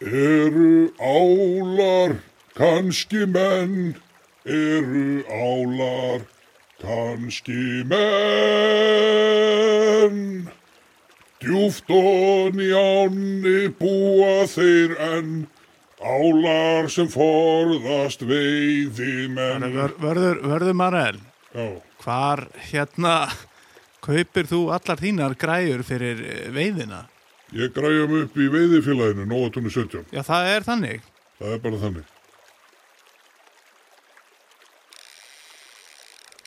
Eru álar kannski menn? Eru álar kannski menn? Djúft og njáni búa þeir enn, álar sem forðast veiði menn. Vör, vörður, vörður Marel, Já, hvar hérna kaupir þú allar þínar græjur fyrir veiðina? Ég græja mig upp í veiðifélaginu, Nóatunni 17. Já, það er þannig. Það er bara þannig.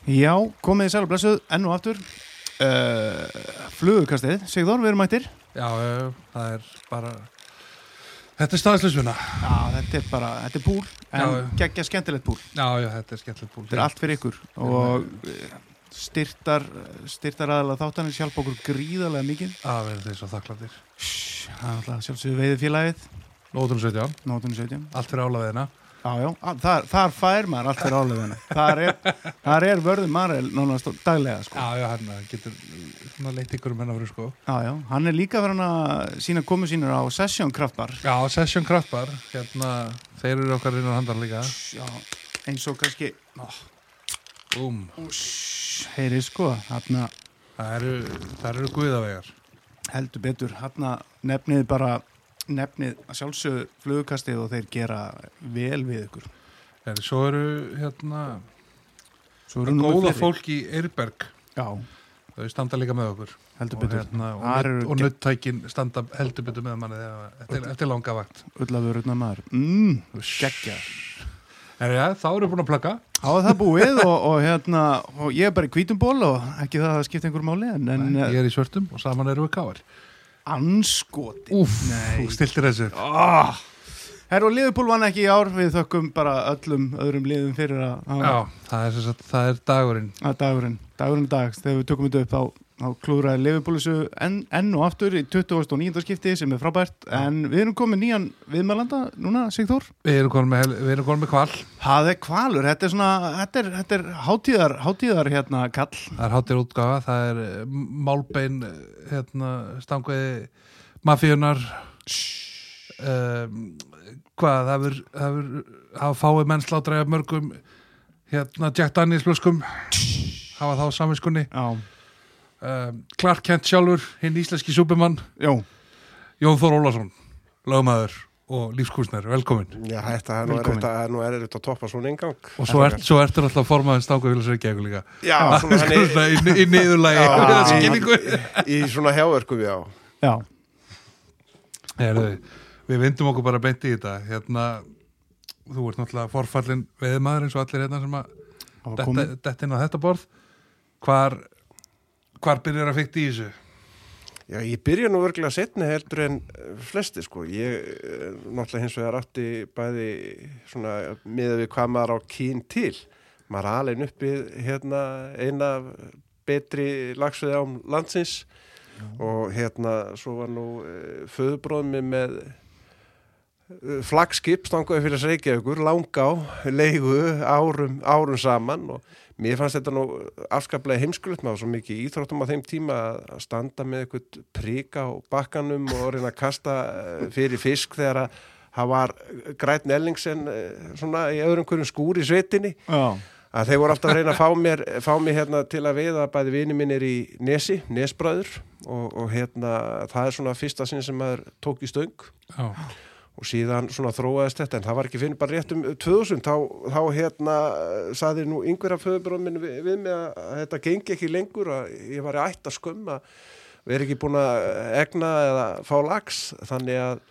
Já, komið í sæl og blessuð, enn og aftur. Uh, flugukastið, Sigþór, við erum mættir. Já, það er bara Þetta er staðslisvuna Já, þetta er bara, þetta er púl, en geggja skemmtilegt púl. Já, já, þetta er skemmtilegt púl Þetta er allt fyrir ykkur og styrtar, styrtar aðalega þáttanir sjálf okkur gríðarlega mikið. Það verður þeir svo þakklandir sjálfsögðu veiði félagið, Nótum 17, nótunni 17. allt fyrir álaveðina Já, já, að- þar, þar fær maður allt fyrir álegðina. Þar er, þar er vörður Marel nánast daglega, sko. Já, já, hann getur leitt ykkur um hennar fyrir sko Já, já, hann er líka verið að sína komu sínur á Session Kraftbar. Já, Session Kraftbar, hérna þeir eru okkar innan handar líka Já, eins og kannski, ó, Búm, heyri sko, hann það eru, það eru guðavegar heldur betur, hann nefnið bara, nefnið að sjálfsögðu flugukastið og þeir gera vel við ykkur. Þeir, Svo eru hérna Svo eru nú góða fleiri. fólk í Eirberg Já, þau standa líka með okkur heldur og, betur. hérna, og, eru og ge- nuttækin standa heldur betur með manni þegar, eftir, eftir langa vakt Ullafururna maður. Mm, geggja. En já, þá eru búin að plugga Á það búið og, og hérna, og ég er bara í hvítum ból og ekki það að skipta einhver máli, en, en Ég er í svörtum og saman eru við káar anskoti. Úf, þú stiltir þessu Oh. Herra og Liverpool vann ekki í ár við þökkum bara öllum öðrum liðum fyrir að, Já, það er, það er dagurinn. Að dagurinn, dagurinn í dag þegar við tökum þetta upp þá, þá klúraði þessu enn, enn og aftur í 29. skipti sem er frábært. En við erum komið nýjan viðmælanda núna, Sigþór. Við erum konum með, með kval Það er kvalur, þetta er svona þetta er, þetta er hátíðar, hátíðar hérna kall Það er hátir útgáfa, það er eh, málbein eh, hérna, stangveði mafíunar um, hvað, það er það er, hafa fáið menn slátræða mörgum hérna Jack Daniels blöskum hafa þá saminskunni Já, um, Clark Kent sjálfur, hinn íslenski supermann já, Jón Þór Ólason, lögmaður og lífskúsner, velkomin Já, þetta er nú Velkomin. er erfitt að toppa svona engang. og svo, ert, svo ertur alltaf formaðin stangveði Reykjavík líka. Já, svona hann Svona í, í niðurlægi Já, eða í- skilningu í svona hjáverkum, já. já. Heyrðu, við vindum okkur bara beint í þetta. Hérna, þú ert náttúrulega forfallin veðmaður eins og allir hérna sem að það var detta, komið. detta inn á þetta borð. Hvar hvar byrjar að fykta í þessu Já, ég byrja nú örglega setni heldur en eh, flesti, sko. Ég eh, náttúrulega hins vegar átti bæði svona miða við hvað maður á kín til. Maður er alveg uppið hérna eina betri lagsveið ám landsins og hérna svo var nú uh, föðubróðmi með flagskip stangaði fyrir Reykjavíkur, langa á, leigu árum, árum saman og mér fannst þetta nú afskaplega heimskulegt. Maður svo mikið íþróttum á þeim tíma að standa með eitthvað príka á bakkanum og reyna að kasta eh, fyrir fisk þegar að það var grætn Ellingsen eh, svona í öðrum hverjum skúr í svetinni Já, að þeir voru alltaf að reyna að fá mér, fá mér hérna til að veiða bæði vini mínir í Nesi, Nesbræður og, og hérna það er svona fyrsta sinn sem maður tók í stöng. Já, og síðan svona þróaðist þetta en það var ekki fyrir bara rétt um 2000 þá, þá hérna saði nú yngver af föðurbróðum minn við, við mig að þetta gengi ekki lengur að ég var í ætt að skömma veri ekki búin að egna eða fá lags þannig að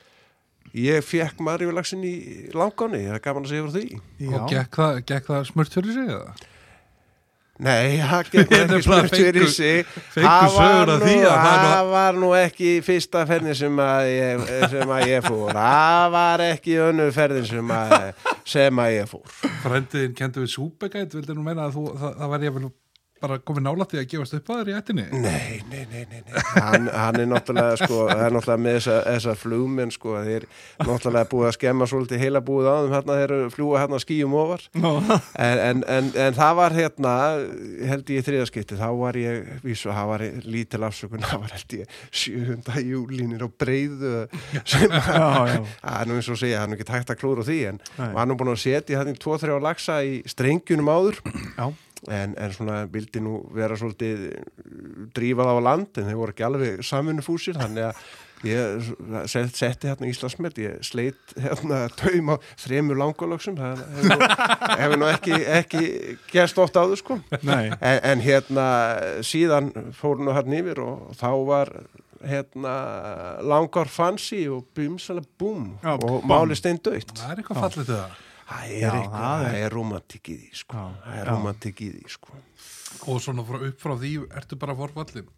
ég fekk marjulagsin í langáni, það er gaman að segja frá því já. og gekk það, gekk það smurt fyrir sig eða? Nei, það Ég ekki smurt fyrir sig. Það var nú- því að það nú- Það var nú ekki fyrsta ferðin sem að ég, sem að ég fór. Það var ekki önnur ferðin sem að, sem að ég fór. Frændiðin kendu við súpegæt, vildi nú meina að þú, það, það var ég vel bara komið nála því að gefast upp að þér í ættinni? Nei, nei, nei, nei, nei. Hann, hann er náttúrulega sko, það er náttúrulega með þessa, þessa flugmenn sko, þeir náttúrulega búið að skemma svolítið heila búið á þeim hérna, þeir að fljúa hérna skýjum ofar. En, en, en, en það var hérna held ég í þriðaskipti, þá var ég vísu, það var lítil afsökun það var held ég 7. júlínir og breyðu sem það er nú eins og segja, það er ekki tækt að klúra því en var nú búin að setja hann í 2-3 lagsa í strengjunum áður. Já, en, en svona vildi nú vera svolítið drífað á land en þeir voru ekki alveg samvinnufúsir þannig að ég set, setti hérna Íslandsmet ég sleit hérna taum á þremur langolöksum það hefur nú, ekki, ekki gerst oft áður sko. Nei. En, en hérna síðan fór nú hérna yfir og þá var hérna langar fancy og búm og máli stein dögt það er eitthvað fallið til það það er eitthvað, það er- romantik í því sko. Það er romantik í því sko. Og svona frá, upp frá því ertu bara forfallin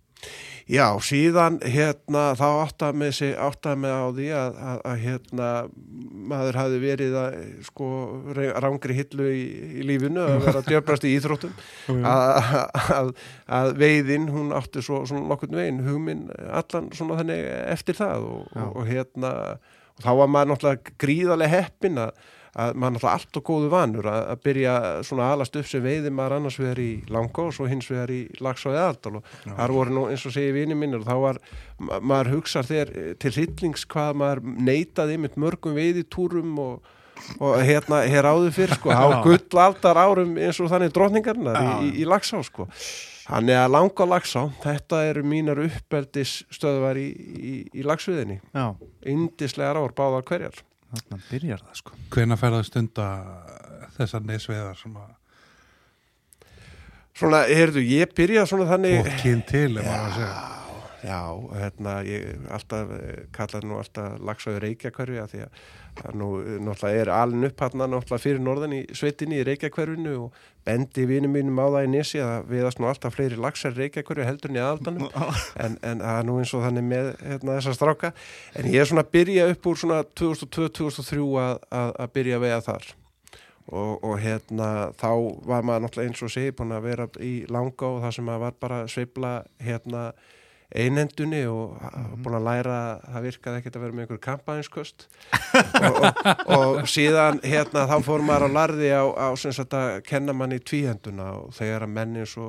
Já, síðan hérna þá áttaði með sig áttaði með á því að, að, að hérna maður hafi verið að sko rángri hillu í, í lífinu að vera að djöfrast í íþróttum. Að, að, að veiðin hún átti svo, svona nokkurn veginn hugminn allan svona þannig eftir það og, og, og hérna og þá var maður náttúrulega gríðarlega heppin að, að maður náttúrulega allt og góðu vanur að, að byrja svona að alast upp sem veiði maður annars vegar í langa og svo hins vegar í lags og eðaldal og þar voru nú eins og segi vini mínir og þá var ma- maður hugsar þér til hryllings hvað maður neitaði einmitt mörgum veiðitúrum og og hérna hér áður fyrr sko, á Já. gullaldar árum eins og þannig drotningarnar í, Já. í, í Lagsá sko. Þannig að langa Lagsá, þetta eru mínar uppeldis stöðvar í, í, í lagsviðinni. Já, Indislegar ár, báðar hverjar. Þarna byrjar það sko. Hvena fer það stunda þessar nesveðar sem að Svona, heyrðu, ég byrjaði svona þannig... og kyn til ef maður að segja. Já, hérna, ég alltaf, eh, kallaði nú alltaf Lagsá í Reykjakverfi að því að nú eh, náttúrulega er alin upp hann náttúrulega fyrir norðan í sveitinni í Reykjakverfinu og bendi vinum mínum á það í nesi að viðast nú alltaf fleiri lagsar Reykjakverfi heldur en í aðaldanum. En, en er nú eins og þannig með hérna, þessa stráka. En ég er svona að byrja upp úr svona 2002-2003 að, að, að byrja að veiða þar. Og, og hérna þá var maður náttúrulega eins og segi búin að vera í langa og það sem að var bara að sveifla hérna einhendunni og mm búin að læra að það virkaði ekkert að vera með einhver kampaðinsköst og, og, og síðan hérna þá fór maður á larði á, á sem sagt að kenna manni tvíhenduna og þegar að menni svo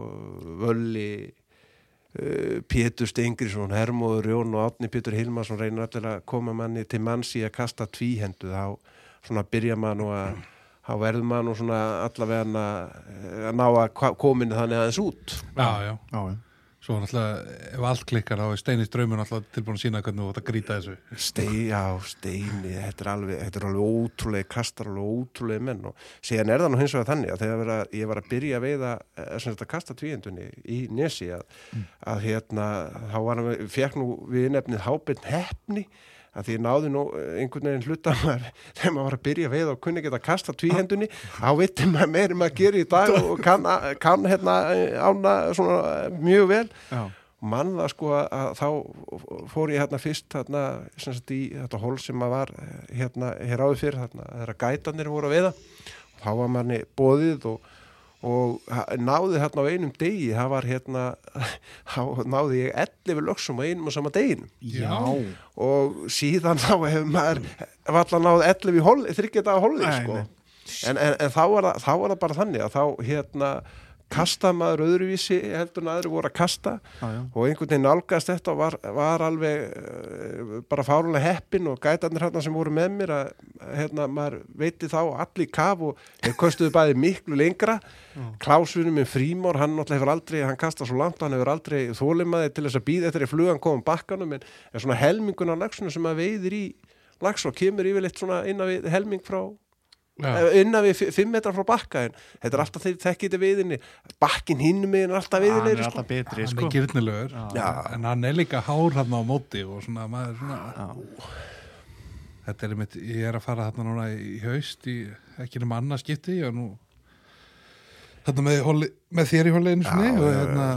völli uh, Pétur Stengrisson, Hermóður Jón og Átni Pétur Hilmarsson reynir allir að koma manni til manns í að kasta tvíhendu þá svona byrja maður nú að þá verður maður nú svona allavega að ná að hva- komin þannig aðeins út. Já, já, Já, já svo náttúrulega ef allt klikkar þá er Steini Strömmun náttúrulega tilbúin að sína hvernig þú ætti að grýta þessu. Steini, já, Steini, þetta er alveg, þetta er alveg ótrúlega, kastar alveg ótrúlega menn og síðan er það nú hins vegar þannig að þegar vera, ég var að byrja að veiða eh, þetta kasta tvíhendunni í Nesi að, að hérna, þá var hann, fekk nú við nefnið hábyrn hefni að því ég náði nú eh, einhvern veginn hluta maður, þegar maður var að byrja að veiða og kunni geta kasta tvíhendunni, þá veitir maður meiri maður að gera í dag og kann, kann hérna ána svona eh, mjög vel. Já, og mann það sko að, þá fór ég hérna fyrst hérna, sagt í þetta hól sem að var eh, hérna hér áður fyrir þarna þegar gætanir voru að veiða. Og þá var manni bóðið og, og náði hérna á einum degi það var hérna náði ég 11 lögsum á einum og sama deginum. Já, og síðan þá hefur maður valla náði 11 í hol, þryggjata á holli Nei, sko. en, en, en þá, var það, þá var það bara þannig að þá hérna kasta maður öðruvísi heldur en aðri voru að kasta. Já, já. og einhvern veginn nálgast þetta og var, var alveg uh, bara fárulega heppin og gætarnir hérna sem voru með mér að hérna maður veiti þá allir kaf og þeir kostuðu bæði miklu lengra. Klásvinni minn Frímór, hann náttúrulega hefur aldrei hann kasta svo langt, hann hefur aldrei þólimaði til þess að býða eftir í flugan komum bakkanum en, en svona helmingun á lagsuna sem maður veiðir í lags og kemur yfirleitt svona innan við helming frá Eh, innan við fi- fimm metrar frá bakka en þetta er alltaf þeir þekkið þetta viðinni bakkin hinn með er alltaf Hann er sko. alltaf betri hann sko. er en hann er líka hár hann á móti og svona maður svona Já, þetta er einmitt, ég er að fara þarna núna í haust í ekki nema annað skipti ég er nú þarna með, með þér í hóliðinu Já, sinni og já, hérna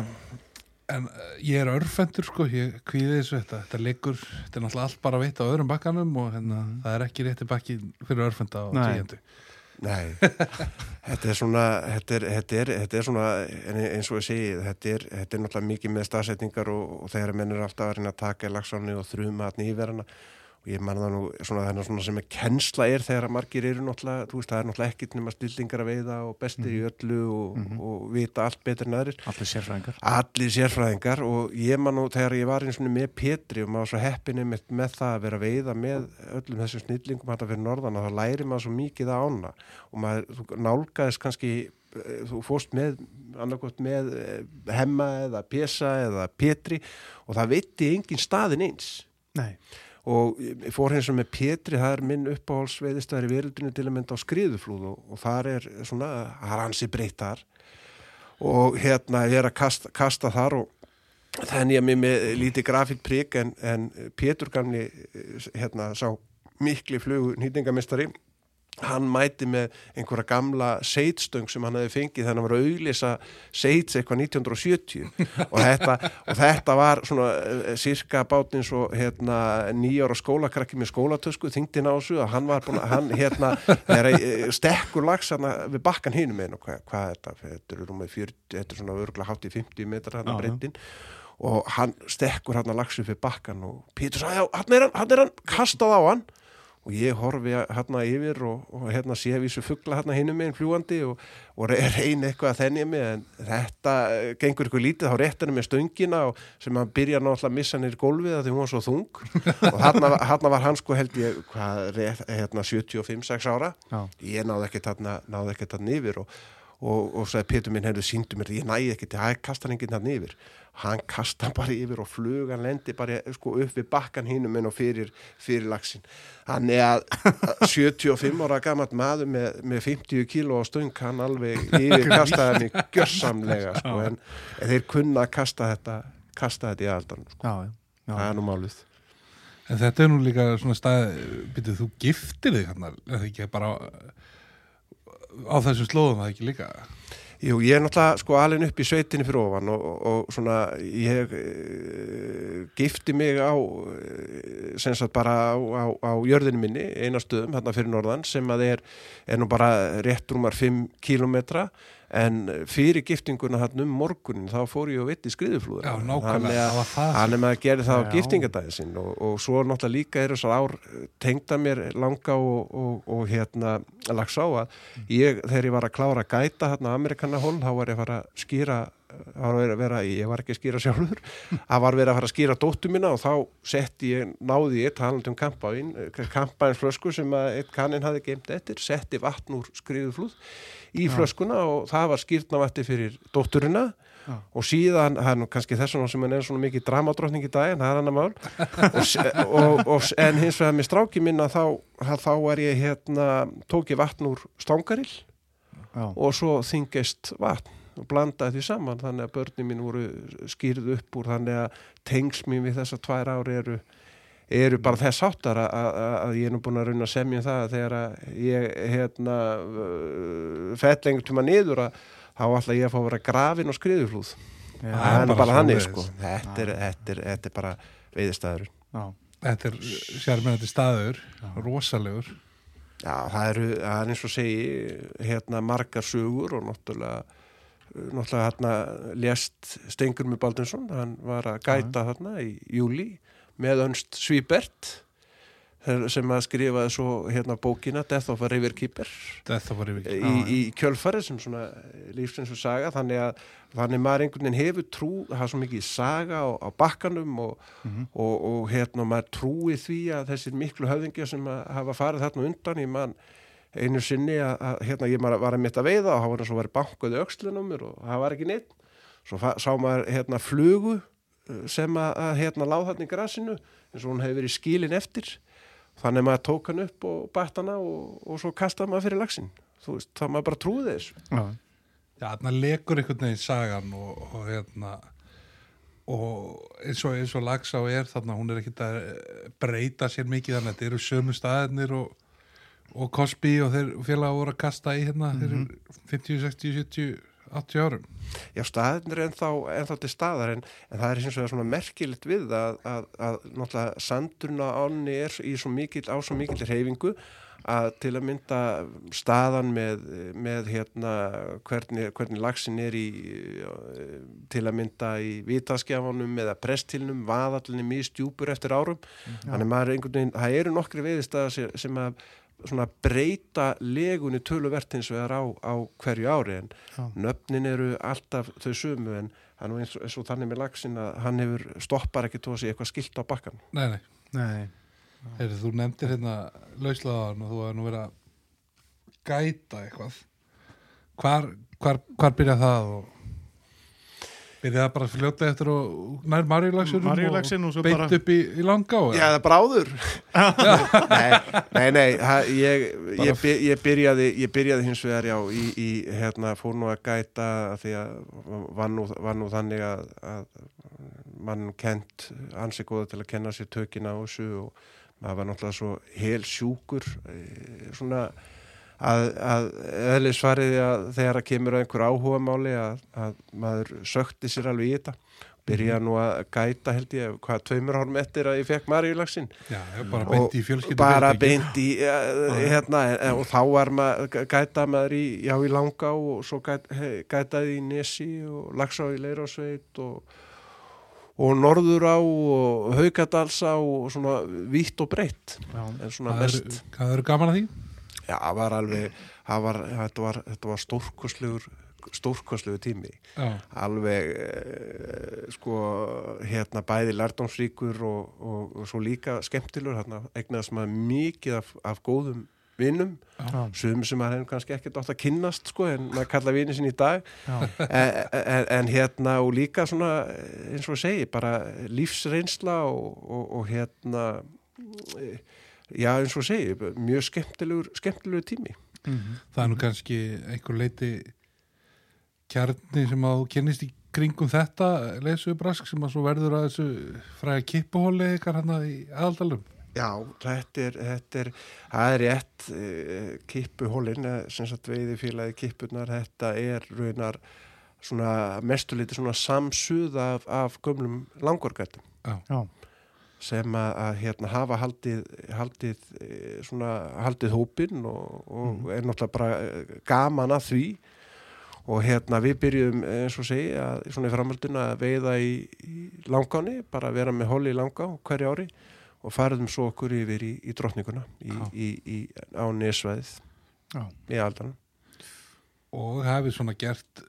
en uh, ég er örfendur sko ég kvíði þessu þetta, þetta liggur þetta er náttúrulega allt bara veitt á öðrum bakkanum og hérna, það er ekki rétti bakki fyrir örfenda á Nei. tíendu Nei, þetta er svona, þetta er, þetta er, þetta er svona, en eins og ég segi, þetta er, þetta er náttúrulega mikið með stafsetningar og, og þegar menn er alltaf að reyna að taka í lagsáni og þrjuma hann yfir hana og ég man það nú svona þennan svona sem er kennsla er þegar að margir eru náttúrulega, þú veist, það er náttúrulega ekkit nema stildingar að veiða og bestir í öllu og, og vita allt betur en aðrir. Allir sérfræðingar. Allir sérfræðingar og ég man nú þegar ég var eins og með Petri og maður svo heppinni með, með það að vera að veiða með öllum þessum snillingum hægt að fyrir norðan og þá læri maður svo mikið að ána og maður þú nálgæðist kannski eh, þú fórst með með eh, hemma eða pesa eða Petri og það veitti engin staðin eins Nei. Og fór hins með Petri, það er minn uppáhalsveiðistæðar í verildinu til að mynda á skriðuflúð og, og þar er svona, það er hansi breytt þar. Og hérna ég er að kasta, kasta þar og þannig að mér með lítið grafík prík en, en Pétur gamli hérna sá mikli flugu nýtingamistari hann mæti með einhverja gamla seitstöng sem hann hefði fengið þannig að hann var að auglýsa seits eitthvað 1970 og þetta, og þetta var svona uh, cirka bátins og hérna nýjára skólakrakki með skólatösku þingdina á þessu að hann var búin að hann hérna er uh, stekkur lags við bakkan hinum einu hvað, hvað er þetta, þetta er rúmið 40 þetta er svona örgulega hátt í 50 metrar Já, já. breytin og hann stekkur hérna lags upp við bakkan og Pétur sagði, hann er hann, hann er hann kastað á hann og ég horfi hérna yfir og, og hérna sé vísu fuggla hérna hinum meginn fljúandi og, og re- reyni eitthvað að þennja mig en þetta eh, gengur ykkur lítið þá rétt henni með stöngina og sem hann byrja náttúrulega að missa nýr gólfið að því hún var svo þung. Og hérna, hérna var hann sko held ég hvað, hérna 75-6 ára. Já. ég náði ekkert hérna, náði ekkert hérna yfir og, og, og sagði Pétur minn hefur síndu mér, ég næði ekkert, það kastar enginn hérna yfir hann kasta bara yfir og flugan lendi bara sko upp við bakkan hinum en fyrir, fyrir lagsin hann er að 75 ára gammalt maður með, með 50 kíló á stöng hann alveg yfir kastaði henni gjörsamlega sko, en, þeir kunna að kasta þetta kasta þetta í aldan sko. Já, já. já. það er nú málið En þetta er nú líka svona stað, byrjuð þú giftir þig hann, er það ekki bara á, á þessum slóðum það ekki líka? Jú, ég er náttúrulega sko alveg upp í sveitinni fyrir ofan og, og, og svona ég e, gifti mig á e, sem sagt bara á, á, á jörðinu minni, eina stöðum hérna fyrir norðan sem að er, er nú bara rétt rúmar 5 kilometra en fyrir giftinguna hann um morgunin þá fór ég og skriðuflúður það var það. Hann er með að gera það á Já. giftingadagin sinn og, og svo náttúrulega líka eru þessar ár tengda mér langa og, og, og hérna lags á að ég, þegar ég var að klára að gæta hérna Amerikanahól, þá var ég að fara að skýra var að vera, ég var ekki að skýra sjálfur. Það var verið að fara að skýra dóttu mína og þá setti ég, náði ég talandi um kampavín, kampavíns flösku sem að eitt kannin hafi geimt eftir, setti vatn úr skriðuflúð í flöskuna og það var skýrnavatti fyrir dótturina. Já. og síðan, nú kannski þess vegna sem hann er svona mikið dramadrottning í dag en það er hann að mál. Og, og, og, en hins vegar með stráki minna þá, þá er ég hérna tók ég vatn úr stangarill Já. og svo þingist vatn og blandaði því saman þannig að börnin mín voru skýrð upp úr þannig að tengs mín við þessar tvær ári eru, eru bara þess áttar að, að, að ég er nú búin að rauna að semja um það að þegar að ég hérna uh, fell lengur tíma niður að þá ætla ég að fá að vera grafin og skriðuflúð Já. Það er bara bara þannig svoleiðis. sko þetta er, þetta er, þetta er bara veiðistæður. Þetta er sérmennandi staður, rosalegur. Já, það eru, það er eins og segi hérna margar sögur og náttúrulega náttúrulega hérna lést Stengur með Baldinsson hann var að gæta þarna í júli með önst Svíbert sem að skrifaði svo hérna bókina Death of a River Keeper. Í, í kjölfarið sem svona lífsins og saga þannig að þannig maður einhvern veginn hefur trú það er svo mikið saga á, á bakkanum og, og, og hérna maður trúi því að þessir miklu höfðingja sem að hafa farið þarna undan ég man einu sinni að, að hérna ég var að mitt að veiða og það var eins og verið bankuði öxlunum mér og það var ekki neitt. Svo fa- sá maður hérna flugu uh, sem að, að hérna láð þarna í grasinu eins og hún hefur verið skilin eftir. Þannig að maður tók hann upp og bætt hana og, og svo kastaði maður fyrir lagsin þú veist, það maður bara trúði þessu. Já. Já, þarna lekur einhvern veginn sagan og, og hérna og eins og, eins og Lagsá er þarna, hún er ekkert að breyta sér mikið þannig að þetta eru sömu staðirnir og, og Cosby og þeir félaga voru að kasta í hérna fyrir 50, 60, 70 80 árum. Já, staðin er ennþá, ennþá til staðar en, en það er eins og það svona merkilegt við að, að, að náttúrulega sandurna ánni er í svo mikil, á svo mikil reyfingu að til að mynda staðan með, með hérna hvernig, hvernig lagsin er í til að mynda í vitaskjafanum eða prestilnum, vaðallinni mjög stjúpur eftir árum. Þannig maður er einhvern veginn, það eru nokkri veiðistæðar sem, sem að svona breyta legunni töluvert hins vegar á, á hverju ári en Já. nöfnin eru alltaf þau sumu en hann er eins, og- eins og þannig með lagsin að hann hefur stoppar ekki tóð sig eitthvað skilt á bakkan Nei, nei, Nei, Heyrðu, þú nefndir hérna lauslaðan og þú hefur nú verið að gæta eitthvað. Hvar, hvar, hvar byrjað það og byrjað það bara fljóta eftir og nær Marjulaxur Maríulaxinn og svo beint bara- upp í, í langa og Já, það er bráður Nei, nei, nei ha, ég, ég, ég, byrjaði, ég byrjaði hins vegar já í, í hérna, fór nú að gæta af því að var nú, var nú þannig að, að mann kent ansi góða til að kenna sér tökina á þessu og maður var náttúrulega svo hel sjúkur eh, svona að, að eðlisfariði að þegar að kemur að einhver áhuga máli að, að maður sökti sér alveg í þetta. Byrja nú að gæta held ég hvað tveimur árum eftir að ég fekk já, bara beint í fjölskyldu bara beint í hérna, og þá var maður gæta maður í, já í langa og svo gæt, he, gætaði í Nesi og Lagsá í Leirásveit og, og Norðurá og Haugadalsá og svona vítt og breytt en svona mest hvað er gaman að því? Já, það var alveg það var, þetta var, var stórkostlegur stórkostlegur tími. Já, alveg eh, sko hérna bæði lærdómsríkur og, og, og svo líka skemmtilur hérna egnaðast maður mikið af, af góðum vinnum, sum sem maður hefur kannski ekkert átt að kynnast sko en maður kalla vinni sinni í dag. En, en, en hérna og líka svona eins og ég segi bara lífsreynsla og, og, og hérna já eins og ég segi mjög skemmtilegur, skemmtilegur tími. Mhm, það er nú kannski einhver leiti kjarni sem að þú kynnist í kringum þetta lesubrask sem að svo verður að þessu fræða kippuhóli ykkar hann í aðaldalum. Já, þetta er, þetta er, það er rétt uh, kippuhólin, eh, sem sagt veiði félagi kippunar, þetta er raunar svona mestuliti svona samsuð af, af gömlum langorgættum já, sem að, að hérna hafa haldið, haldið eh, svona haldið hópin og, og er náttúrulega bara eh, gaman að því og hérna við byrjum eh, eins og segja svona í framhaldinu að veiða í, í langáni, bara vera með hóli í langá hverju ári og farðum svo okkur yfir í, í drottninguna í, Já. í, í, á nesvæðið í aldanum. og hafið svona gert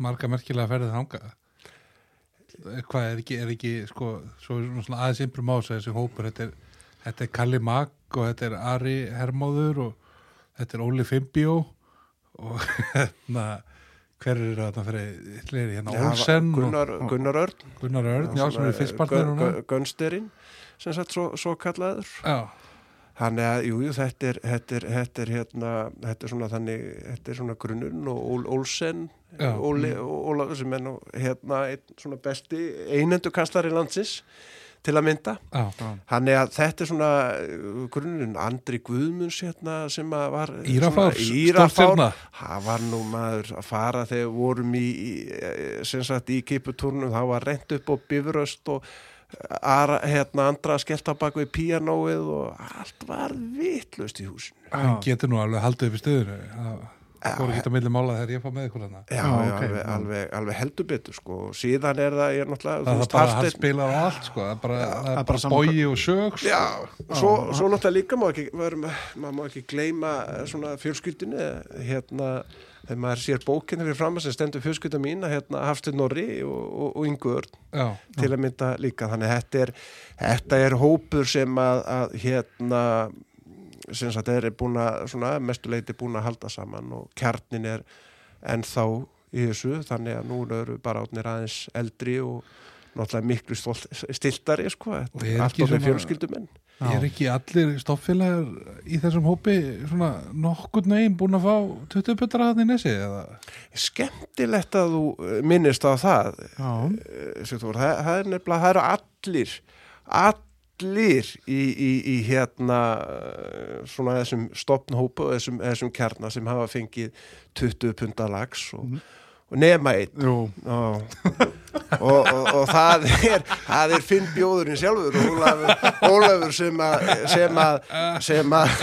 marga merkilega ferðið þangað hvað er ekki, er ekki sko, svo aðeins innbrum ás þessi hópur, þetta er, þetta er Kalli Mag og þetta er Ari Hermóður og þetta er Óli Fimbjó og hérna hver eru þetta fyrir fleiri, hérna Já, Olsen Gunnar, Gunnar Örn. Og Gunnar Örn, já, sem er fyrstpartner núna. Gunsterinn sem sagt svo, svo kallaður já, Þannig að, jú, jú, þetta er, þetta er, þetta er, hérna, þetta er svona þannig, þetta er svona grunnurinn og Ól, Olsen, Já. Óli, Ólafur sem er nú, hérna, einn svona besti einendu kanslari landsins til að mynda. já, Þannig að þetta er svona uh, grunnurinn, Andri Guðmunds, hérna, sem að var... Írafár, svona- Írafár, stórstjarna. það var nú maður að fara þegar við vorum í, í sem sagt, í kiputúrnum, þá var rent upp á bifröst og Ara, hérna, andra skellt á bak við píanóið og allt var vitlust í húsinu. hann getur nú alveg haldið upp í stöðinu það Já, voru ekki að milli mála þegar ég fá með ykkur hana Já, Já, já, ok, alveg, já. alveg, alveg heldur betur sko. og síðan er það, ég er náttúrulega það þú er veist, bara að hann spilar á allt sko. það er bara, það það er er bara bara bói og sög sko. Já, svo, svo náttúrulega líka má ekki, maður má ekki gleyma eh, svona fjölskyldinu hérna, þegar maður sér bókinu fyrir fram að sem stendur fjölskylda mín hérna Hafsteinn Norri og, og, og Ingur já, til að mynda líka. Þannig að þetta er, þetta er hópur sem að, að hérna sem sagt er búin að svona mestuleiti búin að halda saman og kjarnin er ennþá í þessu. Þannig að nú eru bara átnir aðeins eldri og náttúrulega miklu stiltari sko, allt ekki átnir svona- fjölskyldumenn er ekki allir stofnfélagar í þessum hópi svona nokkur neginn búin að fá 20 putra hann í nesi eða? Skemmtilegt að þú eh, minnist á það. Já, eh, það, það er nefnilega, það eru allir allir í, í, í hérna eh, svona þessum stopnhópu og þessum, þessum kjarna sem hafa fengið 20 punta lags og, nema einn. Jú, og, og, og, og það er það er Finn bjóðurinn sjálfur Ólafur, Ólafur sem að sem að, sem að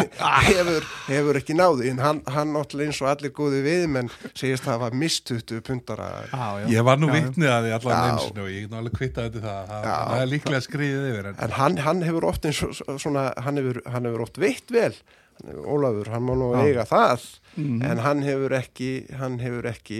hefur, hefur ekki náði en hann, hann náttúrulega eins og allir góði viðmenn segist að það var mistutu pundara já, já. Ég var nú vitnið að því allan einsinu og ég get nú alveg kvittað þetta það. Það, það er líklega skriðið yfir. En, en hann, hann hefur oft eins og svona, hann hefur, hann hefur oft veitt vel Ólafur, hann má nú Já. eiga það Mhm. en hann hefur ekki hann hefur ekki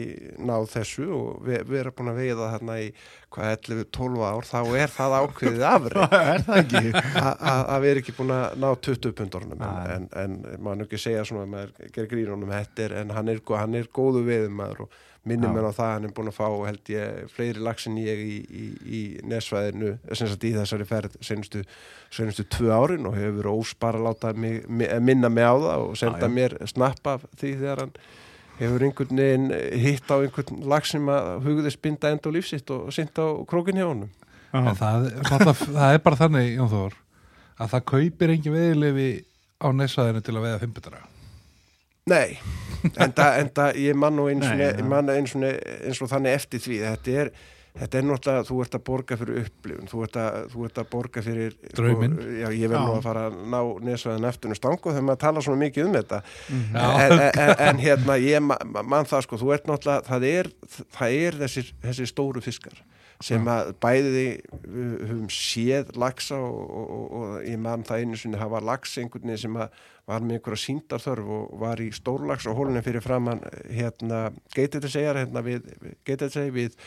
náð þessu og við, við erum búin að veiða þarna í hvað 11-12 ár, þá er það ákveðið afrið að við erum ekki búin að ná 20 pundornum en, en, en maður ekki segja svona að maður gerir grínunum hættir en hann er, hann er góðu veðumæður og minnum mér á það hann er búin að fá held ég fleiri lagsin ég í, í, í nesvæðinu sem sagt í þessari ferð senustu, senustu tvö árin og hefur verið óspara að láta mig, mi- minna mig á það og senda Já, já. mér snapp af því þegar hann hefur einhvern veginn hitt á einhvern lag sem að hugðist binda enda á lífsitt og synda á krókin hjá honum en það, það, það er bara þannig, Jón Þór, að það kaupir engin veðilefi á nesaðinu til að veða fimmbytara. Nei, enda, enda ég man nú eins og, eins, og ne, eins og þannig eftir því þetta er, þetta er náttúrulega, þú ert að borga fyrir upplifun, þú ert að, þú ert að borga fyrir Já, ég verð nú að fara að ná nesvaðan eftir um stangu þegar maður tala svona mikið um þetta. Já. en, en, en, en hérna, ég ma- ma- man það sko, þú ert náttúrulega, það er, það er þessir, þessir stóru fiskar sem að bæði við höfum séð lagsa og, og, og, og ég man það einu sinni hafa lags einhvern veginn sem að var með einhverja síndarþörf og var í stórlags og hólunni fyrir framann hérna, geitið til segjar hérna, við, við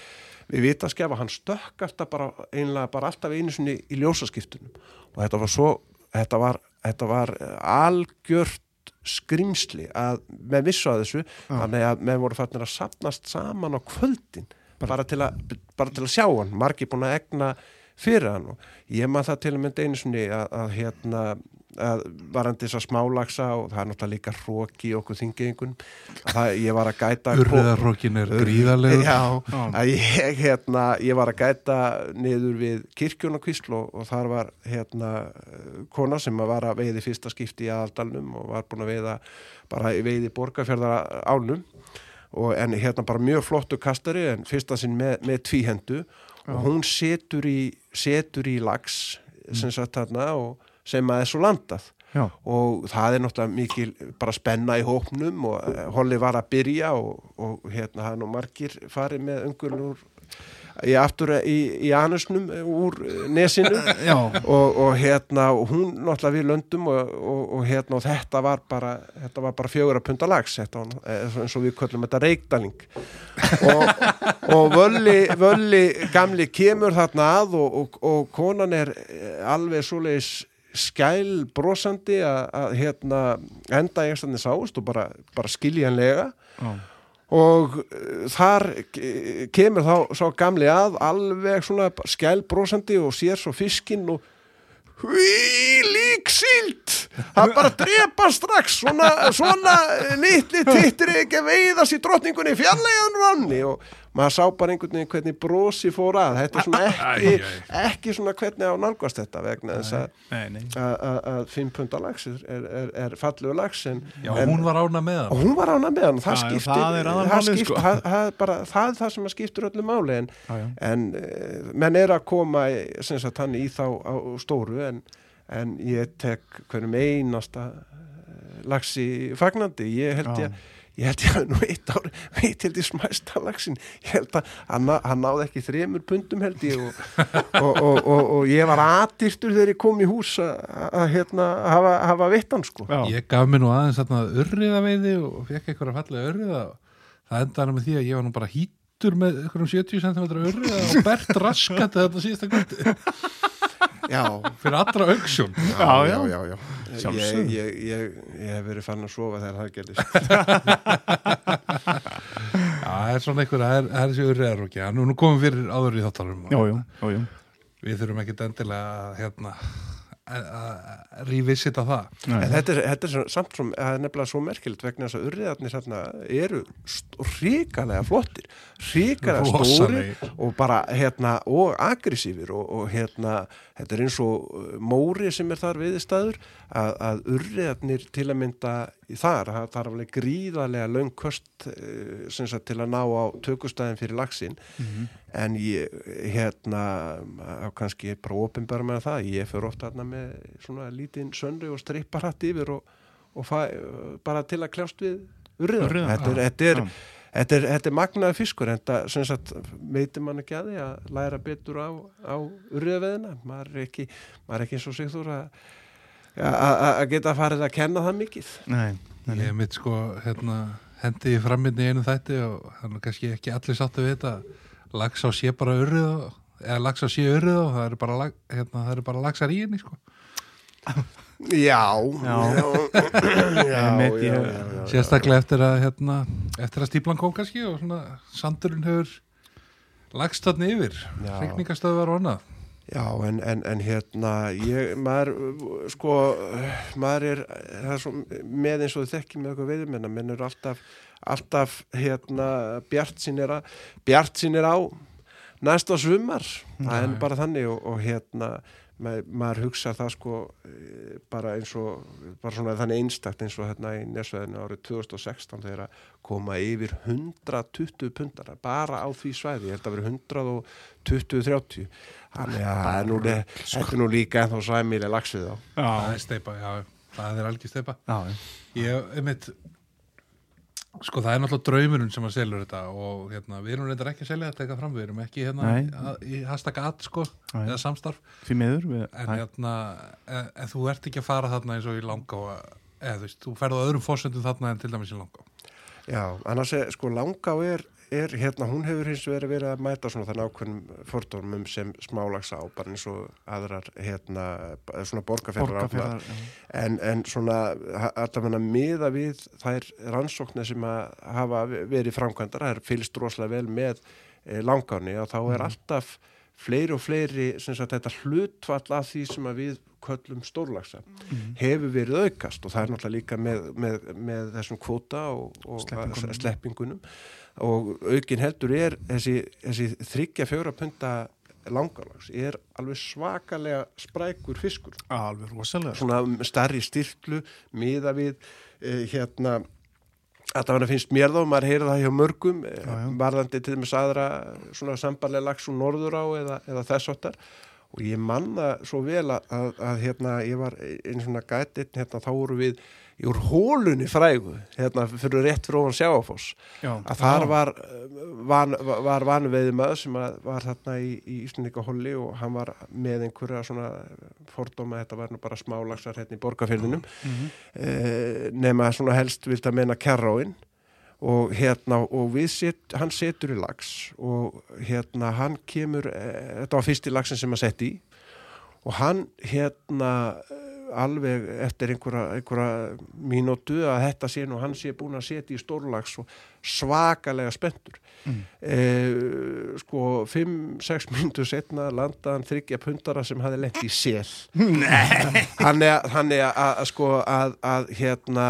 við vitaskjafa, hann stökk alltaf bara einlega bara alltaf einu sinni í ljósaskiptunum. Og þetta var svo þetta var, þetta var algjört skrimsli að með vissu að þessu. Þannig að með voru fannir að sapnast saman á kvöldin bara, til, að, bara til að sjá hann. Margir búin að egna fyrir hann og ég maður það til að mynda einu sinni að, að hérna að varandi þess að smálagsa og það er náttúrulega líka hróki í okkur þingingun það ég var að gæta Urriðarrókin er gríðarlegur. Já, að ég, hérna, ég var að gæta niður við kirkjónakvísl og, og þar var hérna kona sem að var að veiði fyrsta skipti í aðaldalnum og var búin að veiða bara í veiði borgarfjörðar ánum og en hérna bara mjög flottu kastari en fyrsta sinn með, með tvíhendu og hún setur í, setur í lags sem sagt þarna sem að svo landað. Já, og það er náttúrulega mikil bara spenna í hópnum og eh, Holli var að byrja og, og hérna hann og margir farið með öngulur í aftur í, í anusnum úr eh, nesinu. Og, og hérna og hún náttúrulega við löndum og, og, og hérna og þetta var bara þetta var bara fjögur að punta lags þetta eh, eins og við köllum þetta reikdaling og, og völli, völli gamli kemur þarna að og, og, og konan er eh, alveg svoleiðis skæl brosandi að, hérna enda standi sást og bara, bara skiljanlega. Já. Og uh, þar ke- kemur þá sá gamli að alveg svona bara skæl brosandi og sér svo fiskinn og hví lík silt það bara drepa strax svona, svona litli tittir ekki veiðast í drottningunni fjarlæðan ranni og maður sá bara einhvern veginn hvernig brosi fór að þetta er svona ekki, Æ, æ. ekki svona hvernig á nálgast þetta vegna þess að Nei, nei. að- að að fimm punda lags er, er, er fallegu lags en, Já, en hún var ána með og hún var ána með hann og það skiptir það er það, aðalmálið, skiptir, sko. það, það, er bara, það er það sem að skiptir öllu máli en, en uh, menn er að koma sagt hann í þá á stóru en, en ég tek hverjum einasta uh, lagsi fagnandi ég held ég Ég held ég að nú eitt ár, veit held ég smæsta lagsin, ég held að hann, hann náði ekki þremur pundum held ég og, og, og, og, og ég var aðdýrtur þegar ég kom í hús að, að hérna, hafa, hafa vittan sko. Já. Ég gaf mér nú aðeins þarna urriða veiði og fekk eitthvað fallega urriða og það endaði með því að ég var nú bara hýttur með einhverjum 70 cm urriða og bert raskat þetta síðasta kvöldi Já, fyrir allra auksjón. já, já, já, já. Ég, Sjálfsögðu. ég, ég, ég hef verið fann að sofa þegar það gerðist. Já, það er svona einhver, það er, það er þessi urriðaróki. Nú, nú komum við fyrir áður í þáttalum. Jú, jú, jú. Við þurfum ekkit endilega að, hérna, að- rífisita það. Nei, En þetta er, þetta er svo- samt svo, það er nefnilega svo merkilegt vegna þess að urriðarnir þarna eru ríkalega flottir, ríkalega stóri og bara hérna og aggressífir og, og hérna þetta er eins og uh, móri sem er þar viðstæður að, að urriðarnir til að mynda í þar, það þarf alveg gríðarlega löngkost sagt, til að ná á tökustæðin fyrir lagsin Mhm. en ég hérna kannski bara ofinbæra með það ég fyrir ofta hérna með svona lítinn söndu og strippar hatt yfir og, og fæ, bara til að kljást við urriða, Urriða, þetta er, þetta er. Þetta er, þetta er magnaði fiskur en það sem sagt meitir mann ekki að því að læra betur á, á urriðaveðina maður er ekki, maður er ekki eins og sigður að að að geta farið að kenna það mikið Nei, nei, Ég mitt sko, hérna, hendi ég framminni í einu þætti og hann er kannski ekki allir sáttu við þetta. Lags á sé bara og, eða lags á sé urrið og það eru bara, hérna, eru bara lagsar í henni, sko. Já, Já. já, já, já, já. Sérstaklega eftir að, hérna, eftir að stíplan kom kannski og svona sandurinn hefur lagst þarna yfir, regningastöðvar og annað. Já, en, en, en hérna, ég, maður, sko, maður er, það er svo með eins og þekkjum með eitthvað veiðmenn, menn eru alltaf, alltaf, hérna, bjart sínir að, bjart sínir á næsta sumar, það er bara þannig og, og hérna, maður, maður hugsa það sko eh, bara eins og, bara svona þannig einstakt eins og hérna í nesveðinu árið 2016 þegar að koma yfir 120 pundar bara á því svæði, ég held að vera 120-30 þannig að það er nú, þetta er nú líka ennþá svæmilega lagsvið á. Það Já, er steipa, já, það er algjör steipa. já, Ég, einmitt, sko það er náttúrulega draumurinn sem að selur þetta og hérna, við erum reyndar ekki að selja þetta eitthvað fram, við erum ekki hérna Nei. að, í hashtag at, sko, Nei. eða samstarf, því miður við, en hérna, en, en þú ert ekki að fara þarna eins og í langa eða þú veist, þú ferð á öðrum fórsöndum þarna en til dæmis í langa. Já, annars er, sko, Langá er, er hérna, hún hefur hins vegar verið að mæta svona þannig ákveðnum fordómum sem smálags á, bara eins og aðrar, hérna, svona borgarferðar já. en, en svona allavega miða við þær rannsóknir sem að hafa verið framkvæmdar, það er fylgst rosalega vel með e, langáni og þá er alltaf fleiri og fleiri sagt þetta hlutfall af því sem við köllum stórlagsa hefur verið aukast og það er náttúrulega líka með, með, með þessum kvóta og, og Sleppingunum. sleppingunum. Og aukin heldur er þessi, þessi þryggja fjóra punta langarlags er alveg svakalega sprækur fiskur. Alveg rosalega. Svona starri styrklu miða við eh, hérna að það finnst mér þá, maður heyrir það hjá mörgum eh, varðandi til þess aðra svona sambarlega lags úr norður á eða, eða þess áttar og ég manna svo vel að, að, að hérna ég var einu svona gætinn hérna þá voru við úr hólunni frægu hérna fyrir rétt fyrir ofan sjáafoss já, að þar var, van, var vanveiði maður sem var þarna í, í Íslandika holli og hann var með einhverja svona fordóma þetta var nú bara smálagsar hérna í borgarfyrðinum Mhm. eh, nema svona helst vilt að meina kjarráin og hérna og við set, hann setur í lags og hérna hann kemur eh, þetta var fyrsti lagsin sem hann sett í og hann hérna alveg eftir einhverja, einhverja mínútu að þetta sé nú hann sé búin að setja í stórlags og svakalega spenntur. Mm. eh, sko 5-6 mínútur setna landaði hann þryggja pundara sem hafi lent í sel. Hann er, hann er að, sko að, að hérna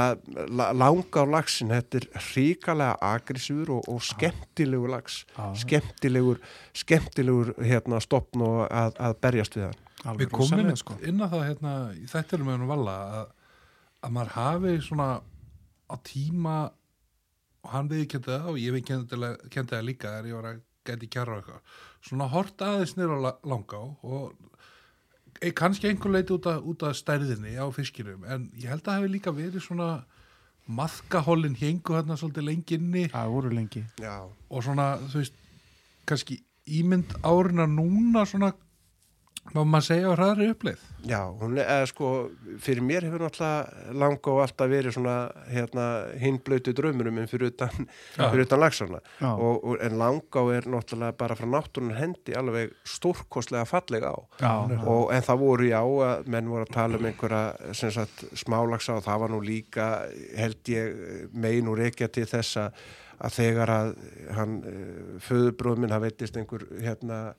la- langa á lagsin, þetta er ríkalega agressífur og, og skemmtilegur lags, Já. skemmtilegur skemmtilegur hérna stopn og að, að berjast við hann alveg Við komum sko. inn að það hérna, í þættirum með hann vala að, að maður hafi svona á tíma og hann við kendi það og ég við kendi það líka þegar ég var að gæti kjara og eitthvað. Svona hort aðeins nýra á la- langa og e, kannski einhver leiti út af, út af stærðinni á fiskinum en ég held að það hefur líka verið svona maðkahólin hengu hérna svolítið lengi inni. Það voru lengi. Já, og svona, þú veist, kannski ímynd árina núna svona, má maður segja á hraðri uppleið. Já, hún er, eða, sko, fyrir mér hefur náttúrulega langa og alltaf verið svona hérna, hinblötu draumunum en fyrir utan, utan lagsarna og, og, en langa er náttúrulega bara frá náttúrunar hendi alveg stórkostlega fallega á. Já, og, en það voru já að menn voru að tala um einhverja sem sagt, smálagsa og það var nú líka held ég megin og rekja til þess að, þegar að hann föðurbróð minn hafa veitist einhver hérna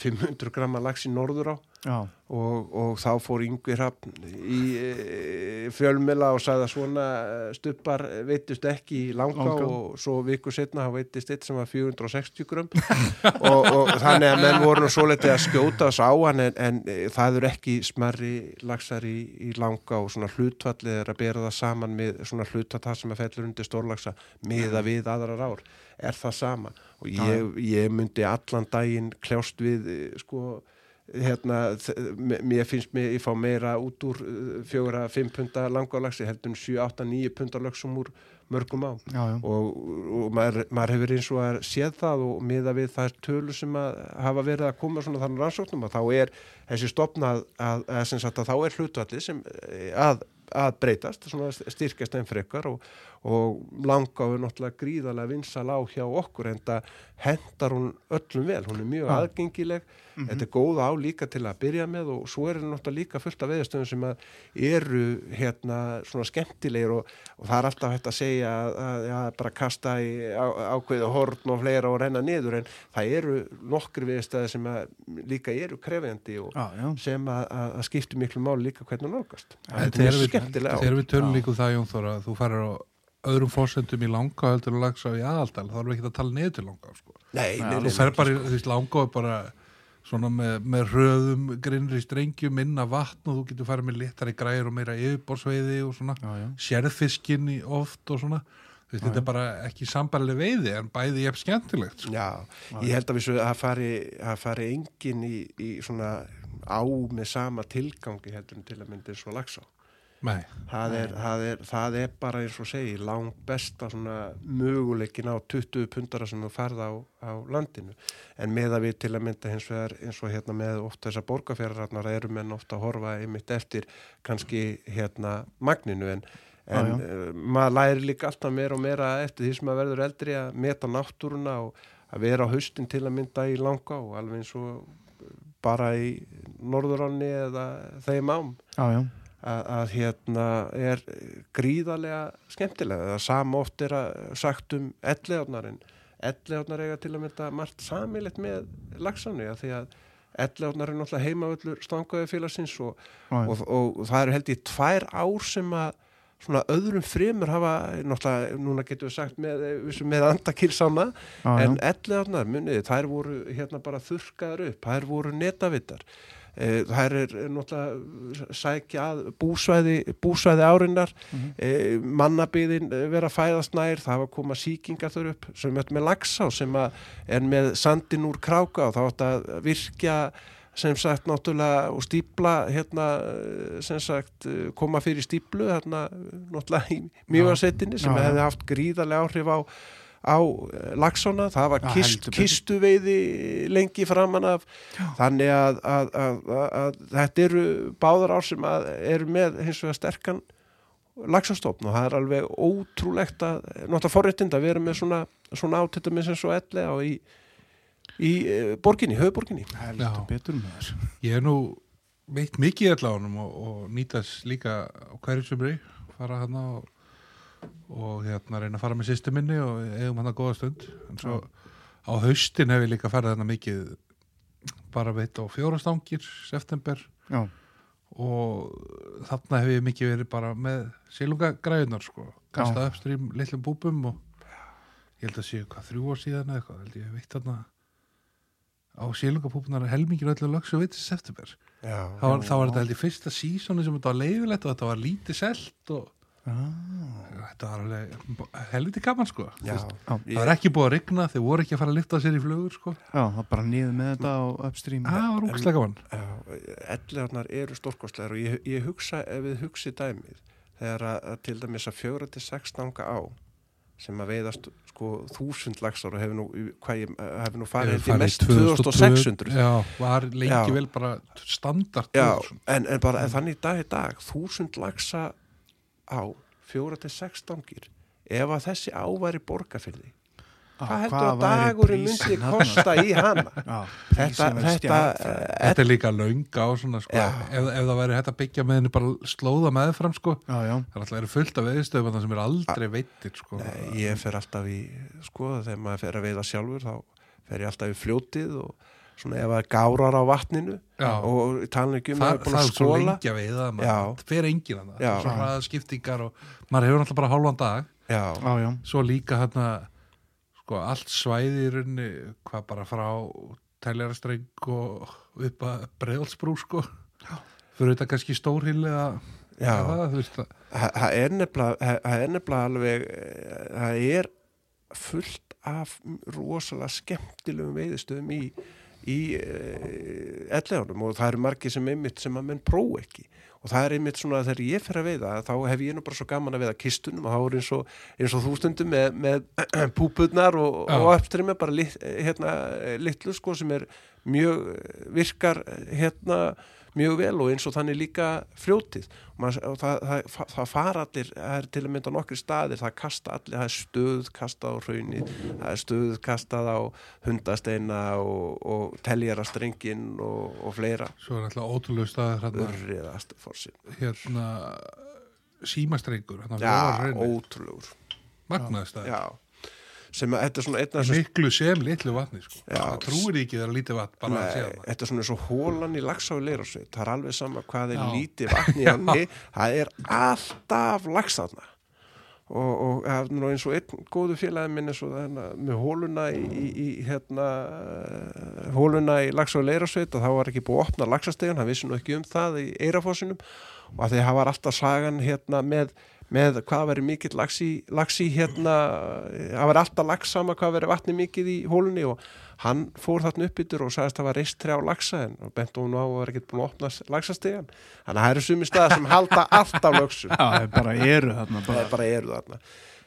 500 gramma lags í norður á og, og þá fór Yngvi Hrafn í e, fjölmela og sagði að svona eh, stubbar veitust ekki í langa Langa. og svo viku setna þá veitist eitt sem var 460 grum og, og þannig að menn voru svo letið að skjóta þess á hann en, en e, það eru ekki smerri lagsar í, í langa og svona hlutfallið er að bera það saman með svona hlutfall sem að fellur undir stórlagsa miða við aðrar ár. Er það sama og ég, ég myndi allan daginn kljást við e, sko hérna, mér finnst mér ég fá meira út úr uh, fjóra, fimm punta langálagsi heldur en 7, 8, 9 punta lagsum úr mörgum á já, já. og, og maður, maður hefur eins og að séð það og miða við þær tölur sem að hafa verið að koma svona þannig rannsóknum að þá er þessi stopnað að, að, sem sagt, að þá er hlutvallið sem eh, að, að breytast, svona styrkjast einn frekar og, og langáður náttúrulega gríðarlega vinsal á hjá okkur en það hendar hún öllum vel, hún er mjög Já. aðgengileg þetta er góð á líka til að byrja með og svo er náttúrulega líka fullt af veðastöðum sem að eru hérna svona skemmtilegir og, og það er alltaf hægt að segja að, að ja, bara kasta í á, ákveðu horn og fleira og renna niður en það eru nokkri veðastöði sem að líka eru krefjandi og já. sem að, að, að skipti miklu máli líka hvernig hún. En Þetta er skemmtilega á. þegar við tölum líka um það Jón Þóra að þú farir á öðrum fórsendum í langa heldur og lagsa í aðaldal þá erum við ekki að tala niður til langa sko. Nei, Já, nei, þú nei, fer bara þú veist, langa og bara svona með, með röðum grinnri strengjum minna vatn og þú getur farið með léttari græður og meira yfirborðsveiði og svona í oft og svona þú veist, þetta er bara ekki sambarlega veiði en bæði ég skemmtilegt sko. Já, ég held að við svo að fari, að fari engin í, í svona á með sama tilgangi heldur til að myndi svo lagsá. Nei, Það er, það, er, það er bara eins og segi langt besta svona möguleikin á 20 pundara sem þú ferð á, á landinu. En með að við til að mynda hins vegar eins og hérna með ofta þessar borgarfjörðarnar eru menn ofta að horfa einmitt eftir kannski hérna magninu. En, en Já, uh, maður læri líka alltaf meira og meira eftir því sem maður verður eldri að meta náttúruna og að vera á haustin til að mynda í langa og alveg eins og bara í norðuranni eða þeim ám. Já, já. Að, að hérna er gríðarlega skemmtilega. Það sama oft er að sagt um ellegarnar en ellegarnar eiga til að mynda margt samilegt með lagsánu að því að ellegarnar er náttúrulega heimavöllur stangaði félagsins og, já. og, og, það eru held ég tvær ár sem að svona öðrum fremur hafa náttúrulega, núna getum við sagt með, með andakilsána Já, já. en ellegarnar, muniði, þær voru hérna bara þurrkaðar upp, þær voru netavittar þær er náttúrulega sækja að búsvæði, búsvæði árinnar Mhm. eh, mannabyðin eh, vera að fæðast nær það var að koma sýkingar þar upp sem er með lagsá sem að er með sandin úr kráka og þá átt að virkja sem sagt náttúrulega og stípla hérna eh, sem sagt eh, koma fyrir stíplu hérna náttúrulega í mjögarsettinni sem Já, já. hefði haft gríðarlega áhrif á á lagsóna, það var Já, kist, kistuveiði lengi framan af. Þannig að, að, að, að, að þetta eru báðar ár sem að eru með hins vegar sterkan lagsastofn og það er alveg ótrúlegt að náttúrulega forréttind að vera með svona, svona átetta með sem svo elli á í, í eh, borginni, höfuborginni Já. ég er nú veitt mikið öll á honum og, og nýtast líka á hverju sumri fara hann og, og hérna reyna að fara með sýstu minni og eigum hann að góða stund. En svo á haustin hef ég líka farið hann mikið bara veitt á fjórastangir september. Já, og þarna hef ég mikið verið bara með silungagræðunar sko, kasta uppstrým litlum búbum og ég held að séu hvað þrjú ár síðan eða eitthvað, ég veitt þarna á silungabúbunar helmingir öllu lögsu veitis september. Já, þá var þetta held ég fyrsta sísoni sem þetta var leifilegt og þetta var lítið selt og ah, þetta var alveg helviti gaman sko Já. það var ekki búið að rigna, þeir voru ekki að fara að lyfta sér í flugur sko, já, það bara niður með þetta á upstream. það var úkslega gaman já ellegarnar eru stórkostlegar og ég, ég hugsa, ef við hugsi dæmið þegar að, að til dæmis að fjögra til sex stanga á sem að veiðast sko þúsund lagsar og hefur nú, hvað ég, hefur nú farið held ég mest 2600 já, var lengi Já. vel bara standart Já, 2000. en, en bara en þannig í dag í dag þúsund lagsa á fjóra til sex stangir. Ef að þessi áværi borgarfyrði hvað heldur að dagurinn myndi kosta í hana? Já, þetta, þetta, þetta er líka lönga á svona sko, ef, ef það væri hægt að byggja með henni bara slóða meðfram sko, Já, já, það er alltaf eru fullt af veðstöðum sem er aldrei veitir sko. Nei, ég fer alltaf í sko þegar maður fer að veiða sjálfur þá fer ég alltaf í fljótið og svona ef að gárar á vatninu Já. og talan ekki um það, að búin það að er svo skóla lengi að veiða Já. maður fer enginn að það svo hraða skiptingar og maður hefur náttúrulega bara hálfan dag. Já, svo líka hérna sko allt svæði í rauninni hvað bara frá tæljarastrenг og upp að breiðalsbrú sko. Fyrir þetta kannski stórhýli að já. að það, það. Það það er nefnilega, það það er nefnilega alveg, eh, það er fullt af rosalega skemmtilegum veiðistöðum í, í uh, elleganum og það eru margir sem einmitt sem að menn próf ekki. Og það er einmitt svona að þegar ég fer að veiða þá hef ég nú bara svo gaman að veiða kistunum og þá er eins og, eins og þú stundum með, með púpurnar og, og uppstrimi bara lit, hérna, litlu sko sem er mjög virkar hérna mjög vel og eins og þannig líka fljótið. Og, og það, það, það, það fara allir það er til að mynda nokkri staðir það kasta allir, það er stöð kastað á hraunið það er stöð kastað á hundasteina og, og teljara strengin og, og fleira. Svo er alltaf ótrúlega staðar hérna, urriðast fórsin hérna símastrengur hérna, já, ótrúlegur. Magnaði staðar já, sem að þetta er svona einn af þessum miklu sem litlu vatni sko. Það trúir ekki þegar lítið vatn bara að Nei, sé það. þetta er svona eins og hólan í lagsá í leirásveit, það er alveg sama hvað er Já. lítið vatni í hanni, það er alltaf lagsaðna og, og ja, nú eins og einn góðu félagi minn eins og hérna, með hóluna í, í, í hérna hóluna í lagsá í leirásveit og þá var ekki búið að opna lagsastegun, hann vissi nú ekki um það í eirafossinum og að því það var alltaf sagan hérna með með hvað veri mikill laxi, laxi hérna, það veri alltaf lax sama hvað veri vatni mikið í hólunni og hann fór þarna upp yttur og sagðist að það var reist trjá laxa en og bent hún á að vera ekkert búin að opna laxastegan þannig að það eru sumi staðar sem halda alltaf lögsum já, það er bara eru þarna það er bara eru þarna.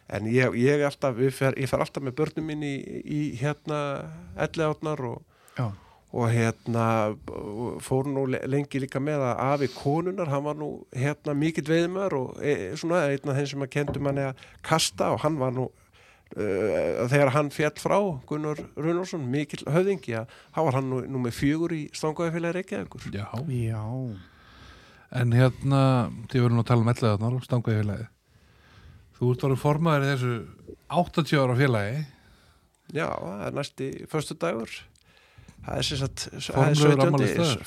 En ég, ég, alltaf, fer, ég fer alltaf með börnum mín í, í hérna elli átnar og, Já, og hérna fór nú le- lengi líka með að afi konunar, hann var nú hérna mikill veiðmör og e, svona einn af þeim sem að kendu manni að kasta og hann var nú uh, þegar hann fjall frá Gunnar Runarsson, mikill höfðingi að þá var hann nú, nú með fjögur í stangaðafélagi Reykjavíkur. Já, já, en hérna þið verðum nú að tala um ellega þarna og stangaði félagi þú ert orðið formaður í þessu 80 ára félagi. Já, það er næsti förstu dagur það er sem sagt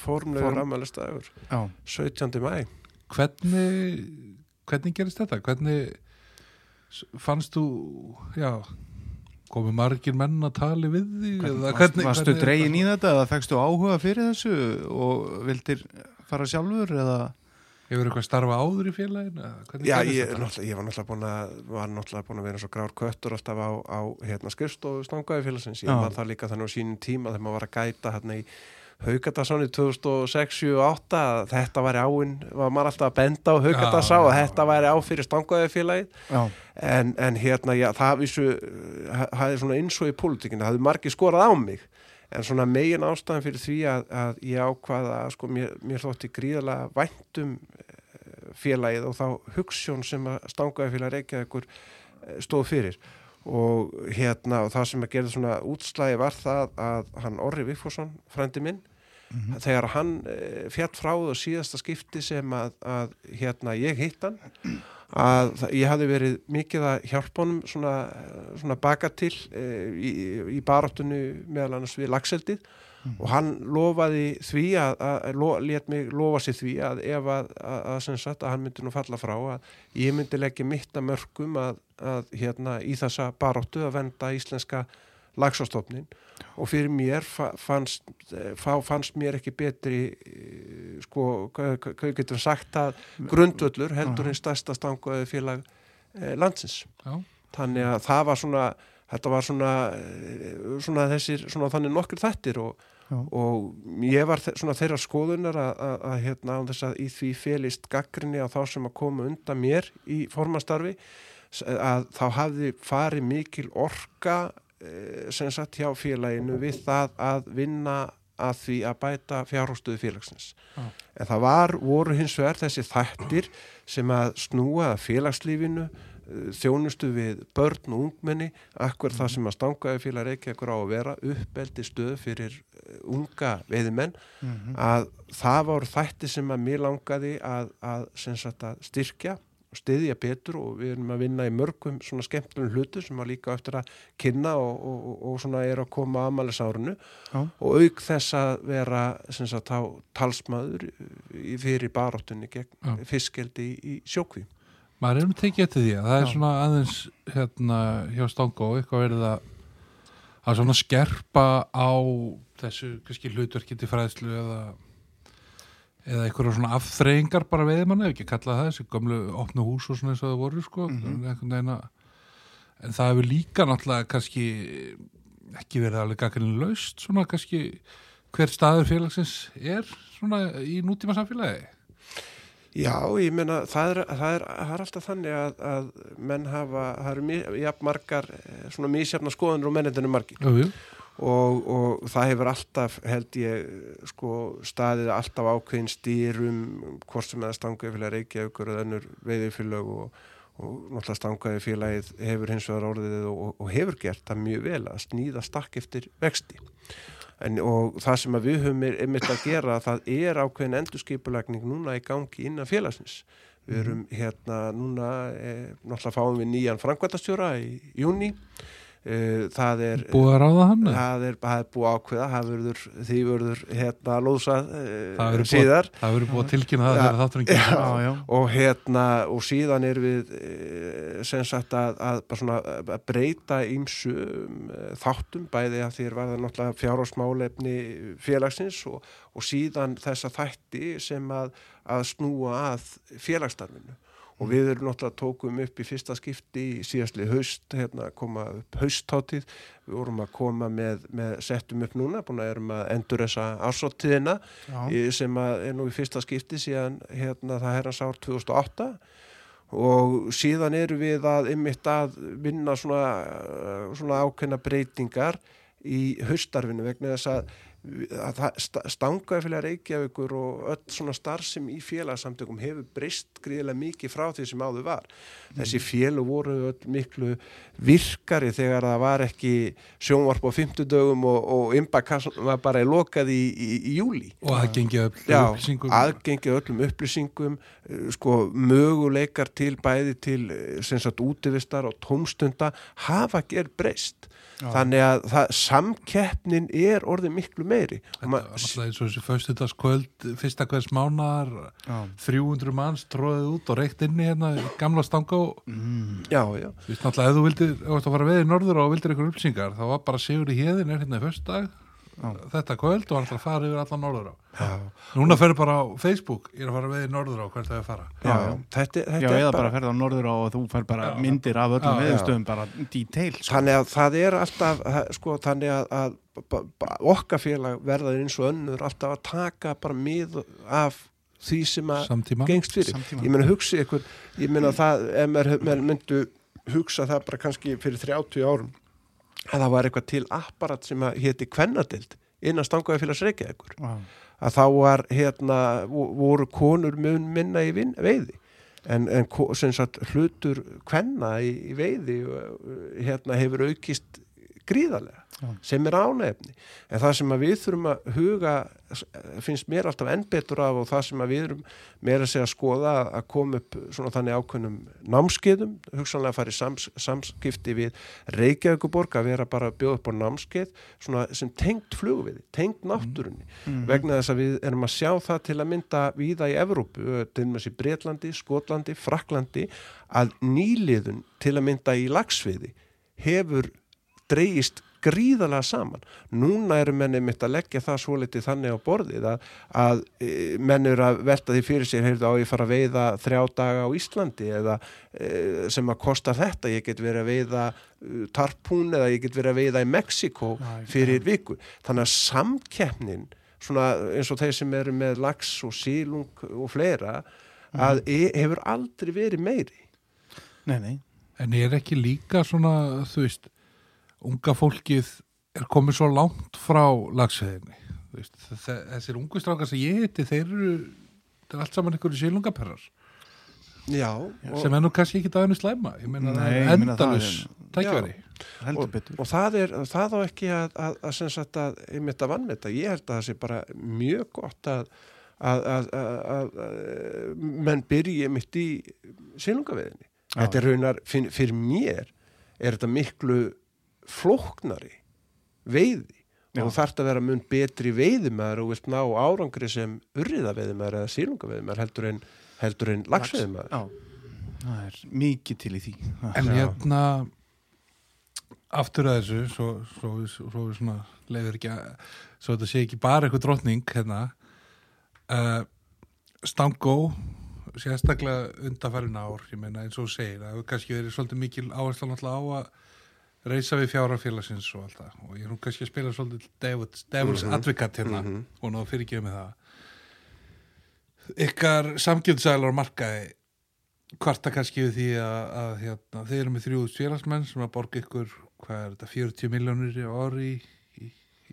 Formlegur já 17. mæ hvernig hvernig gerist þetta? hvernig fannst þú já, komið margir menn að tali við því Hvernig, varst, Varstu dregin í þetta eða fegstu áhuga fyrir þessu og vildir fara sjálfur eða hefur eitthvað starfa áður í hvernig Já, ég, ég var náttúrulega búin að var náttúrulega búin að vera svo grár köttur alltaf á, á hérna, skrifstofu stangaði félagsins. Ég Já. man það líka þannig á sínum tíma þegar maður var að gæta hérna í Haugatasáni 2006-2008 þetta væri áinn, var maður alltaf að benda á Haugatasá Já, og þetta væri á fyrir stangaði félagið Já, en, en hérna, já, það það er svona eins og í pólitíkinu það hefði margir skorað á mig en svona megin ástæðan fyrir því að, að ég ákvaða að sko mér, mér þótti gríðalega væntum eh, félagið og þá hugssjón sem að stangaði félag Reykjavíkur eh, stóð fyrir. Og hérna og það sem að gera svona útslægi var það að hann Orri Vigfússon, frændi minn þegar hann e, fjall frá það síðasta skipti sem að, að hérna ég hitt hann að ég hafði verið mikið að hjálpa honum svona, svona baka til e, í, í baráttunni meðal annars við lagseldið og hann lofaði því að, að, lo, let mig lofa sér því að ef að, að, sagt að hann myndi nú falla frá að ég myndi leggja mitt að mörgum að hérna í þessa baráttu að venda íslenska lagsastofnin og fyrir mér fa- fannst, eh, fannst mér ekki betri eh, sko, hvað getur við sagt að grundvöllur heldur hinn stærsta stanguði félag eh, landsins. Já. þannig að það var svona þetta var svona, svona þessir svona þannig nokkur þættir og, og ég var svona þeirra skoðunar að, hérna á þess að í því felist gaggrinni á þá sem að koma undan mér í formastarfi að þá hafði farið mikil orka sem sagt hjá félaginu við það að vinna að því að bæta fjárhóstuðu félagsins. Já. En það var, voru hins vegar þessi þættir sem að snúa félagslífinu, eh, þjónustu við börn og ungmenni, akkur það sem að stangaði félag Reykjavíkur á að vera uppeldi stöð fyrir eh, unga veiðimenn, Mhm. að það voru þættir sem að mér langaði að, að, að styrkja styðja betur og við erum að vinna í mörgum svona skemmtlunum hlutu sem að líka eftir að kynna og, og, og, og svona er að koma að amalisárunu Já. og auk þess að vera sem sagt á talsmaður í fyrir baráttunni gegn Já. fiskeldi í, í sjókví. maður erum tekið eftir því að það er Já. svona aðeins hérna hjá Stangó eitthvað verið að að svona skerpa á þessu kannski hlutverki til fræðslu eða eða einhverja svona afþreyingar bara veiðmann ef ekki að kalla það þessi gömlu opnu hús og svona eins og það voru sko veginn að en það hefur líka náttúrulega kannski ekki verið alveg gaggrinn laust svona kannski hver staður félagsins er svona í nútíma samfélagi Já, ég meina það er, það er, það er alltaf þannig að, að menn hafa, það eru jafn margar eh, svona mísjafna skoðunir og mennendinu margir. Jú, jú. Og, og það hefur alltaf held ég sko staðið alltaf ákveðin stýrum hvort sem eða stangaði félag Reykjavíkur eða önnur veiðifélag og, og náttúrulega stangaði félagið hefur hins vegar orðið og, og hefur gert það mjög vel að snýða stakk eftir vexti. En, og það sem við höfum er einmitt að gera það er ákveðin endurskipulegning núna í gangi innan félagsins. Við erum hérna núna eh, náttúrulega fáum við nýjan framkvæmtastjóra í júni það er búið að ráða hann það er, það er búið ákveða það verður, því verður hérna lóðsað Það verður búið- síðar. Það verður búið að tilkynna það Já. Já, já. og hérna og síðan er við uh, sem sagt að, að, bara svona, að breyta ímsu um, þáttum bæði að því er varða náttúrulega fjárhásmálefni félagsins og, og síðan þessa þætti sem að, að snúa að félagsstarfinu og við erum náttúrulega tókum upp í fyrsta skipti í síðastli haust, hérna koma upp hausttátíð, við vorum að koma með, með settum upp núna, búin að erum að endur þessa í- sem er nú í fyrsta skipti síðan hérna það herrans ár 2008 og síðan eru við að ymmit að vinna svona, svona ákveðna breytingar í haustarfinu vegna þess að að það sta- stangaði fyrir Reykjavíkur og öll svona starfsem í félagsamtökum hefur breyst gríðilega mikið frá því sem áður var. Þessi félag voru öll miklu virkari þegar það var ekki sjónvarp á fimmtudögum og, og imbakassan var bara lokað í, í, í júli. Og aðgengi öll Já, upplýsingum. aðgengi að öllum upplýsingum eh, sko möguleikar til bæði til eh, sem sagt útivistar og tómstunda hafa gerð breyst. Þannig að það, samkeppnin er orðið miklu meiri Þetta eins og þessi föstudagskvöld, fyrsta hvers mánar, Já. 300 manns tróðið út og reykt inni hérna í gamla stanga og Mm. já, já, þú veist náttúrulega ef þú vildir, ef þú ætti að fara veið í norður og vildir einhver upplýsingar, þá var bara Sigur í hérðin er hérna í föstudag, Já. Þetta kvöld og hann ætla að fara yfir allan norður á. já, Núna ferur bara á Facebook, ég er að fara veið í norður á hvert það er að fara. já, já. Þetta, þetta Já, er eða bara, bara ferða á norður á og þú fær bara Já. myndir af öllum Já, veðustöðum, bara detail sko. þannig að það er alltaf sko, þannig að, að okkar félag verðar eins og önnur alltaf að taka bara mið af því sem að Samtíma. gengst fyrir Samtíma. ég meina hugsi ykkur ég meina það, ef maður maður myndu hugsa það bara kannski fyrir 30 árum að það var eitthvað til apparat sem að héti kvennadild innan stangaði félags Reykjavíkur Já. að þá var hérna vo- voru konur mun minna í vin, veiði en, en sagt hlutur kvenna í, í veiði hérna hefur aukist gríðarlega Já. sem er ánefni en það sem við þurfum að huga finnst mér alltaf enn betur af og það sem við erum meira að segja að skoða að koma upp svona þannig ákveðnum námskeiðum, hugsanlega að fara í sams, samskipti við Reykjavíkuborg að vera bara að bjóða upp á námskeið svona sem tengt flugviði, tengt náttúrunni Mhm. vegna þess að við erum að sjá það til að mynda víða í Evrópu, til og með í Breitlandi, Skotlandi, Fraklandi að nýliðun til að mynda í lagsviði hefur dreigist gríðalega saman. Núna eru menni mitt að leggja það svo litið þannig á borðið að, að e, menn eru að velta því fyrir sér, heyrðu á ég fara að veiða þrjá daga á Íslandi eða e, sem að kosta þetta, ég get verið að veiða uh, tarpún eða ég get verið að veiða í Mexiko fyrir viku. Þannig að samkeppnin, svona eins og þeir sem eru með lax og sílung og fleira, að e, hefur aldrei verið meiri. Nei, nei. En er ekki líka svona, þú veist, unga fólkið er komið svo langt frá lagsveðinni. Þú Veist, þe- þessir ungu strákar sem ég heiti, þeir eru, það er allt saman einhverju sílungaperrar Já, sem er nú kannski ekki daginu slæma. Ég meina, Nei, það er endalus er-. Heldur og, og það er það á ekki að, að, að sem sagt að einmitt að vannmeta, ég held að það sé bara mjög gott að, að, að, að, að, að menn byrji mitt í sílungaveðinni. Já. Þetta er raunar, fyrir mér er þetta miklu flóknari veiði Já. og þú þarft að vera mun betri veiðimæður og vilt ná árangri sem urriða veiðimæður eða sílungaveðimæður heldur en, heldur en lagsveiðimæður. Já, það er mikið til í því En Já. hérna aftur að þessu svo, svo, svo, svo leiður ekki að svo þetta sé ekki bara eitthvað drottning hérna uh, Stangó sérstaklega undarfærin ár ég meina eins og segir, það hefur kannski verið svolítið mikil áhersla náttúrulega á að reysa við fjárafélagsins og allt það og ég er nú kannski að spila svolítið Devil's, Devil's Mhm. Advocate hérna Mhm. og náðu fyrir ekki með það ykkar samgjöldssælar markaði kvarta kannski við því að, að hérna, þeir eru með þrjúðust félagsmenn sem að borga ykkur, hvað er þetta, 40 miljónir í ári í, í,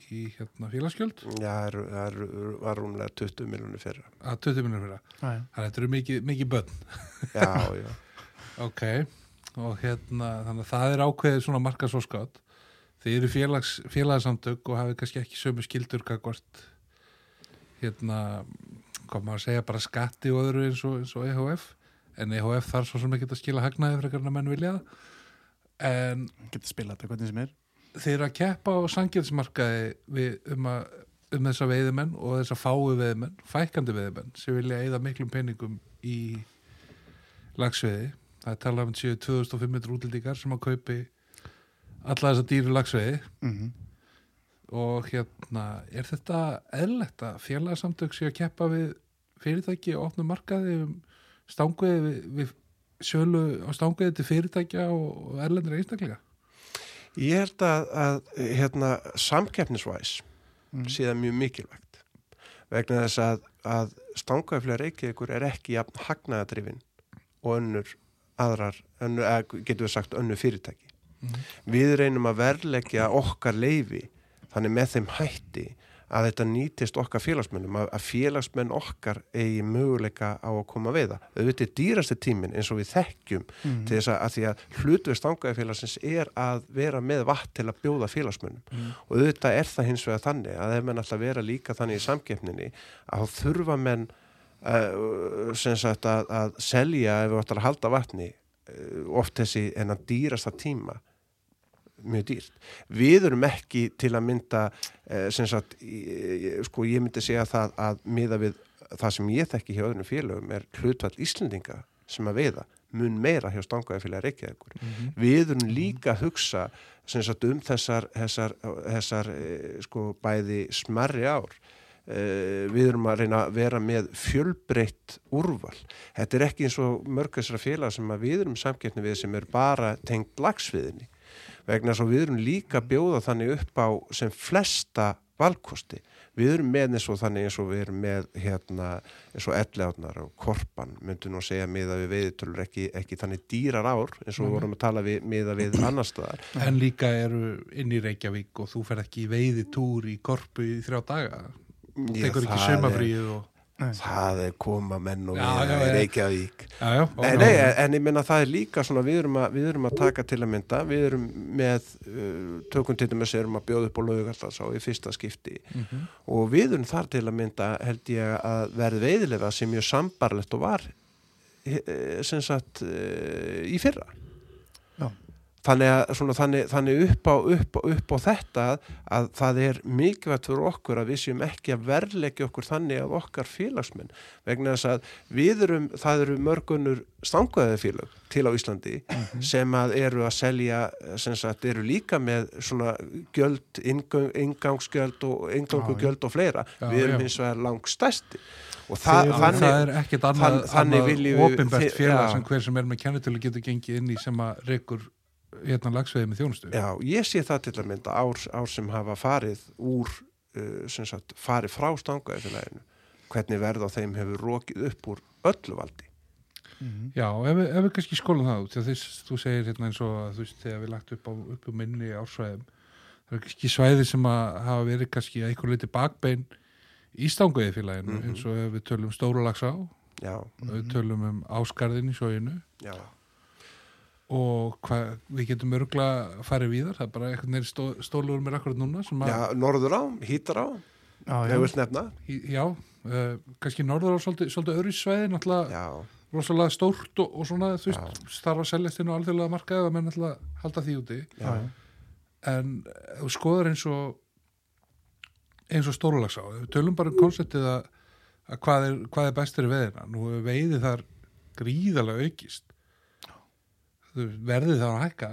í hérna, félagsgjöld Já, það er- er- var rúmlega 20 miljonir fyrra. að 20 miljónir fyrir það. Já, já. Þannig að þetta eru mikið, mikið börn. Já, já. Ok, og hérna, þannig að það er ákveðið svona marka svo skátt. Þið eru félags, félagsamtök og hafið kannski ekki sömu skildur kakvart hérna, maður að segja, bara skatti og öðru eins og, eins og EHF. En EHF þarf svo sem ekki að skila hagnaði frekar en að menn vilja. En Getur spilað þetta hvernig sem er þeir eru að keppa á sangilsmarkaði um, um þessa veiðimenn og þessa fáu veiðimenn, fækandi veiðimenn sem vilja eigða miklum peningum í lagsveiði það er talað um séu 2500 útlendingar sem að kaupi alla þessa dýru lagsveiði mm og hérna, er þetta eðlegt að félagsamtök séu að keppa við fyrirtæki og opna markaði um stanguði við, við sölu á stanguði til fyrirtækja og, erlendir einstaklega Ég held að, að hérna, samkeppnisvæs Mm. sé það mjög mikilvægt. Vegna þess að, að stangaflega reykjavíkur er ekki jafn hagnaðadrifin og önnur aðrar, önnur, eða getur við sagt önnur fyrirtæki. Mhm. Við reynum að verleggja okkar leifi þannig með þeim hætti að þetta nýtist okkar félagsmennum að, félagsmenn okkar eigi möguleika á að koma við það. Auðvitað er dýrasti tíminn eins og við þekkjum Mm. til þess að, að því að hlutverð stangaðifélagsins er að vera með vatn til að bjóða félagsmönnum Mm. og auðvitað er það hins vegar þannig að ef menn alltaf vera líka þannig í samkeppninni að þá þurfa menn sem sagt að, að selja ef við ætlar að halda vatni uh, oft þessi en að dýrasta tíma mjög dýrt. Við erum ekki til að mynda uh, sem sagt, sko ég myndi segja það að miða við það sem ég þekki hjá öðrum félögum er hlutvall Íslendinga sem að veiða mun meira hjá stangaði félag Reykjavíkur. Við erum líka að hugsa sem sagt, um þessar, þessar, þessar eh, sko, bæði smarri ár. Eh, við erum að reyna að vera með fjölbreytt úrval. Þetta er ekki eins og mörg þessara félag sem að við erum samkeppni við sem er bara tengt lagsviðinni. Vegna þess að við erum líka að bjóða þannig upp á sem flesta valkosti. Við erum með eins og þannig eins og við erum með hérna eins og ellegarnar og korpan myndu nú að segja miða við veiðitölur ekki, ekki þannig dýrar ár eins og við vorum að tala við, miða við annar staðar. En líka eru inn í Reykjavík og þú fer ekki veiðitúr í korpu í þrjá daga. Já, Tekur ekki það sumafríð og... Það er koma menn og við já. Reykjavík. Já, já. Nei, nei, en ég minna það er líka svona, við erum að, við erum að taka til að mynda, við erum með, uh, tökum til dæmis erum að bjóða upp á laugaldarsá í fyrsta skipti Mhm. og við erum þar til að mynda held ég að verð veiðilega sem mjög sambarlegt og var eh, sem sagt eh, í fyrra. Þannig, að, svona, þannig, þannig upp, á, upp, á, upp á þetta að það er mikilvægt fyrir okkur að við séum ekki að verleggja okkur þannig að okkar félagsmenn vegna þess að við erum, það eru mörgunur stanguðið félag til á Íslandi sem að eru að selja sem sagt eru líka með svona gjöld, ingang, ingangsgjöld og ingangugjöld og fleira. Já, við erum já. hins vegar langstæsti og Það, það, það þannig, er ekkert annað, þann- þannig annað opinbert þi- félag sem hver sem er með kennitölu getur gengið inn í sem að reykur hérna lagsveiði með þjónustu. Já, ég sé það til að mynda ár, ár sem hafa farið úr, uh, sem sagt, farið frá stangaðifélaginu. Hvernig verð á þeim hefur rókið upp úr öllu valdi. Mhm. Já, ef, við- ef við kannski skólum það út, þess, þú segir hérna eins og þú veist, þegar við lagt upp á, upp á minni ársvæðum, það er kannski svæði sem að hafa verið kannski að einhver leiti bakbein í stanguði félaginu, Mhm. eins og ef við tölum stóralagsá, Já, ef við tölum um áskarðin í sjóinu já, og hvað, við getum örgla farið víðar, það er bara einhvern veginn stó, stólur mér akkurat núna sem að, já, norður á, hítar á, Já, ef já. við uh, kannski norður á svolítið, svolítið öðru svæði, náttúrulega já, rosalega stórt og, og svona, þú veist, starfa að seljast inn á alþjóðlega markaði og menn náttúrulega halda því úti. já, En ef þú skoðar eins og eins og stórulags á, við tölum bara um konseptið að, að hvað, er, hvað er bestir veðina. Nú er veiði þar gríðalega aukist. Verðið þar að hækka,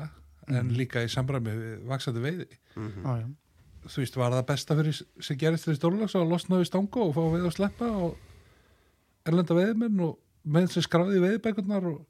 en líka í samræmi við vaksandi veiði. mhm. Já, já. þú veist, var það besta fyrir sem gerist fyrir stórlags að losna við stanga og fá veið að sleppa og erlenda veiðmenn og með sem skráði í veiðbækurnar og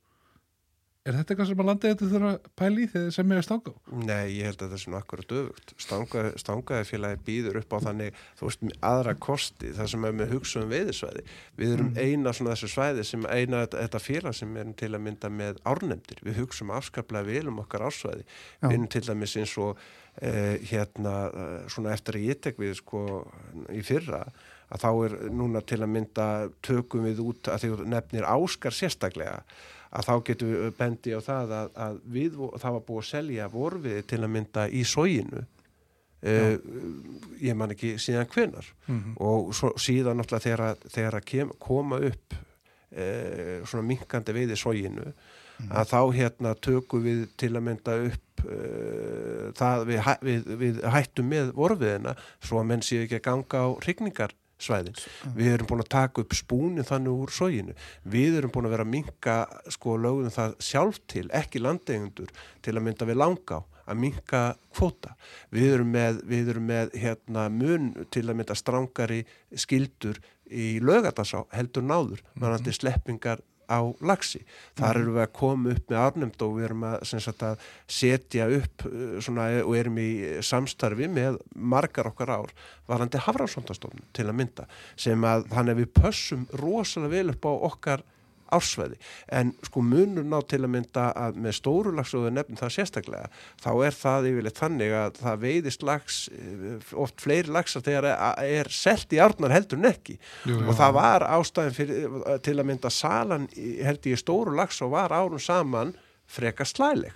er þetta eitthvað sem að landa þetta þurfa að pæla í þegar sem er að stanga? Nei, ég held að það er svona akkurat döfugt. Stangaði, félagi býður upp á þannig, þú veist, aðra kosti, það sem er með hugsa um veiðisvæði. Við erum eina svona þessu svæði sem eina þetta, félag sem erum til að mynda með árnemdir. Við hugsaum afskaplega vel um okkar ársvæði. Já. Við erum til dæmis eins og eh, hérna, eh, svona eftir að ég tek við sko í fyrra, að þá er núna til að mynda tökum við út að þú nefnir Áskar sérstaklega að þá getum við bendi á það að, að við, það var búið að selja vorfiði til að mynda í sóginu uh, ég man ekki síðan hvenar Mhm. og svo, síðan náttúrulega þegar, að- þegar að kem, koma upp uh, svona minkandi veiði sóginu að þá hérna tökum við til að mynda upp uh, það við, við, við hættum með vorfiðina svo að menn séu ekki að ganga á hrygningar svæðin. Við erum búin að taka upp spúnin þannig úr sóginu. Við erum búin að vera að minka sko lögum það sjálf til, ekki landeigundur til að mynda við langa á að minka kvóta. Við erum með, við erum með hérna, mun til að mynda strángari skildur í lögatarsá heldur náður, mannandi sleppingar á lagsi. Þar erum við að koma upp með árnumd og við erum að, sagt, að setja upp uh, svona, og erum í samstarfi með margar okkar ár varandi hafrásondastofnun til að mynda sem að þannig að við pössum rosalega vel upp á okkar ársveði en sko munur ná til að mynda að með stóru lags og við nefnum það sérstaklega þá er það yfirleitt þannig að það veiðist lags eh, oft fleiri lagsar þegar er, selt í árnar heldur en ekki Jú, jú. og það var ástæðin fyrir, til að mynda salan held ég í stóru lags og var árum saman freka slæleg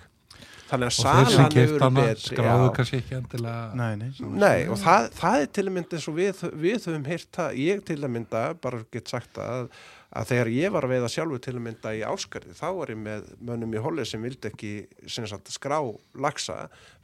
þannig að Og þeir sem salan hana betri skráðu já. kannski ekki endilega Nei, nei. Nei, og það, það er til að mynda eins og við, við höfum heyrt það, ég til að mynda bara get sagt að, að þegar ég var að veiða sjálfur til að mynda í áskarði þá var ég með mönnum í holli sem vildi ekki sem sagt, skrá lagsa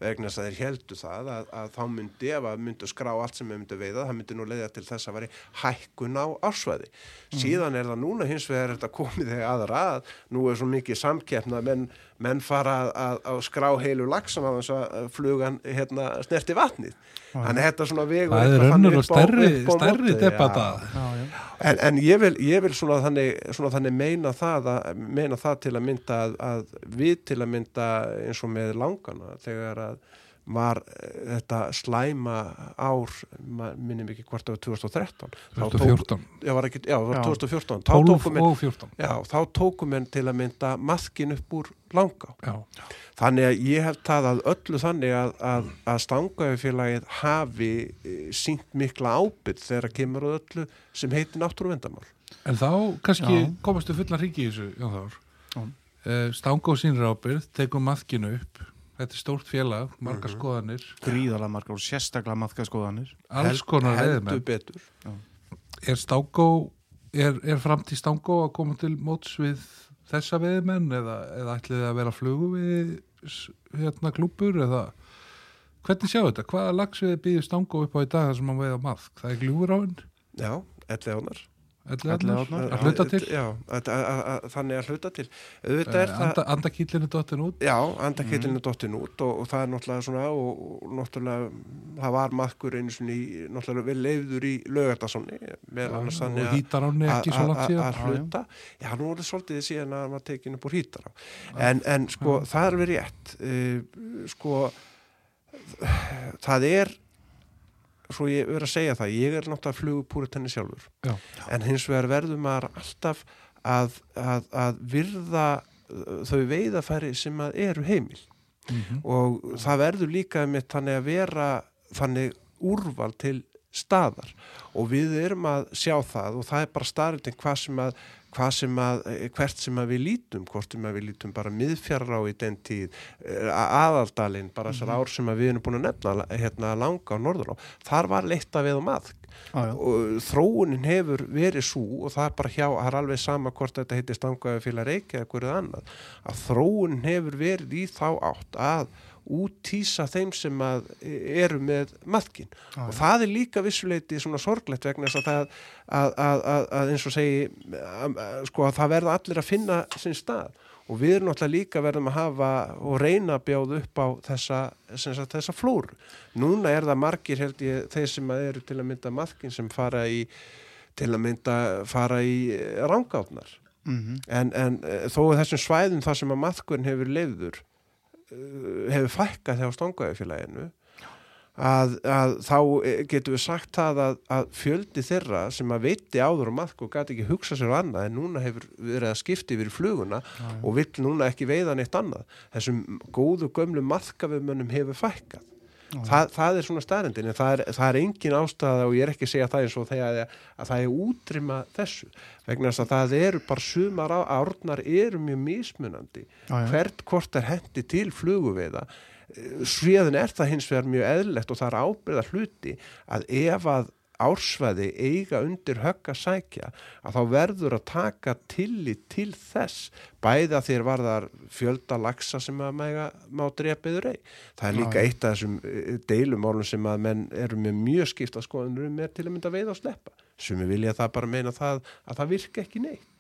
vegna þess að þeir heldu það að, að þá myndi ef að myndu skrá allt sem við myndu veiða það myndi nú leiða til þess að veri hækkun á ársvæði. Síðan er það núna hins vegar er þetta komið þegar aðra að nú er svo mikið samkeppna að menn, menn fara að, að, að skrá heilu lagsan á þess að flugan hérna, snerti vatnið. Þannig að þetta svona vegur Það er önnur og stærri, stærri debata. En, en ég vil, ég vil svona, þannig, svona þannig meina það, að, meina það til að mynda að, að við til að mynda eins og með langana þegar að var eh, þetta slæma ár, minnum ekki hvort það var 2013 Þá tók- 2014 Já, var ekki, já, var Já. 2014 Þá 12 tókum 14 já, þá tókum menn til að mynda maðkin upp úr langa Já, Þannig að ég hef það að öllu þannig að, að, að stangafélagið hafi e, sínt mikla ábyrð þegar kemur á öllu sem heitir náttúruvendamál. en þá kannski Já. komastu fullan ríki í þessu Jón Þór. Uh, Stanga og sínir ábyrð, tegum maðkinu upp Þetta er stórt félag, margar Mhm. skoðanir Gríðalega margar og sérstaklega maðkaskoðanir. alls konar Heldur veðimenn betur. Er Stangó er, er fram til Stangó að koma til móts við þessa veðimenn eða, eða ætlið þið að vera flugu við hérna klúpur eða hvernig sjá þetta? Hvaða lagsvið býður Stangó upp á í dag þar sem hann veiða maðk? Það er gljúfur á henn? Já, elli ánar. Að hluta til? Já, að, að, þannig að hluta til. Eh, andakýllinu dottin út. Já, andakillinu mm. dottin út og, og það er náttúrulega svona og, og náttúrulega það var maðkur einu svona í náttúrulega vel leiður í annars og ánni ekki svo langt síðan. að hluta, já nú er það svolítið síðan að maður tekin upp úr hýtar á en, en sko það er verið rétt. Uh, sko það er svo ég verið að segja það, ég er náttúrulega flugupúrit henni sjálfur Já. en hins vegar verður maður alltaf að, að, að virða uh, þau veiðafæri sem að eru heimil Mhm. og það verður líka með þannig að vera þannig úrval til staðar og við erum að sjá það og það er bara starfinn hvað sem að, hvað sem að eh, hvert sem að við lítum, hvort sem að við lítum bara miðfjara á í den tíð eh, aðaldalinn, bara þessar ár sem að við erum búin að nefna hérna langa á norðurá, þar var leitt að við um að. Já, já. og þróunin hefur verið svo og það er bara hjá, það er alveg sama hvort þetta heitir stangaði félag reykja eða hverju annað, að þróunin hefur verið í þá átt að útýsa þeim sem að eru með maðkin Já, og það er líka vissuleiti svona sorglegt vegna þess að að, að, að, að eins og segi sko að það verða allir að finna sinn stað og við erum náttúrulega líka verðum að hafa og reyna að bjóða upp á þessa, sagt, þessa flóru. Núna er það margir held ég þeir sem eru til að mynda maðkin sem fara í til að mynda fara í rángátnar Mhm. en, en eh, þó þessum svæðum þar sem að maðkurinn hefur lefður hefur fækkað hjá stangvæðifélaginu að, að þá eh, getum við sagt það að, að fjöldi þeirra sem að veiti áður og maðk og gæti ekki hugsa sér annað en núna hefur verið að skipti yfir fluguna Já, og vill núna ekki veiða neitt annað. Þessum góðu gömlu maðkafumönnum hefur fækkað það, það er svona staðrendin en það er, það er engin ástæða og ég er ekki að segja það eins og þegar að, að það er útrýma þessu vegna þess að það eru bara sumar á- árnar eru mjög mismunandi Já, já. hvert hvort er hendi til fluguveiða sviðin er það hins vegar mjög eðlilegt og það er ábyrða hluti að ef að ársvæði eiga undir högg að sækja að þá verður að taka tillit til þess bæða þér varðar fjölda lagsa sem að mega, má drepiður ei. Það er líka eitt af þessum eh, deilumálum sem að menn eru með mjög skipta skoðanur um er til að mynda veið og sleppa. Sumi vilja það bara meina það að það virka ekki neitt.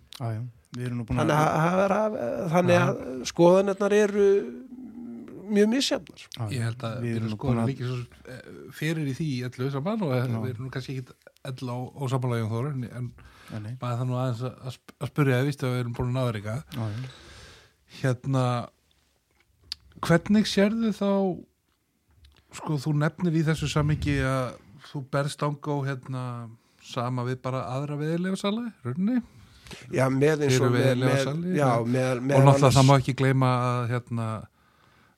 Við búin Þannig að, að, að, að skoðanirnar eru mjög misjafnar. Ég held að við erum sko líka svo eh, fyrir í því öllu saman og Já. við erum nú kannski ekki öll á ósamalagum þóru en, en bara það nú aðeins að, að sp- að spyrja að víst að við erum búin að náður eitthvað. Hérna hvernig sérðu þá sko þú nefnir í þessu samingi að þú berst ánga og hérna sama við bara aðra viðlega sala runni? Já, með eins og með, með, sali, já, með, og náttúrulega það má ekki gleyma að hérna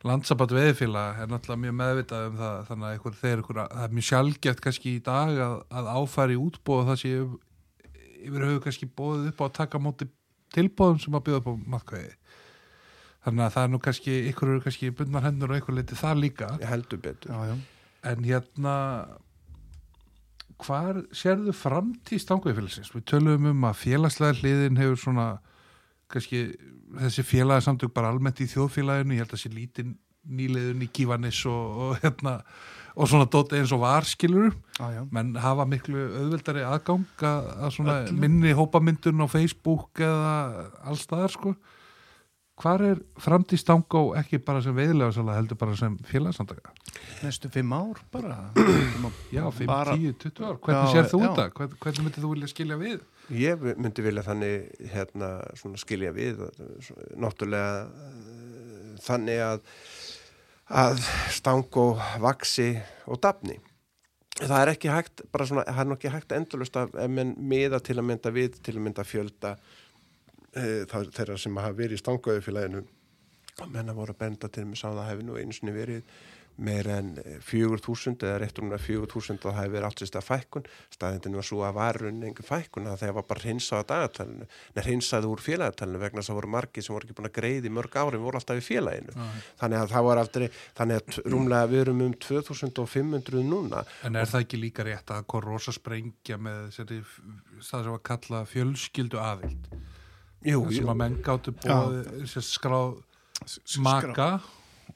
landsabat veðifélag er náttúrulega mjög meðvitað um það þannig að ykkur, þeir ykkur, það er mjög sjálfgeft kannski í dag að, að áfæri útbóð það sé yfir höfu kannski bóðið upp á að taka á móti tilbóðum sem að bjóða upp á matkvæði þannig að það er nú kannski ykkur eru kannski bundnar hendur og ykkur leiti það líka Ég heldur betur. Já, já. en hérna hvar sérðu framtíð stangveifélagsins? Við tölum um að félagslega hliðin hefur svona kannski þessi félagsamtök bara almennt í þjóðfélaginu, ég held að sé lítinn nýliðun í Kívanis og, og hérna og svona dóti eins og varskilur já. menn hafa miklu auðveldari aðgang að, að svona Öllum. minni hópamyndun á Facebook eða allstaðar sko hvar er framtíð stangó ekki bara sem veiðlega sala heldur bara sem félagsamtaka? Næstu fimm ár bara. Já, 5, Bara- 10, 20 ár. Hvernig Já, sér þú þetta? Hvernig, hvernig myndir þú vilja skilja við? Ég myndi vilja þannig hérna svona skilja við náttúrulega eh, þannig að að stang og vaksi og dafni. Það er ekki hægt, bara svona, það er nú ekki hægt endalust að ef menn miða til að mynda við, til að mynda fjölda það, þeirra sem hafa verið í stangauðufélaginu og menna voru að benda til mig sá það hefði nú einu sinni verið meir en 4.000 eða réttur núna 4.000 og það hefði verið allt sér stað fækkun. Staðindin var svo að varun engin fækkun að það var bara hreinsað á dagatalinu neð hreinsað úr félagatalinu vegna þess að voru margi sem voru ekki búin að greiði mörg ári voru alltaf í félaginu. Þannig að það var aldrei þannig að rúmlega við erum um 2500 núna. En er það ekki líka rétt að Korosa sprengja með það sem var kalla fjölskyldu aðild? Jú, sem jú, að menn gáttu búið skráð maka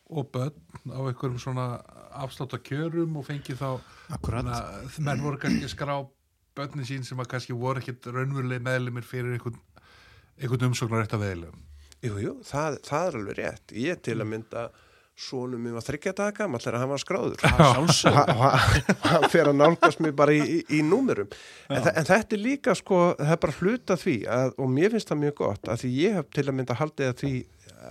og börn á einhverjum svona afslátt að kjörum og fengi þá menn voru kannski skrá börnin sín sem að kannski voru ekkit raunveruleg meðlumir fyrir einhvern, einhvern umsóknar rétt að veðilegum. jú, jú það, það er alveg rétt. Ég til að mynda sonum minn var þryggja daga gamall þegar hann var skráður. Ha- hann fer að nálgast mig bara í, í, í númerum. En, en þetta er líka sko það er bara hluta því að, og mér finnst það mjög gott að því ég hef til að mynda haldið að því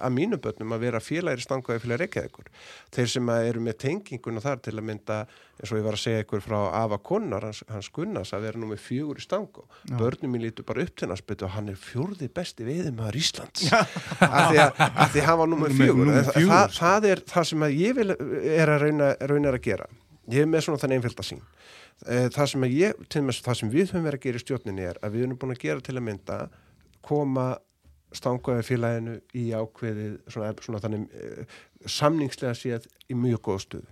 að mínu börnum að vera félagir stangaði fyrir reykjaðekur þeir sem að eru með tenginguna þar til að mynda eins og ég var að segja ykkur frá Ava Konnar, hans, hans Gunnars að vera nú með fjögur í stangó. Já. börnum mín lítur bara upp til hans betur hann er fjórði besti veiðumæður Íslands. Af því að, að því hann var númer Númer- fjögur, númer En fjögur, það, sko. það er það sem að ég vil er að reyna, reyna að gera. Ég hef með svona þannig einfélta sín Eh, það sem, að ég, dæmis, það sem við höfum verið að gera í stjórninni er að við erum búin að gera til að mynda koma stangaði félaginu í ákveðið svona, svona þannig uh, samningslega séð í mjög góð stuð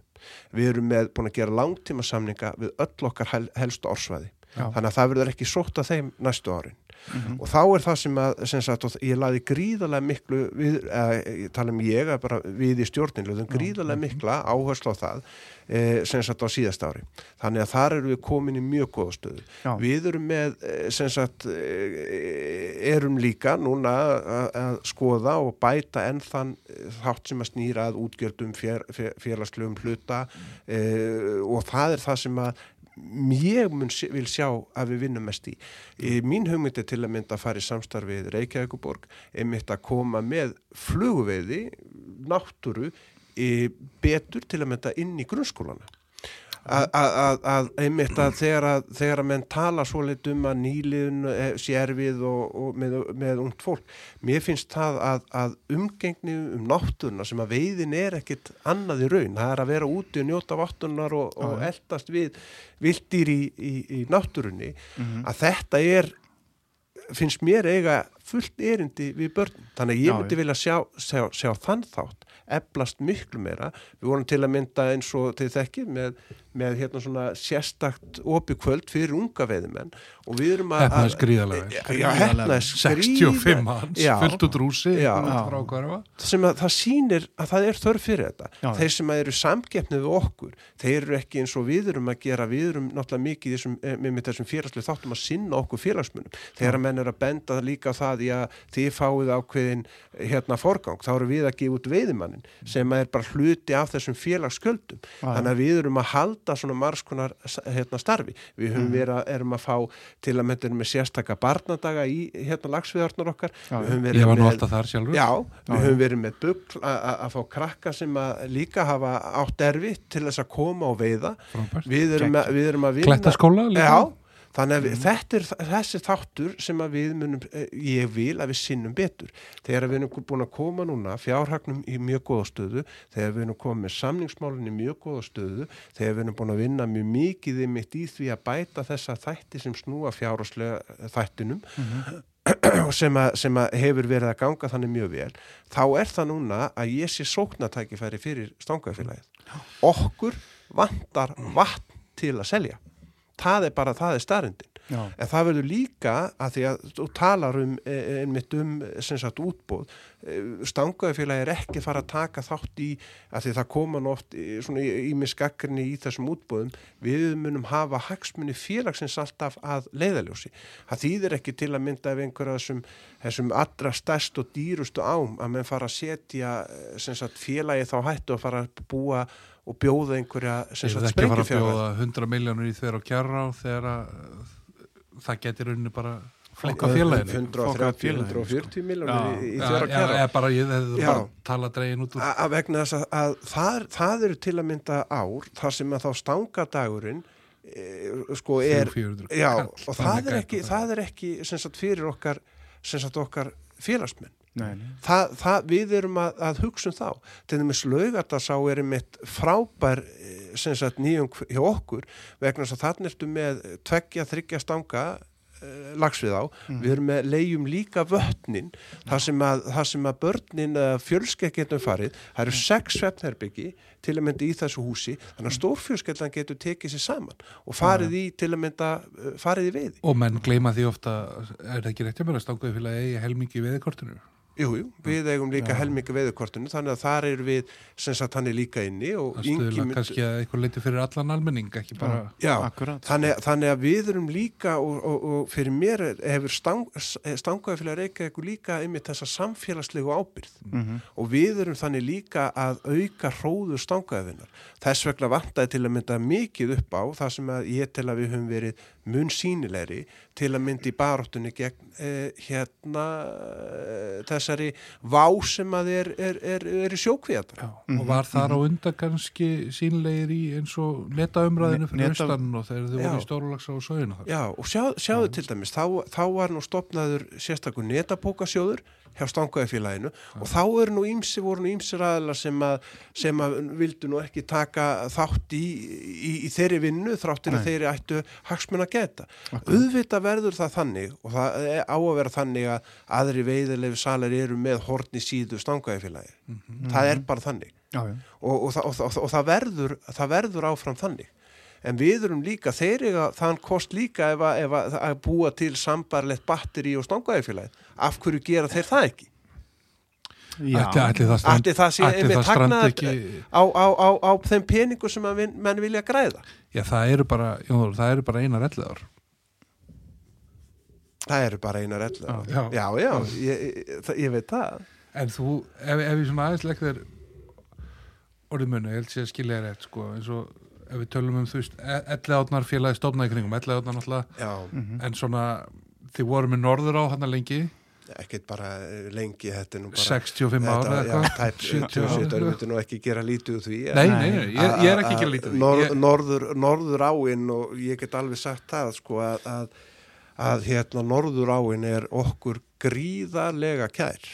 Við erum með búin að gera langtíma samninga við öll okkar hel, helstu orsvæði. Já. Þannig að það verður ekki sótt að þeim næstu árin. Mhm. Og þá er það sem að, sem sagt, ég laði gríðarlega miklu, við, eða, ég tala um ég, við í stjórnin, lögðum gríðarlega mikla áherslu á það, e, sem sagt á síðast ári. Þannig að þar erum við komin í mjög góða stöðu. Já. Við erum með, eh, sem sagt, eh, erum líka núna að- að skoða og bæta enn þann þátt sem að snýra að útgjöldum fér, fér, félagslegum hluta e, og það er það sem að ég mun, vil sjá að við vinnum mest í. mín hugmynd er til að mynda að fara í samstarfið Reykjavíkuborg einmitt að koma með flugveiði náttúru í, betur til að mynda inn í grunnskólana að- einmitt að þegar að, þegar að menn tala svo leitt um að nýliðun eh, sé erfið og, og með, með ungt fólk. Mér finnst það að, að umgengni um náttúruna sem að veiðin er ekkit annað í raun, það er að vera úti og njóta vattunar og, og eldast við vildir í, í, í náttúrunni. Mhm. að þetta er finnst mér eiga fullt erindi við börn. Þannig ég myndi vilja sjá, sjá, sjá þann þátt eflast miklu meira. Við vorum til að mynda eins og til þekki með, með hérna svona sérstakt opi kvöld fyrir unga veiðimenn. Og við erum að Hefnaðis gríðarlega vel. Já, já, hefnaðis 65 hans, fullt út rúsi Já. frá hverfa sem að það sýnir að það er þörf fyrir þetta. Já. þeir sem eru samkeppnið við okkur þeir eru ekki eins og við erum að gera við erum náttúrulega mikið í þessum, eh, með, með þessum félagslega þáttum að sinna okkur félagsmunum þegar að menn eru að benda líka á það í að þið fáið ákveðin hérna forgang, þá eru við að gefa út veiðimannin sem er bara hluti af þessum félagsgjöldum Já. þannig að við erum að halda svona margskonar hérna starfi við höfum verið að, erum að fá til að mynda með sérstaka barnadaga í hérna lagsviðarnar okkar Já, Við höfum verið Ég var nú með- alltaf þar sjálfur Já, Já, við höfum verið með bugl að- að að fá krakka sem að líka hafa átt erfitt til þess að koma og veiða. Frábært. Við erum, að, við erum að vinna... Klettaskóla líka? Já, þannig að við, þetta er þessi þáttur sem að við munum, eh, ég vil að við sinnum betur. Þegar við erum búin að koma núna fjárhagnum í mjög góða stöðu, þegar við erum komið með samningsmálinn í mjög góða stöðu, þegar við erum búin að vinna mjög mikið mitt í því að bæta þessa þætti sem snúa fjárháslega þættinum, og sem, að, sem að hefur verið að ganga þannig mjög vel þá er það núna að ég sé sóknatækifæri fyrir stangafélagið okkur vantar vatn til að selja það er bara, það er starrendin en það verður líka að því að þú talar um eh, einmitt um sem sagt útbóð stangafélagi er ekki fara að taka þátt í að því það koma í- svona í, miskakrinni í þessum útbóðum við munum hafa hagsmunni félagsins alltaf að leiðaljósi það þýðir ekki til að mynda ef einhverja þessum, þessum allra stærst og dýrustu ám að menn fara að setja sem sagt félagi þá hættu að fara að búa og bjóða einhverja sem sagt veit ekki að fara að sprengjufjárhæð. bjóða 100 miljónur í þver og kjara þegar að það getur unni bara flekka Og félaginu 130, félaginu, 140 miljónir Já. í, þeirra já, kjara eða bara ég hefði Já. bara tala dregin út að vegna þess að, að það, það eru til að mynda ár þar sem að þá stangadagurinn e, sko er 400 já, og það er ekki, það er ekki sem sagt fyrir okkar sem sagt okkar félagsmenn Nei, nei. það, það, við erum að, að hugsa um þá. Til dæmis laugardagsá er einmitt frábær eh, sagt nýjum hjá okkur vegna þess að þannig ertu með tveggja, þryggja stanga uh, lagsvið á, við erum með leiðum líka vötnin, það sem að, sem að börnin uh, fjölskeið getum farið, það eru sex svefnherbyggi til að mynda í þessu húsi þannig að stórfjölskeillan getur tekið sér saman og farið í til að mynda uh, farið í veiði. og menn gleyma því ofta er það ekki rétt að að stanguði félagi eigi helmingi veðikortinu Jú, jú, við eigum líka Já. helmingi veiðukortinu þannig að þar eru við sem sagt hann er líka inni og það Ingi stuðla mynd- kannski að eitthvað leiti fyrir allan almenning ekki bara Já, Akkurat. þannig, þannig að við erum líka og, og, og fyrir mér er- hefur stang, stangaði fyrir að reyka eitthvað líka einmitt þessa samfélagslegu ábyrð Mhm. og við erum þannig líka að auka hróðu stangaðinar. Þess vegna vantaði til að mynda mikið upp á það sem að ég tel að við höfum verið mun sínilegri til að mynda í baróttunni gegn eh, hérna eh, þessari vá sem að er, er, er, er í sjókvíðata. Já, Mhm, og var þar á undan kannski sínlegir í eins og netaumræðinu Ne- fyrir neta- austan og þegar þau voru í stórulags á söguna þar. Já, og sjá, sjáðu til dæmis, þá, þá var nú stopnaður sérstakur netabókasjóður hjá stangaðifélaginu og þá eru nú ímsi, voru nú ímsir aðla sem að, sem að vildu nú ekki taka þátt í, í, í þeirri vinnu þráttir að þeirri ættu hagsmun að geta. Auðvitað verður það þannig og það er á að vera þannig að aðri veiðilegu salar eru með hortni síðu stangaðifélagi. Það er bara þannig Já, já. og, og, það- og, og það, verður, það verður áfram þannig en við erum líka, þeir eiga þann kost líka ef að, ef að, búa til sambarlegt batteri og stangaðifélagi af hverju gera þeir það ekki? Já. ætli, ætli það strand, Ætli það sé einmitt hagnað- ekki á, á, á, á þeim peningu sem að vin- menn vilja græða? Já, það eru bara, Jón, það eru bara einar elliðar það eru bara einar ellu Já. já, já, ég, ég, það- ég veit það. En þú, ef, ef ég svona aðeins legg þér orðið muni, ég held sé að skilja þér rétt sko, eins og ef við tölum um þú veist, elliðátnar félagi stofnaði kringum elliðátnar náttúrulega, já, en svona þið voru með norður á hann lengi ekkert bara eh, lengi þetta er nú bara 65 ára eða já, eitthvað? tæp 70 ára 70 eitthvað. ára, við nú ekki gera lítið úr því Nei, nei, nei, ég, ég er ekki að lítið Nor, ég, norður, norður áin og ég get alveg sagt það sko að, að, að hérna norður áin er okkur gríðarlega kær.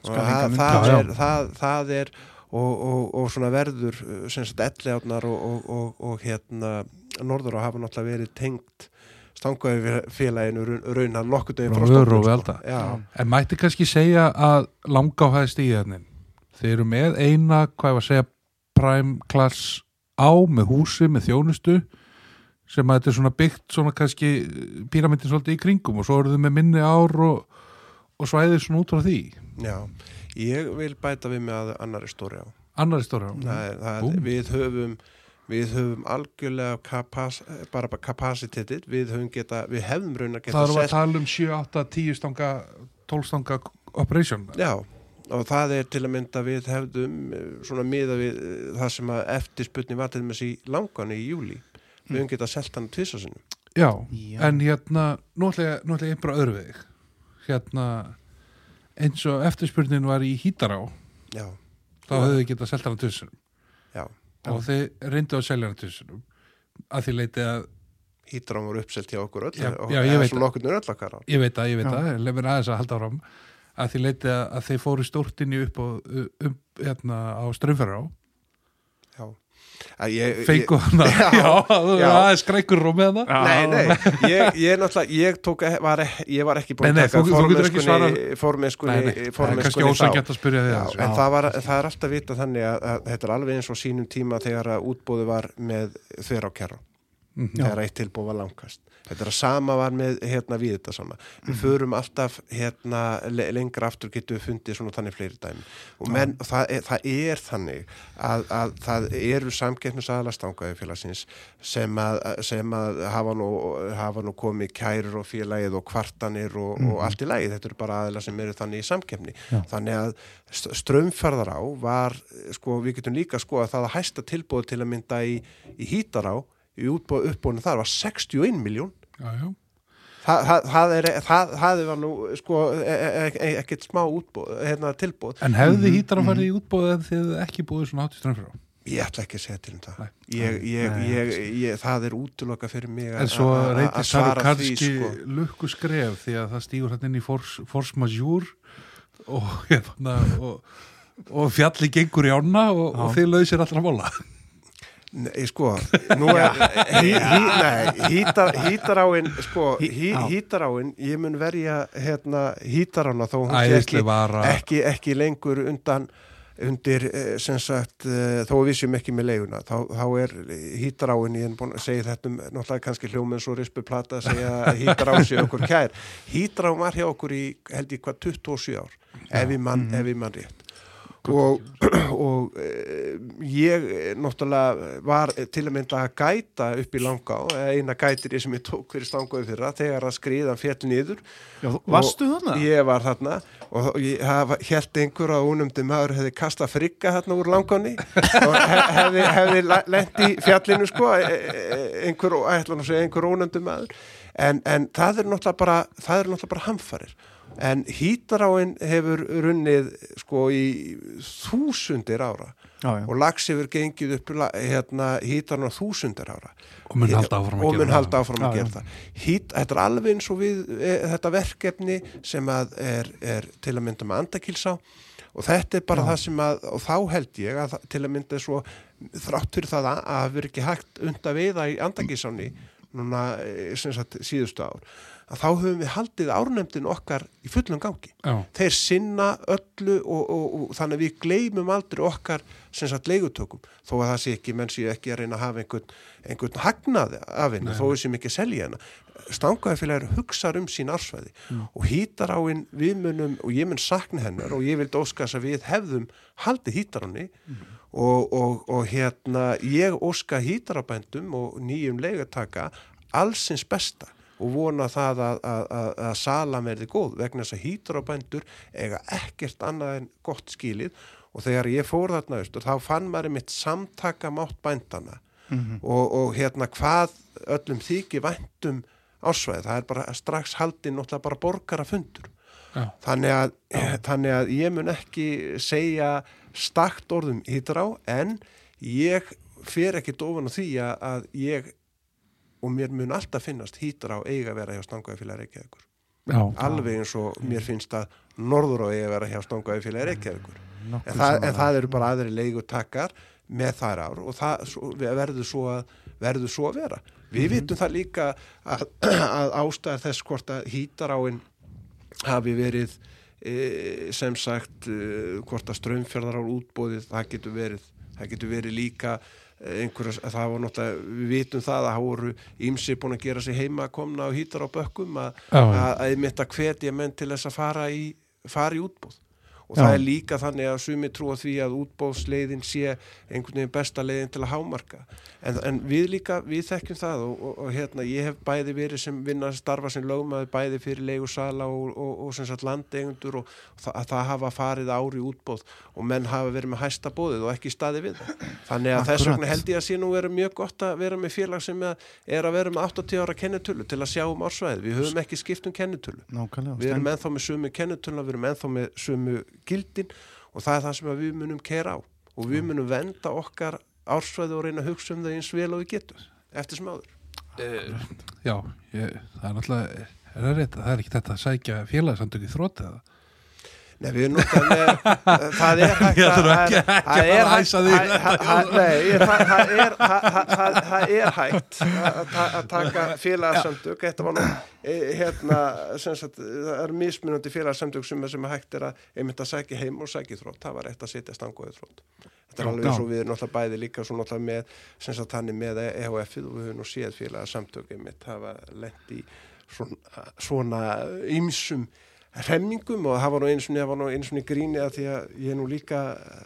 Skal það, það, Já, já. er, það, það er og, og, og svona verður uh, sem sagt elliátnar og, og, og, og hérna norður á hafa náttúrulega verið tengt stangaði félaginu raunar nokkuð deginn Frá Velda. sko. En mætti kannski segja að langa á hæði stíðarnin þeir eru með eina, hvað ég var að segja prime class á með húsi, með þjónustu sem að þetta er svona byggt svona kannski píramindin svolítið í kringum og svo eru þau með minni ár og, og svæðir svona út frá því. Já, ég vil bæta við með annari stóri á annari stóra það er, það við höfum við höfum algjörlega kapas, bara kapasitetit við höfum geta, við hefðum raun að geta það eru að tala um 7, 8, 10 stanga 12 stanga operation. Já, og það er til að mynda við hefðum eh, svona miða við eh, það sem að eftirsputni var til þess í langan í júli við höfum geta selt hann tvisasinnum já, Já. en hérna nú ætla ég við þig. hérna eins og eftirspurnin var í Hítará já, þá höfðu þið getað selt hana tusunum já, og þið reyndu að selja hana tusunum að því leiti að hýtrán voru uppselt hjá okkur öll Já, og eða veit svona okkur öll okkar á ég veit að, ég veit að, lefur aðeins að halda áfram. Að því leiti að, að þeir fóru stórtinni upp og um, hérna á strömferðar á fengu hana, já. aðeins skrækur rúm með hana Nei, nei, ég, ég náttúrulega, ég tók, var, ég var ekki búin Nei, nei, að taka það er kannski ósangjart að spyrja þessu. en það, var, það er alltaf vita þannig að, að þetta er alveg eins og sínum tíma þegar að útbóðu var með þver á kerra. Mhm. þegar eitt tilbúð var langkast þetta er að sama var með hérna við þetta sama. Við förum alltaf hérna le lengra aftur getum við fundið svona þannig fleiri dæmi. Og menn, það, er, það er þannig að, að það eru samkeppnisaðalastangaði félagsins sem að, sem að hafa, nú, hafa nú komið kærur og félagið og kvartanir og, og allt í lagi, þetta eru bara aðeila sem eru þannig í samkeppni. Já. þannig að st- strömferðar á var, sko, við getum líka sko að það að hæsta tilbúð til að mynda í, í hítar á, í útbúð uppbúðinu þar var 61 miljón já, já. það, það, það, er, það, það var nú sko e- e- e- ekkert smá útbúð, hérna tilbúð en hefði hítar að fara í útbóð ef þið ekki búið svona hátt í strömferðar á ég ætla ekki að segja til um það. Ég, ég, ég, ég, það er útloka fyrir mig að- En svo að- að- reyti að Sari svara kannski sko. lukku skref því að það stígur hann inn í majeure og, og, og fjalli gengur í ána og, og þið lausir allra móla. Nei, sko, nú er hí, hí, nei, hítar, hítaráin sko, hí, hítaráin ég mun verja hérna hítarána þó hún sé ekki, ekki, ekki lengur undan undir, eh, sem sagt eh, þó við séum ekki með leiguna þá, þá er hítaráin, ég segja þetta um náttúrulega kannski hljóminn svo rispu plata að segja að hítará sé okkur kær. Hítará var hjá okkur í held ég hvað 27 ár ef ég mann, ég mann rétt og, og e, ég eh, náttúrulega var til að mynda að gæta upp í langa eina gætir sem ég tók fyrir stanguði fyrra þegar að skriðan fjall niður. Já, varstu þarna? ég var þarna. Og ég held einhver að ónumdi maður hefði kastað frigga þarna úr langáni og he- hefði, hefði lent í fjallinu sko e- e- einhver, að segja einhver ónumdi maður. En, en það er náttúrulega bara það bara hamfarir en hítaráin hefur runnið sko í þúsundir ára Já, já. og lags hefur gengið upp hérna, hítarn á þúsundar ára. Og mun halda áfram að og gera mun það. halda áfram að Já, gera það. Hít, þetta er alveg eins og við e, þetta verkefni sem að er, er til að mynda með andakilsá og þetta er bara það sem að og þá held ég að það- til að mynda svo þrátt fyrir það að að hafi ekki hægt unda veiða í andakilsáni núna e, sem sagt síðustu ár að þá höfum við haldið árnefndin okkar í fullum gangi. Já, þeir sinna öllu og, og, og þannig að við gleymum aldrei okkar sem sagt leigutökum. Þó að það sé ekki, menn sé ekki að reyna að hafa einhvern, einhvern hagnað af henni þó sem ekki selja henni stangaðafélagur hugsar um sín ársvæði og hýtar á hinn við munum og ég mun sakna hennar og ég vildi óska þess að við hefðum haldið hýtar henni og, og, og hérna ég óska hýtarabændum og nýjum leigataka allsins besta og vona það að, að, að, að salan verði góð vegna þess að hýtur á bændur eiga ekkert annað en gott skilið. Og þegar ég fór þarna austur þá fann maður mitt samtaka mátt bændana og, og hérna hvað öllum þykir væntum ásvæði, það er bara strax haldið náttúrulega bara borgarafundur. Já, þannig að, þannig að ég mun ekki segja stakt orðum hýtur á en ég fer ekki dofan á því að ég og mér mun alltaf finnast hýtur á eiga vera hjá stangaðifélag Reykjavíkur. Já, alveg eins og mér finnst að norður á eiga vera hjá stangaðifélag Reykjavíkur. Nokkuð en það, en það eru bara aðri leigutakar með þær ár og það verður, svo að, verður svo að vera. Við vitum það líka að, að ástæðar þess hvort að hýtaráin hafi verið e, sem sagt e, hvort að strömmfjörðar á útbóðið það getur verið, það getur verið líka e, einhverjas, það var náttúrulega við vitum það að það voru ímsi búin að gera sig heima að komna á hýtar á bökkum að, já. að, að mitt að hvetja menn til þess að fara í, fara í útbóð og Já. það er líka þannig að sumi trúa því að útbóðsleiðin sé einhvern veginn besta leiðin til að hámarka en, en við líka, við þekkjum það og, og, og hérna, ég hef bæði verið sem vinna starfa sem lögmaður bæði fyrir leigursala og, og, og sem sagt landeigundur og það, að það hafa farið ári útbóð og menn hafa verið með hæsta bóðið og ekki staði við það þannig að þess Akkurat. vegna held ég að sé nú verið mjög gott að vera með félag sem er að vera með 80 ára kennitölu til að sjá um ársvæði við höfum ekki skipt um kennitölu Nákvæmlega. við erum ennþá með gildin og það er það sem að við munum kera á og við munum venda okkar ársvæði og reyna að hugsa um það eins vel og við getum eftir sem áður. já ég, það er náttúrulega er það rétt, það er ekki þetta að sækja félagsamtök í þrótið eða? Nei, við erum náttúrulega það er hægt ekki- það er- það að er að hægt- það- það- það það er það- það- það- það er hægt að ta- að taka félagsamtök þetta var nú eh, hérna, það eru mismunandi félagsamtök sem, sem hægt er að einmitt að sækja heim og sækja þrótt, það var eitt að setja stangoðið þrótt þetta er alveg eins og við erum náttúrulega bæði líka svo náttúrulega með, sem sagt, þannig með EHF-ið og við höfum nú séð félagsamtök einmitt hafa lent í svona, ymsum hremmingum og það var nú einu svona, var nú einu svona í gríni að því að ég er nú líka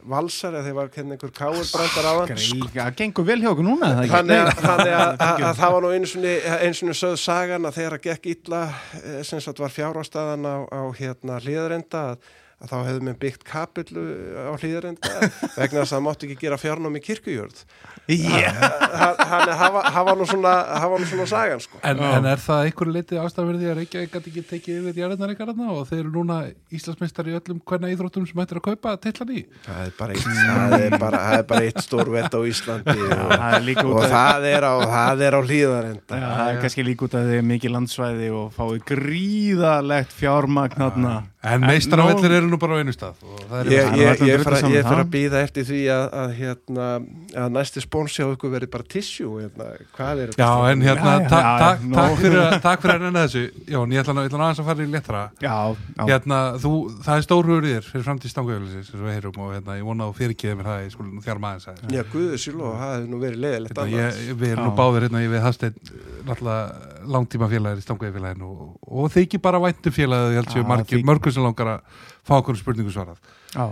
valsar að þeir var hérna einhver káurbrandar á hann það gengur vel hjá okkur núna? Þannig að, það var nú einu svona, einu svona sögð sagan að þegar að gekk illa eh, sem sagt var fjárhástaðan á, á hérna hlýðarenda að, að þá hefðu með byggt kapillu á hlýðarenda vegna þess að það mátti ekki gera fjárnám í kirkujörð Yeah. Þannig að það var- það var nú svona var nú svona sagan sko En, en er það einhverju leiti ástafverði að Reykjavík gæti ekki tekið yfir jarðnar ykkar þarna og þeir eru núna Íslandsmeistar í öllum hvernig íþróttum sem hættir að kaupa tillan í? Það er bara eitt, það er bara, það er bara eitt stórvett á Íslandi og, það er líka út og af- það er á, það er á hlýðarenda Já, það er kannski líka út af því mikið landsvæði og fáið gríðalegt fjármagn þarna. En meistaravellir eru nú bara á einu stað og það er Ég, ég, ég, fer að- það. að býða eftir því að, að, hérna, að næsti spónsi á ykkur verið bara tissue hérna, hvað er Já, en hérna, Já, já, ta já, ta nú. takk fyrir, að- takk fyrir að nenni þessu Jón, ég ætla, nú- ég ætla nú aðeins að fara í letra Já, já. Hérna, þú, það er stórhugur í þér fyrir framtíð stangauðlisins, eins og við heyrum og hérna, ég vona að þú fyrirgeði mér það, ég skulle nú þjárma aðeins að Já, guðu sílu og það hefur nú verið leiðilegt Hérna, við erum nú báðir hérna, ég við Hafsteinn náttúrulega langtíma félagir í stangauðfélaginu og, og þykir bara væntum félagið, ég held séu Mörgur sem langar að fá okkur spurningu svarað. já.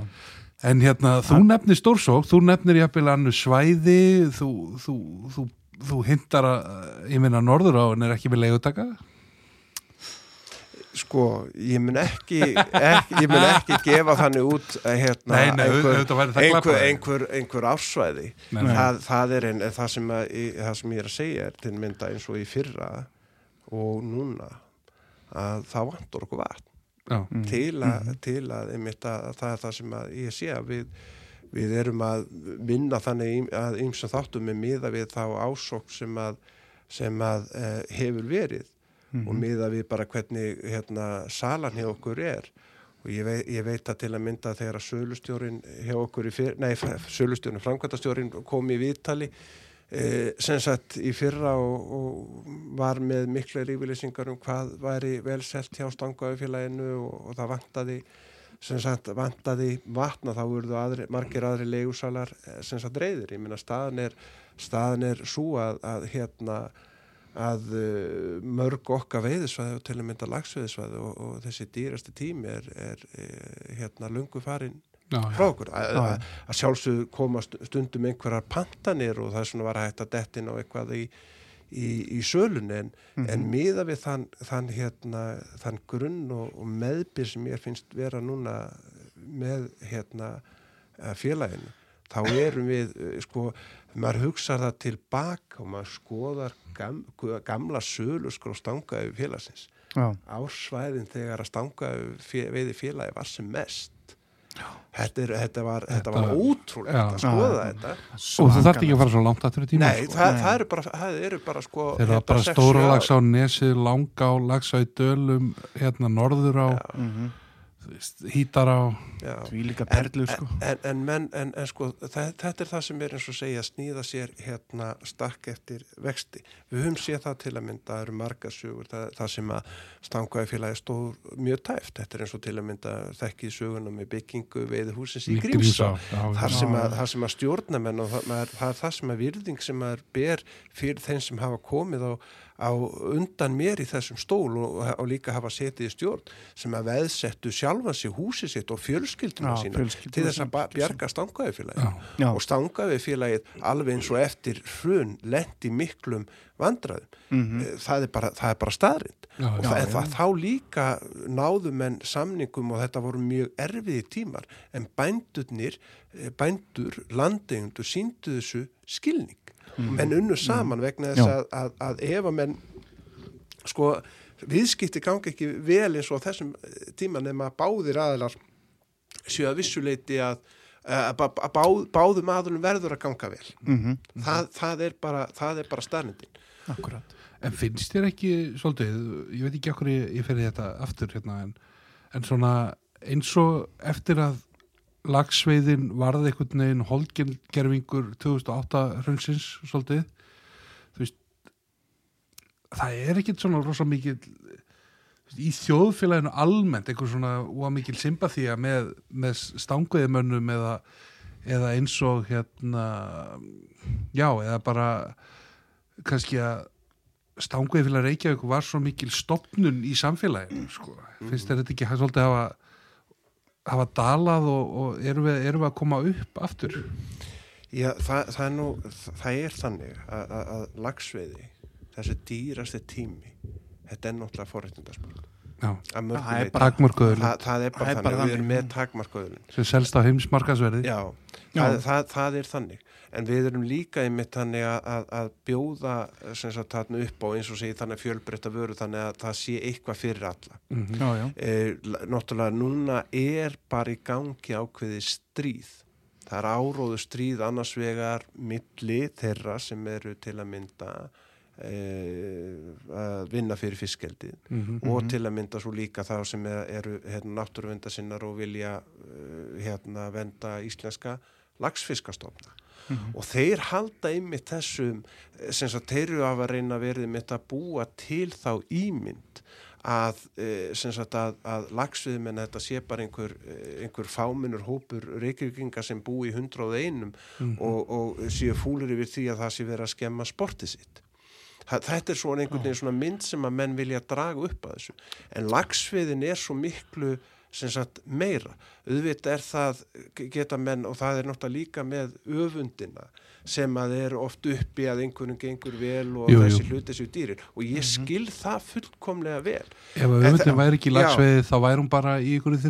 En hérna, þú nefnir stórsók, þú nefnir jafnvel annu svæði, þú, þú, þú, þú hintar að, ég minna norður á en er ekki við leiðutaka? Sko, ég mun ekki, ekki ég mun ekki gefa þannig út að hérna, Nei, nei, einhver, einhver, einhver, einhver ársvæði Nei, það, það er en, en það, sem að, í- það sem ég er að segja er til mynda eins og í fyrra og núna að það vantur okkur vatn Mm. til að, til að, einmitt að, að það er það sem að ég sé að við, við erum að vinna þannig að ymsum þáttum með miða við þá ásók sem að, sem að uh, hefur verið og miða við bara hvernig hérna, salan hjá okkur er. Og ég veit, ég veit að til að mynda þegar að sölustjórin hjá okkur í fyrr, nei, sölustjórin, framkvæmtastjórin kom í viðtali sem sagt í fyrra og, og var með mikla rífylýsingar um hvað væri velselt hjá stangaufélaginu og, og það vantaði sem sagt vantaði vatna þá voru aðri, margir aðri leigusalar eh, sem sagt reyðir, ég minna staðan er staðan er svo að, að hérna að uh, mörg okkar veiðisvæði og til að mynda lagsveiðisvæði og, og þessi dýrasti tími er, er, er hérna lungu farin Já, frá okkur. Að, að, að sjálfsög koma st- stundum einhverjar pantanir og það er svona var hægt að dettin á eitthvað í, í, í sölun en, en miða við þann, þann, hérna, þann grunn og, og meðbyr sem ég finnst vera núna með hérna eh, félaginu þá erum við eh, sko, maður hugsa það tilbaka og maður skoðar gam, gamla sölu sko stangaði félagsins. Já, ársvæðin þegar að stanga fjö, veiði félagi var sem mest þetta, er, þetta var, þetta var Þetta- ótrúlegt Já. að skoða Já. þetta Og þú þarft ekki að fara svo langt aftur í tíma nei, sko. það, það eru bara, það eru bara sko, Þeir eru hérna, bara stóra lags á nesið, langa á, lags á í dölum, hérna norður á, mhm. Þú veist, hítar á, Já. því líka En, sko. en, en, menn, en, en sko þetta er það sem er eins og segja að snýða sér hérna stakk eftir vexti. Við höfum séð það til að mynda það eru marga sögur, það, það sem að stangaði félagi stóð mjög tæft. Þetta er eins og til að mynda þekkið söguna með byggingu veiði húsins í Grímsá. þar sem að, að stjórnamenn og það, maður, það er það sem að virðing sem maður ber fyrir þeim sem hafa komið á, á undan mér í þessum stól og, og líka hafa setið í stjórn sem að veðsettu sjálfa sig húsið sitt og fjölskylduna Já, sína fjölskylduna til þess að bjarga stangaði félagi Já. og stangaði félagið alveg eins og eftir hrun lendi miklum vandraðum Mhm. Eh, það, er bara, bara staðrind Já, og já, það, já. það, þá líka náðu menn samningum og þetta voru mjög erfiði tímar en bændurnir, eh, bændur, landeigundur síndu þessu skilning menn unnu saman vegna þess Já. að, að, að ef að menn sko viðskipti gangi ekki vel eins og þessum eh, tíma nema báðir aðilar séu að vissuleiti að, að, að, að báð, báðum aðilum verður að ganga vel Mhm. það, það er bara, bara staðnindin Akkurat. En finnst þér ekki svolítið, ég veit ekki okkur ég, ég fyrir þetta aftur hérna en, en svona eins og eftir að lagsveiðin varði einhvern veginn holgerfingur 2008 hrunsins svolítið þú veist það er ekkit svona rosa mikil í þjóðfélaginu almennt einhver svona úa mikil sympathía með, með stangveðimönnum eða, eða eins og hérna já, eða bara kannski að stangveðfélag Reykjavík var svo mikil stopnun í samfélaginu sko. finnst þetta ekki að svolítið hafa hafa dalað og, og erum, við, erum við að koma upp aftur? Já, það, það er nú, það er þannig að, að, að lagsveiði, þessi dýrasti tími, þetta er náttúrulega Að mörgu Það er bara- takmörkuður það, það er bara Það er þannig, við erum með takmarkaðurinn. sem selst á heimsmarkasverði Já, Já. Það, það, það er þannig. En við erum líka einmitt þannig að, að, að bjóða sem sagt þarna upp á eins og segi þannig fjölbreytta vöru þannig að það sé eitthvað fyrir alla. mm Já, já E, náttúrulega núna er bara í gangi ákveði stríð. Það er áróðu stríð annars vegar milli þeirra sem eru til að mynda e, að vinna fyrir fiskkeldið -hmm. og til að mynda svo líka þá sem er- eru hérna, náttúruvendasinnar og vilja uh, hérna, venda íslenska lagsfiskastofna og þeir halda einmitt þessum sem sagt þeir eru af að reyna verið mitt að búa til þá ímynd að, sagt að, að lagsviðmenn þetta sé bara einhver, eh, einhver fáminnur hópur reykjöfinga sem búi í 101 og, og séu fúlir yfir því að það sé verið að skemma sportið sitt. Þetta er svona einhvern veginn svona mynd sem að menn vilja draga upp að þessu. En lagsviðin er svo miklu sem sagt meira. Auðvitað er það, geta menn, og það er náttúrulega líka með öfundina sem að er oft uppi að einhvern gengur vel og Jú, jú. þessi hluti séu dýrir. Og ég skil það fullkomlega vel. ef að En auðvitað væri ekki já. lagsveiði þá væri hún bara í einhverju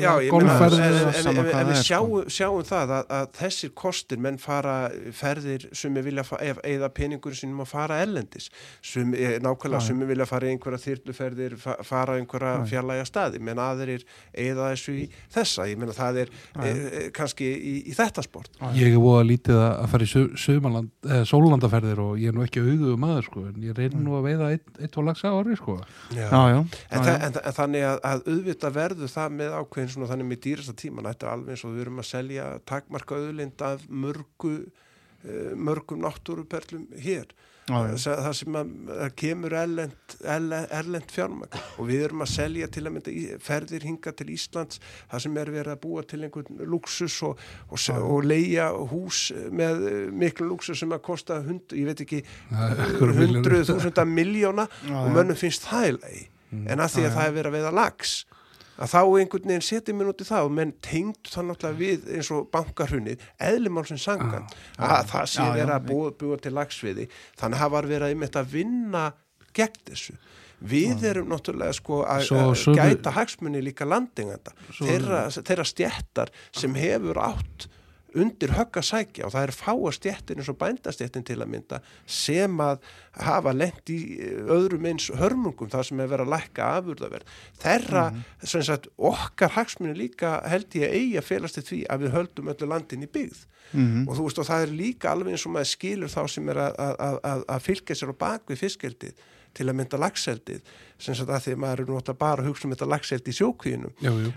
já, eða golfferð en, eða en, sama en, hvað en það við er, sko. sjáum, sjáum það að, að þessir kostir, menn fara ferðir sem við vilja ef- eyða peningur sínum að fara ellendis sem, eh, nákvæmlega sem við vilja fara í einhverja þyrluferðir fa- fara í einhverja fjarlæga staði menn aðrir eða þessu í þessa, ég meina það er e, e, kannski í, í þetta sport Ég er voða lítið að að fara í eh, sólandaferðir og ég er nú ekki auðuðu maður sko, en ég reynir nú að veiða eitt, eitt og lagsa ári sko. já, já, En, já, þa já. en, en þannig að, að auðvitað verður það með ákveðin svona þannig með dýrasta tíman þetta er alveg eins og við erum að selja takmarka auðlind af mörgu uh, mörgum náttúruperlum hér. Það, það sem að, að kemur erlend, erlend, erlend fjármagn. Og við erum að selja til að mynda í, ferðir hinga til Íslands það sem er verið að búa til einhvern luxus og, og, og leia hús með miklu luxus sem að kosta hund, ég veit ekki hundruð þúsunda miljóna og mönnum finnst það í lagi. En að því að það er verið að veiða lags að þá einhvern veginn setjum út í það og menn tengd það náttúrulega við eins og bankarhunnið, eðlumálsins sangan að það sé já. verið að búa, búa til lagsviði. Þannig að það var verið að einmitt að vinna gegn þessu. Við erum náttúrulega sko að gæta hagsmunni líka landinganda þeirra, þeirra stjettar sem hefur átt undir högg að sækja og það er fáa stjettin eins og bændastjettin til að mynda sem að hafa lent í eh, öðrum eins hörmungum það sem er verið að lækka afurðaverð. Þeirra, sem sagt, okkar hagsmunni líka held ég eigi að felast í því að við höldum öllu landin í byggð. Mhm. og þú veist og það er líka alveg eins og maður skilur þá sem er að, að, að, að fylgja sér á bakvið fiskeldið til að mynda lagseldið sem sagt að því að maður er náttúrulega bara að hugsa um þetta lagseldi í sjókvíðinum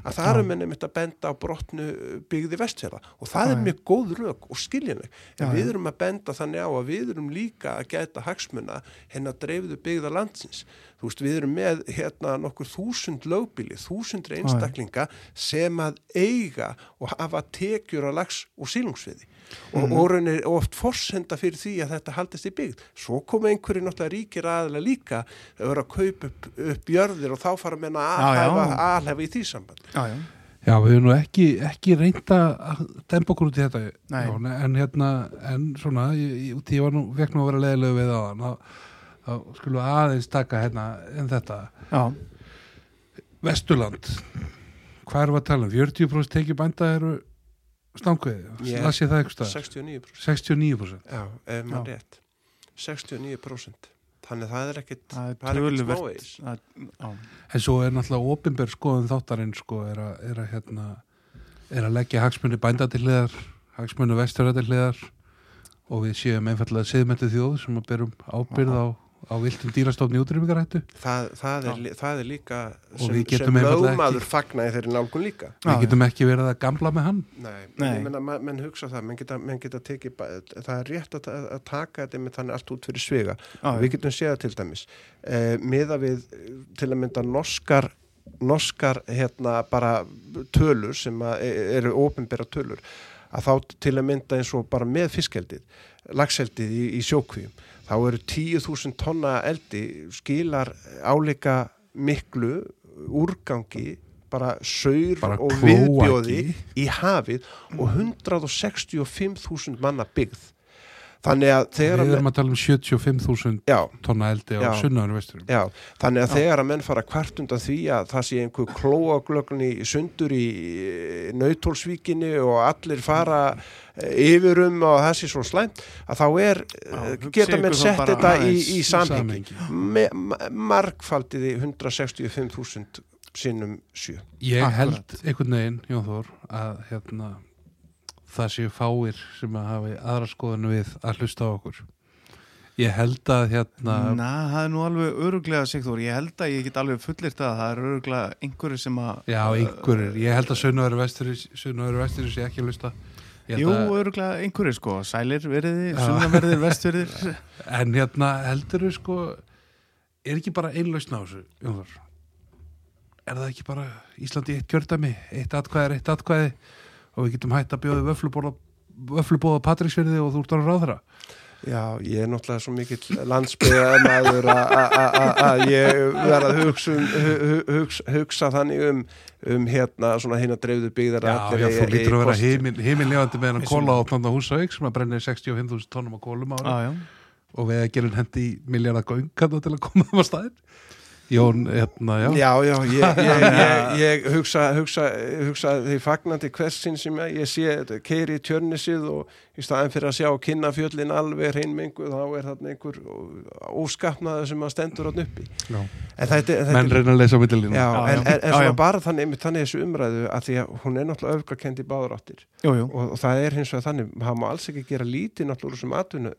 að það eru menni mitt að benda á brotnu byggði vestfjara og það er mjög góð rök og skiljanleg. En Já, við já. erum að benda þannig á að við erum líka að gæta hagsmuna henn að dreifðu byggða landsins. Þú veist við erum með hérna nokkur þúsund lögbíli, þúsundur einstaklinga sem að eiga og hafa tekjur að lags og sílungsviði og, og raunir oft forsenda fyrir því að þetta haldist í byggð svo koma einhverju náttúrulega ríkir aðlega líka að vera að kaupa upp, upp jörðir og þá fara að menna Já, já. alhæfa í því samband já, já. Já, við erum nú ekki, ekki reynda að dempa okkur út í þetta. Jón, en hérna, en svona ég, ég, því ég var nú, fekk nú að vera leiðilegu við á hann þá, þá skulum við aðeins taka hérna en þetta já. Vesturland hvað erum við að tala um? 40% tekið bænda eru stangveði Ég- las ég það eitthvað 69% 69% já, ef maður rétt. 69% þannig það er ekkit það er ekkit já. en svo er náttúrulega opinber skoðun þáttarinn sko er að, er að hérna er að leggja hagsmunni bænda til hliðar hagsmunni hliðar. Og við séum einfallega siðmættið þjóð sem að berum ábyrð á, á viltum dýrastofni útrýmingarættu það, það, er, lí- það er líka sem, við getum sem lögmaður fagna í þeirri nálgun líka. Við getum ekki verið að gamla með hann. Nei, Nei. ég menna, ma- menn hugsa það, menn geta, menn geta tekið, ba- það er rétt að, að, taka þetta með þannig allt út fyrir svega. Við getum séð það til dæmis, eh, miða við til að mynda norskar, norskar hérna bara tölur sem að, e- eru ofinbera tölur, að þá til að mynda eins og bara með fiskeldið, lagseldið í, í sjókvíum, þá eru 10.000 tonna eldi skilar áleika miklu úrgangi bara saur Bara og viðbjóði í hafið og 165.000 manna byggð þannig að þegar við erum að tala um 75.000 já, tonna eldi á Já. sunnaður vesturum já, þannig að þegar að menn fara kvart undan því að það sé einhver klóaglögn í sundur í nautólsvíkinni og allir fara eh, yfir um og það sé svo slæmt að þá er, Já, eh, geta menn sett þetta í, í í samhengi samhengi. Me, ma- margfaldiði 165.000 sinnum sjö ég Akkurat. held einhvern veginn, Jón Þór að hérna það séu fáir sem að hafi aðra skoðinu við að hlusta á okkur. Ég held að hérna Na, það er nú alveg öruglega Sigþór, ég held að ég get alveg fullirt að það er öruglega einhverju sem að já, einhverjir, ég held að sunnaður vesturis sunnaður vesturis sé ekki hlusta. Ég Jú, að- öruglega einhverju sko, sælir veriði, sunnaverðir, vestverðir En hérna heldur við sko er ekki bara einlausn á þessu Jónþór? Er það ekki bara Íslandi eitt kjördæmi eitt atkvæði er eitt atkvæði og við getum hætt að bjóða vöflubóða Patríksverði og þú ert ára ráðra Já, ég er náttúrulega svo mikill landsbyðamaður að ég verð að hugsa, um, hu- hu- hugsa, hugsa þannig um, um hérna svona hérna dreifðu byggðar Já, já, þú lítur að vera kost. heimil, heimilefandi með hann kóla á planda húsavík sem að brennir 65.000 tónum á kólum ára Já, já, og við að gera hendi í miljardar göngan til að koma á staðin Jón, hérna, já, Já, já, ég, ég, ég, ég hugsa, hugsa, hugsa því fagnandi hversin sem ég sé keiri í tjörnisið og í staðin fyrir að sjá kynna fjöllin alveg hreinmengu þá er þarna einhver óskapnaði sem að stendur hann uppi. Já. en þetta, þetta menn reyna að lesa á Já, en, en, en Já, svona já. bara þannig, einmitt þannig þessu umræðu að því að hún er náttúrulega öfgakend í báður áttir. Jú, jú. og, og það er hins vegar þannig, það má alls ekki gera lítið náttúrulega úr sem atvinnu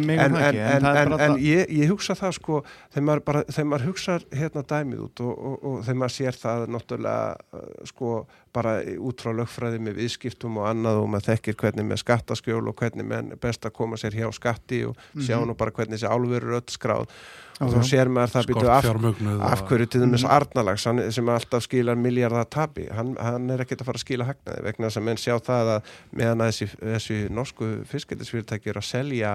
megum en, það en, ekki, en, ég, ég hugsa það sko þegar maður, bara, þegar maður hugsa hérna dæmið út og, og, og þegar maður sér það náttúrulega uh, sko bara út frá lögfræði með viðskiptum og annað og maður þekkir hvernig með skattaskjól og hvernig menn best að koma sér hjá skatti og sjá nú bara hvernig þessi álveru er öll skráð. Og þá sér maður það býtu af, af hverju til dæmis Arnalags hann, sem alltaf skilar miljardar tapi hann, hann er ekkert að fara að skila hagnaði vegna þess að menn sjá það að meðan að þessi, þessi norsku fiskældisfyrirtæki er að selja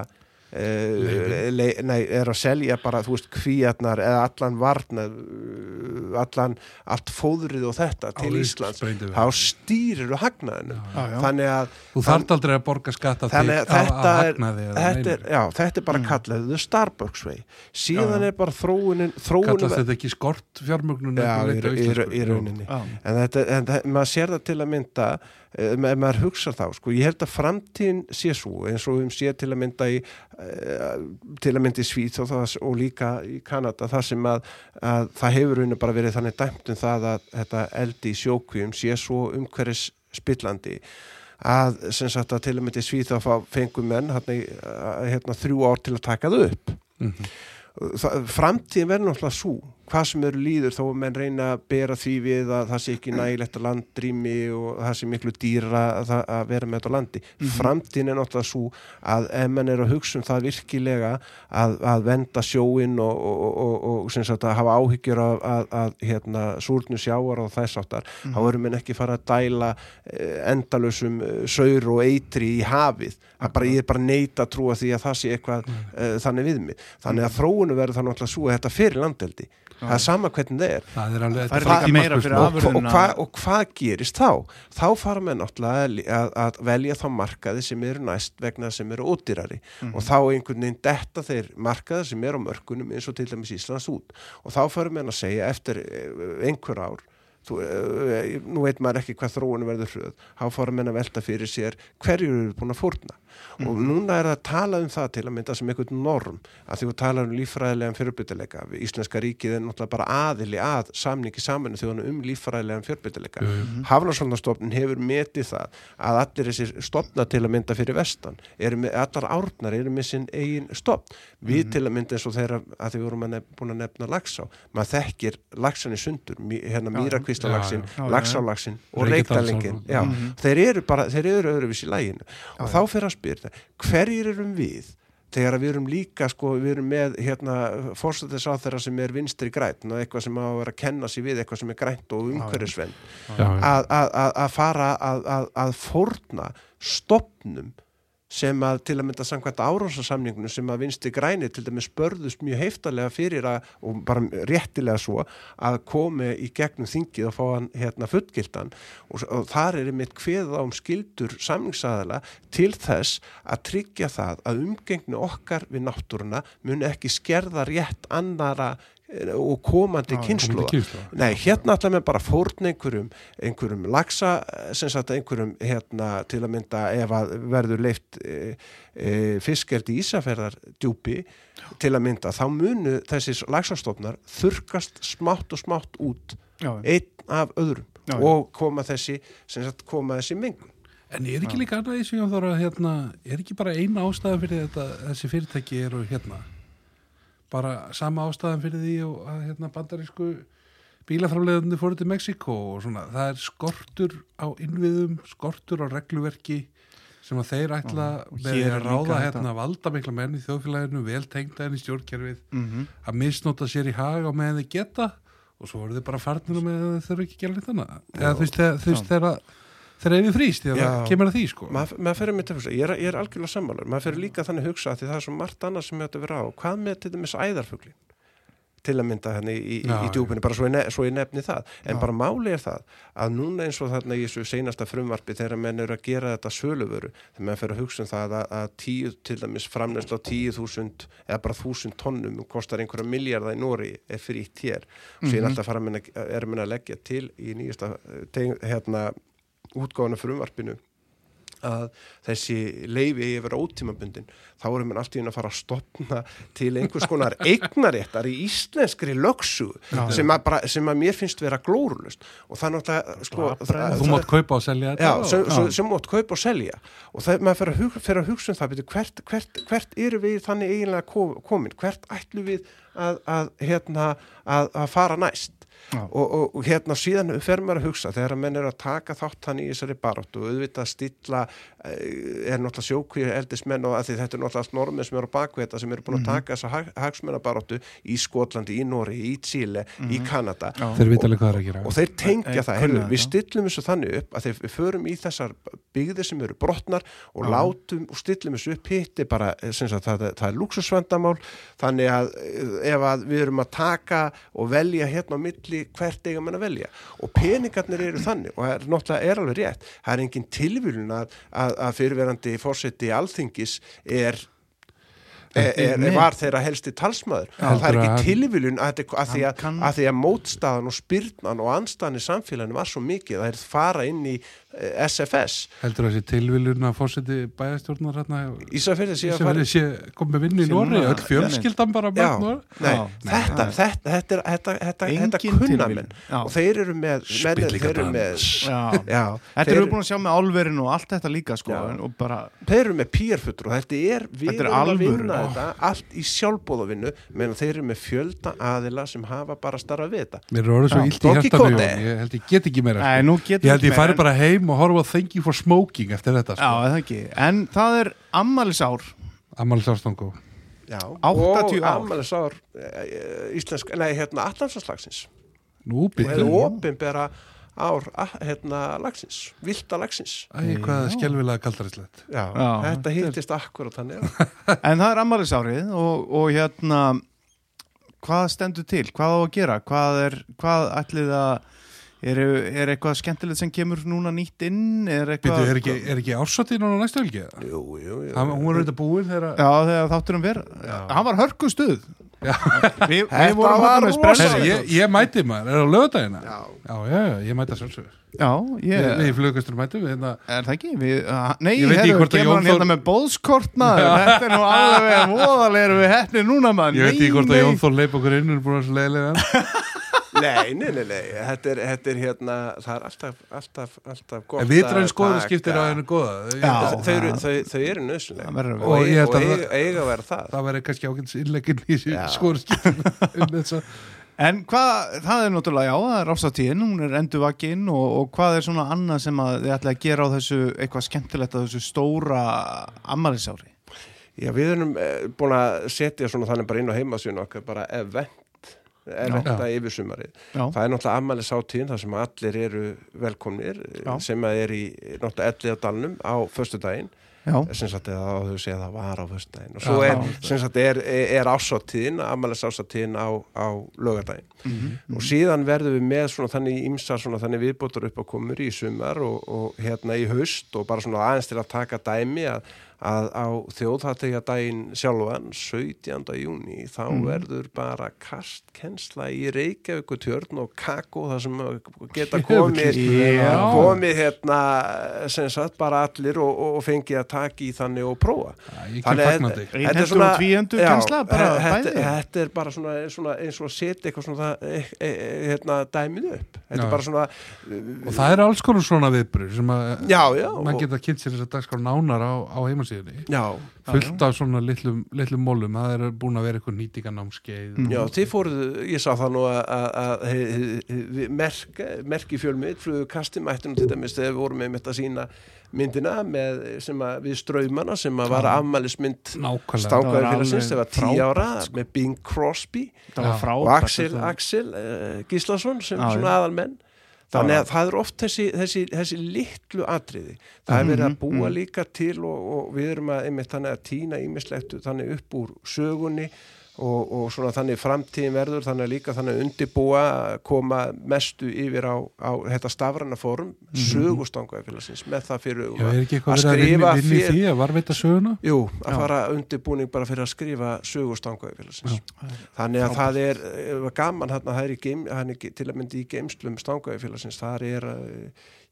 le, nei, er að selja bara þú veist kvíarnar eða allan varnað uh, allan, allt fóðrið og þetta til Íslands þá stýrir þú hagnaðinu Já, já. þannig að þú þarft aldrei að borga skatta Þannig að þetta er, hagnaði eða þetta, er, já, þetta er bara kallað the Starbucks way síðan er bara þróunin, þróunin kallast þetta ekki skort fjármögnun já, í, rauninni. En, þetta, en það, maður sér það til að mynda ef maður hugsa þá, sko, ég held að framtíðin sé svo, eins og við séð til að mynda í, uh, til að mynda í Svíð og, og líka í Kanada þar sem að, að það hefur rauninni bara verið þannig dæmt um það að þetta eldi í sjókvíum sé svo umhverfis spillandi að sem sagt að til að mynda í Svíð þá fengum menn hérna, uh, hérna þrjú ár til að taka það upp Mhm. það, framtíðin verður náttúrulega svo hvað sem eru líður þó að menn reyna að bera því við að það sé ekki nægilegt að landrými og það sé miklu dýra að, að vera með þetta landi. Framtíðin er náttúrulega svo að ef menn eru að hugsa um það virkilega að, að venda sjóin og, og, og, og, sagt að hafa áhyggjur af að, að hérna, súrnu sjáar og þess áttar þá eru menn ekki fara að dæla eh, endalausum eh, saur og eitri í hafið bara, ég er bara neita að trúa því að það sé eitthvað uh, þannig við mig. Þannig að þróunu verður það náttúrulega svo að þetta fyrir landeldi það er sama hvernig það er. Það er alveg Það er meira fyrir og, og, afurðina. hva, og hvað gerist þá? Þá fara með náttúrulega að, að, velja þá markaði sem eru næst vegna þess sem eru ódýrari. Og þá einhvern veginn detta þeir markaði sem eru á mörkunum eins og til dæmis Íslands út. Og þá fara með að segja eftir eh, einhver ár Þú, uh, nú veit maður ekki hvað þróunum verður þá fórum menn að velta fyrir sér hverju eru búin að fórna og núna er það að tala um það til að mynda sem einhvern norm, að því að tala um líffræðilegan fjörbyttileika, Íslenska ríkið er náttúrulega bara aðili að samningi saminu þjóðan um líffræðilegan fjörbyttileika Hafnarsvöldnastofnun hefur metið það að allir þessir stopna til að mynda fyrir vestan, eru með, allar árnar eru með sinn eigin stopn við til að mynda eins og þeirra að því vorum að nef, búin að nefna lagsá, maður þekkir lagsan í sundur, hérna mýrakvistalagsin lagsálagsin og reykdalingin já, þeir eru bara, þeir eru öðruvís í læginu og þá fyrir að spyrja, hverjir erum við þegar við erum líka sko, við erum með hérna fórstættis á þeirra sem er vinstri græn og eitthvað sem á að vera að kenna sig við eitthvað sem er grænt og já. að, fara að, að, að fórna stopnum sem að til að mynda samkvæmt árásasamningunum sem að vinstri græni til dæmis spörðust mjög heiftarlega fyrir að, og bara réttilega svo að komi í gegnum þingið og fá hann hérna fullgildan og, og þar er einmitt kveð á um skildur samningsaðala til þess að tryggja það að umgengni okkar við náttúruna mun ekki skerða rétt annara og komandi kynslóða. Nei, hérna ætla með bara fórn einhverjum, einhverjum lagsa, sem sagt einhverjum hérna til að mynda ef að verður leift e, e, fiskeldi ísaferðar djúpi til að mynda, þá munu þessi lagsastofnar þurkast smátt og smátt út Já, einn af öðrum Já, og koma þessi, sem sagt koma þessi mengun. En er ekki líka annað í sig að hérna, er ekki bara eina ástæða fyrir þetta, þessi fyrirtæki eru hérna, bara sama ástæðan fyrir því og að hérna bandarísku bílaframleðandi fóru til Mexiko og svona, það er skortur á innviðum, skortur á regluverki sem að þeir ætla og með að ráða hérna valda mikla menn í þjóðfélaginu, vel tengda enn í stjórnkerfið, Mhm. að misnota sér í hag á meðan þeir geta og svo voru þeir bara farnir og meðan þeir þurfa ekki að gera neitt annað. Þú veist, þegar- þegar við frýst, því að það kemur að því sko. Mað, maður fyrir mitt að hugsa, ég er, ég er algjörlega sammálar, maður fyrir líka þannig að hugsa að það er svo margt annað sem þetta vera á. Hvað með til dæmis æðarfuglin? til að mynda henni í, í, í djúpinu, bara svo ég, ne svo ég nefni það en Já. bara máli er það að núna eins og þarna í þessu seinasta frumvarpi þegar menn eru að gera þetta söluvöru þegar menn fyrir að hugsa um það að, að tíu til dæmis framnerslu á tíu þúsund eða bara þúsund tonnum kostar einhverja miljardar í Nóri er frítt hér og síðan Mhm. alltaf fara menn að, er menn að leggja til í nýjasta eh, hérna útgáfana frumvarpinu að þessi leifi að vera ótímabundin þá erum við allt í einu að fara að stopna til einhvers konar eignaréttar í íslenskri lögsu sem, sem að mér finnst vera glórulust og það náttúrulega sko, það, Þú mátt kaupa og selja Já, og- sem, sem, sem mátt kaupa og selja. Og það, maður fer að, hugsa um það byrju, hvert, hvert, hvert eru við þannig eiginlega ko- komin, hvert ætlum við að, að, hérna, að, að fara næst. Og, og, og hérna síðan fer maður að hugsa þegar að menn eru að taka þátt hann í þessari baróttu og auðvitað stilla eh, er náttúrulega sjókvíu eldismenn og þetta er náttúrulega allt normenn sem eru á baku þetta sem eru búin að taka þessa hag, hagsmennabaróttu í Skotlandi, í Nóri, í í Kanada. Vita alveg hvað það er að gera. Og þeir tengja það, heyrðu, við stillum þessu þannig upp að þeir, við förum í þessar byggðir sem eru brotnar og Já. látum og stillum þessu upp hitt er bara, eh, sem sagt, það, það er luxusvendamál þannig að eh, ef að við erum að taka og velja hérna á milli hvert eiga menn að velja. Og peningarnir eru þannig og það er náttúrulega er alveg rétt það er engin tilvílun að, að, að fyrirverandi fórseti alþingis er Er, er, var þeirra helsti talsmaður. Það er ekki tilviljun að, að, því að, að því að mótstaðan og spyrnan og anstaðan í samfélaginu var svo mikið að þeir fara inn í SFS Heldur þessi tilviljun að fórseti bæjastjórnar hérna Ísafjörði sé að fara komið með vinnu í Nóri öll fjölskyldan bara Já, nei, Já. þetta, Nei. þetta, þetta, er- þetta, þetta, þetta Engin kunna Já. og þeir eru með, menn, þeir eru með Já. já, Þetta við búin að sjá með álverinu og allt þetta líka sko Já. en- og bara, þeir eru með pýrfutur og þetta er, við Þetta er erum að vinna þetta allt í sjálfbóðavinnu meðan þeir eru með fjölda aðila sem hafa bara starfa við þetta Mér er orðið svo illt í. Jón. ég held ég get ekki meira nei, sko. Ég held ég færi bara heim og horfa Thank you for smoking eftir þetta Já, sko. eða ekki, en það er Sárstongo já, 80 og ár. ammælisár íslensk, nei, hérna allansaslagsins Nú og hefur byrju opinbera ár hérna lagsins, vilda lagsins. Æ, hvað er já, Já, þetta er- hittist akkurat þannig En það er ammælisárið og, og hérna hvað stendur til, hvað á að gera? Hvað er, hvað ætlið að er, er eitthvað skemmtilegt sem kemur núna nýtt inn? Er eitthvað er ekki, er ekki ársatinn á næstu helgi? jú, jú, jú, Hann- Hún var auðvitað búin þegar Já, þegar þátturum ver hann var hörku stuð Já. við, vorum var hann með spressa ég, ég mæti maður, er á lögadagina? já, Já, já, já, ég mæti að sjálfsögðu. Já, ég, við í flugkastur mætum við hérna er það ekki? Við, uh, nei, Ég veit ekki hvort að kemur Jón hann hérna Þór- með bóðskort maður. Þetta er nú alveg voðalega erum við hefnir núna maður. Ég veit ekki hvort að. Jón Þór leip okkur inn og er búin að svo leiðilega nei, nei, nei, nei þetta er, þetta er hérna það er alltaf, alltaf, alltaf gott En vitræn að skoður taka- skiptir á hennu góða Já. þau, eru- þau, þau eru verður að og. Og ég eiga, að eiga, eiga að vera það Það væri kannski ákveðs innleggin í skiptir um En hvað, það er náttúrulega, já, það er ásatíðin, hún er endurvakinn og, og hvað er svona annað sem að þið ætla að gera á þessu, eitthvað skemmtilegt á þessu stóra ammælisári? Já, við erum eh, búin að setja svona þannig bara inn á heimasíðun okkar bara event, eventa yfir sumarið. Það er náttúrulega ammæli sátíðin þar sem allir eru velkomnir Já. sem að er í náttúrulega ellið á dalnum á föstudaginn já, sem sagt á þau segja að það var á föstudaginn og svo Já. er, sem sagt er, er ásáttíðin, ammælis ásáttíðin á, á lögadaginn Mhm. og síðan verðum við með svona þannig ímsar svona þannig viðbótur upp á komur í sumar og, og hérna í haust og bara svona aðeins til að taka dæmi að, að á þjóðhattegja daginn sjálfan 17. júni þá Mhm. verður bara kastkensla í Reykjavíku tjörn og kakó þar sem geta komið komið hérna sem sagt bara allir og, og, fengið að taka í þannig og prófa kem Þannig að- Þetta er svona- þetta, bæði. þetta er bara svona, svona eins og að setja eitthvað svona e, e, e, hérna, dæmið upp þetta Já. er bara svona Og það er alls konar svona viðbrur sem að mann geta kynnt sér þess að dagskrá nánar á, á heimasíðunni já, fullt af svona litlum, litlum mólum það er búin að vera eitthvað nýtinganámskeið Mm. já, þið fóruð ég sá það nú að, merk, merki fjölmið flugu kasti mættunum til dæmis þegar við vorum með mitt að sína myndina með, sem að við ströymana sem að var Það stákaður félagsins, alveg það var tíu ára sko. með Bing Crosby og Axel. Axel uh, Gíslason sem Já, svona já. aðalmenn þannig að það er oft þessi, þessi, þessi litlu atriði það er verið að Mhm, búa mhm. líka til og, og við erum að einmitt þannig að týna ímislegt þannig upp úr sögunni og, og svona þannig framtíðin verður þannig að líka þannig að undibúa að koma mestu yfir á, á þetta stafræna fórum mm -hmm. sögustangafélagsins með það fyrir Já, að vinna, vinna í því að varveita söguna? Jú, að fara undirbúning bara fyrir að skrifa sögustangafélagsins þannig að það er eh, gaman hann að það er, í er til að myndi í geimslum stangafélagsins, það er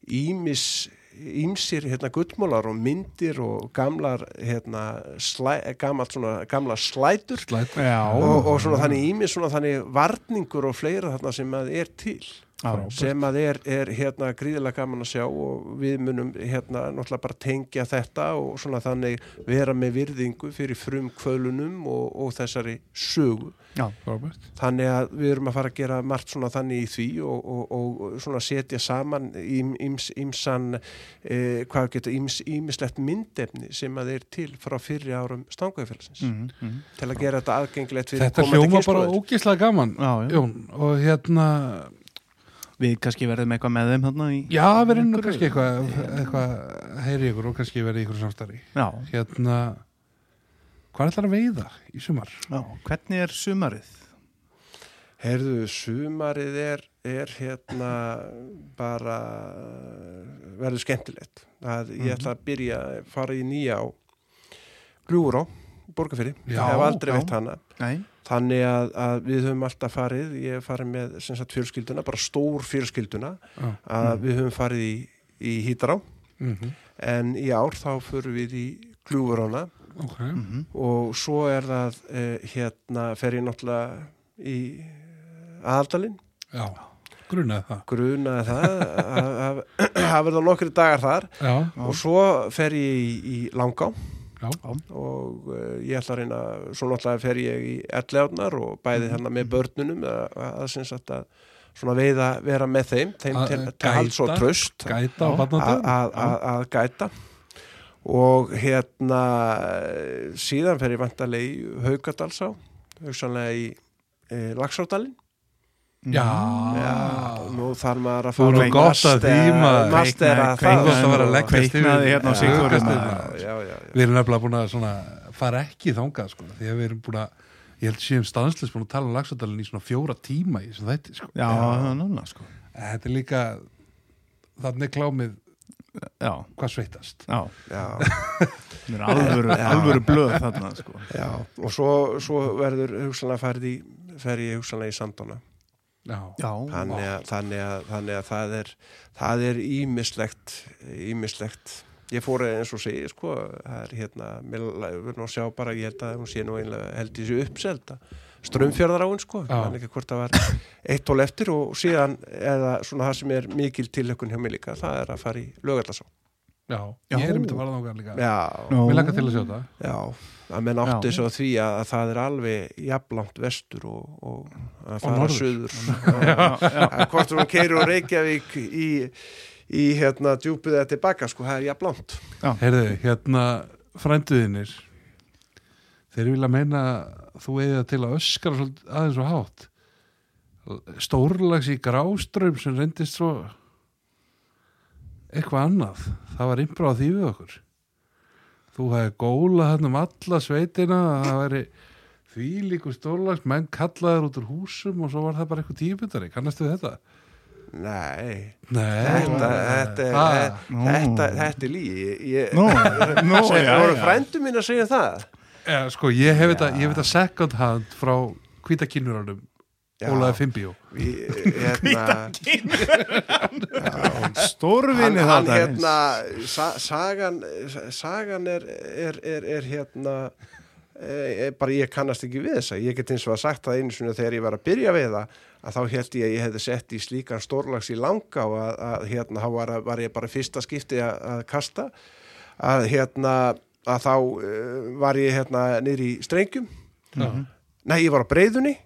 ímis ímsir hérna gullmólar og myndir og gamlar hérna slæ, gamalt svona gamla slætur Slæt. og, og svona þannig ímis svona þannig varningur og fleira þarna sem að er til Já. sem að er, er hérna gríðilega gaman að sjá og við munum hérna náttúrulega bara tengja þetta og svona þannig vera með virðingu fyrir frum kvölunum og, og þessari sögu Já, Frábært. þannig að við erum að fara að gera margt svona þannig í því og, og, og svona setja saman ím, íms, ímsan e, hvað getur íms, ímislegt myndefni sem að er til frá fyrri árum stangafélagsins mm, mm. til að gera þetta aðgengilegt fyrir Þetta komandi hljóma bara ógislega gaman Já, já. Jón, og hérna Við kannski verðum eitthvað með þeim þarna í já, verið nú kannski eitthvað eitthvað, heyri ykkur og kannski verið ykkur samstarfi. Já, hérna hvað ætlar að veiða í sumar? já, hvernig er sumarið? Herðu, sumarið er, er hérna bara verður skemmtilegt. Að ég ætla að byrja að fara í nýja á Borgafyrri, Já, ég hef aldrei já. veitt hana. Nei, þannig að, að við höfum alltaf farið ég hef farið með sem sagt, fjölskylduna bara stór fjölskylduna Já. að við höfum farið í, í Hítará. Mm en í ár þá förum við í Gljúurána Ok, mm og svo er það eh, hérna fer ég náttúrulega í aðaldalinn. Já, grunaði það. Grunaði það. Að- að það verða nokkri dagar þar. Já, og svo fer ég í, í Langá já, og uh, ég ætla að reyna svo náttúrulega fer ég í ellegarnar og bæði Mhm. hérna með börnunum að, að, að, að svona veiða vera með þeim, þeim Að- til, að til halds og tröst gæta á Já. að, að, að, að gæta. Og hérna eh, síðan fer ég vantarlega í Haugadalsá hugsanlega í e, Laxárdalinn Já, Já, nú þarf maður að fara maður. mastera það. Gott að vera að leggja Kveiknaði hérna á já. Við erum nefnilega búin að svona, fara ekki þangað sko, því að við erum búin að ég held séum stanslis búin að tala um lagsadalinn í svona fjóra tíma í þætti sko. Já, það er núna sko. Þetta er líka þannig er klámið Já, hvað sveitast já, já. er alvöru, alvöru blöð þarna sko. Já, og svo, svo verður hugsanlega farið í, fer ég hugsanlega í Sandóna. Þannig að, þannig að, þannig að það er, það er ímislegt, ímislegt. Ég fór eins og segi, sko, það er hérna, mér verður nú að sjá bara, ég held að hún sé nú einlega, held ég sé uppselda. Strömfjörðaráin, sko, Já. ég man ekki hvort það var eitt tól eftir og síðan eða svona það sem er mikil tilhökun hjá mig líka, það er að fara í lögallasá. já, Já. ég er til að fara þangað líka Já. Mér lakar til að sjá það Já, að menn átti Já. svo því að, að það er alveg jafnlangt vestur og, og að fara norður. söður að hvort þú keirir úr Reykjavík í, í hérna djúpið eða tilbaka sko, það er jafnlangt. Heyrðu, hérna frænduðinir þeir vilja meina að þú eða til að svolítið aðeins og hátt. Stórlags í gráströym sem reyndist svo eitthvað annað. Það var innbráð því við okkur þú hefði gólað hann um alla sveitina að það væri því líku stórlags menn kallaður út úr húsum og svo var það bara eitthvað tíubitari, kannastu þetta? Nei, Nei, þetta, þetta, Ah, Nú. þetta, þetta er lígi ég, Nú, nú, sem já, voru já. frændu mín að segja það ja, sko, ég hef þetta, ég hef þetta second hand frá hvítakinnurunum Já. Ólaði hérna, Stórvinni hann, hann þetta hérna sa, sagan, sagan er, er, er, er hérna e, bara ég kannast ekki við þessa. Ég get eins og að sagt það einu sinni þegar ég var að byrja við það að þá held ég að ég hefði sett í slíkan stórlags í langa og að, að hérna þá var, var ég bara fyrsta skipti að, að kasta. Að hérna að þá uh, var ég hérna niður í strengjum. Já. Nei, ég var á breyðunni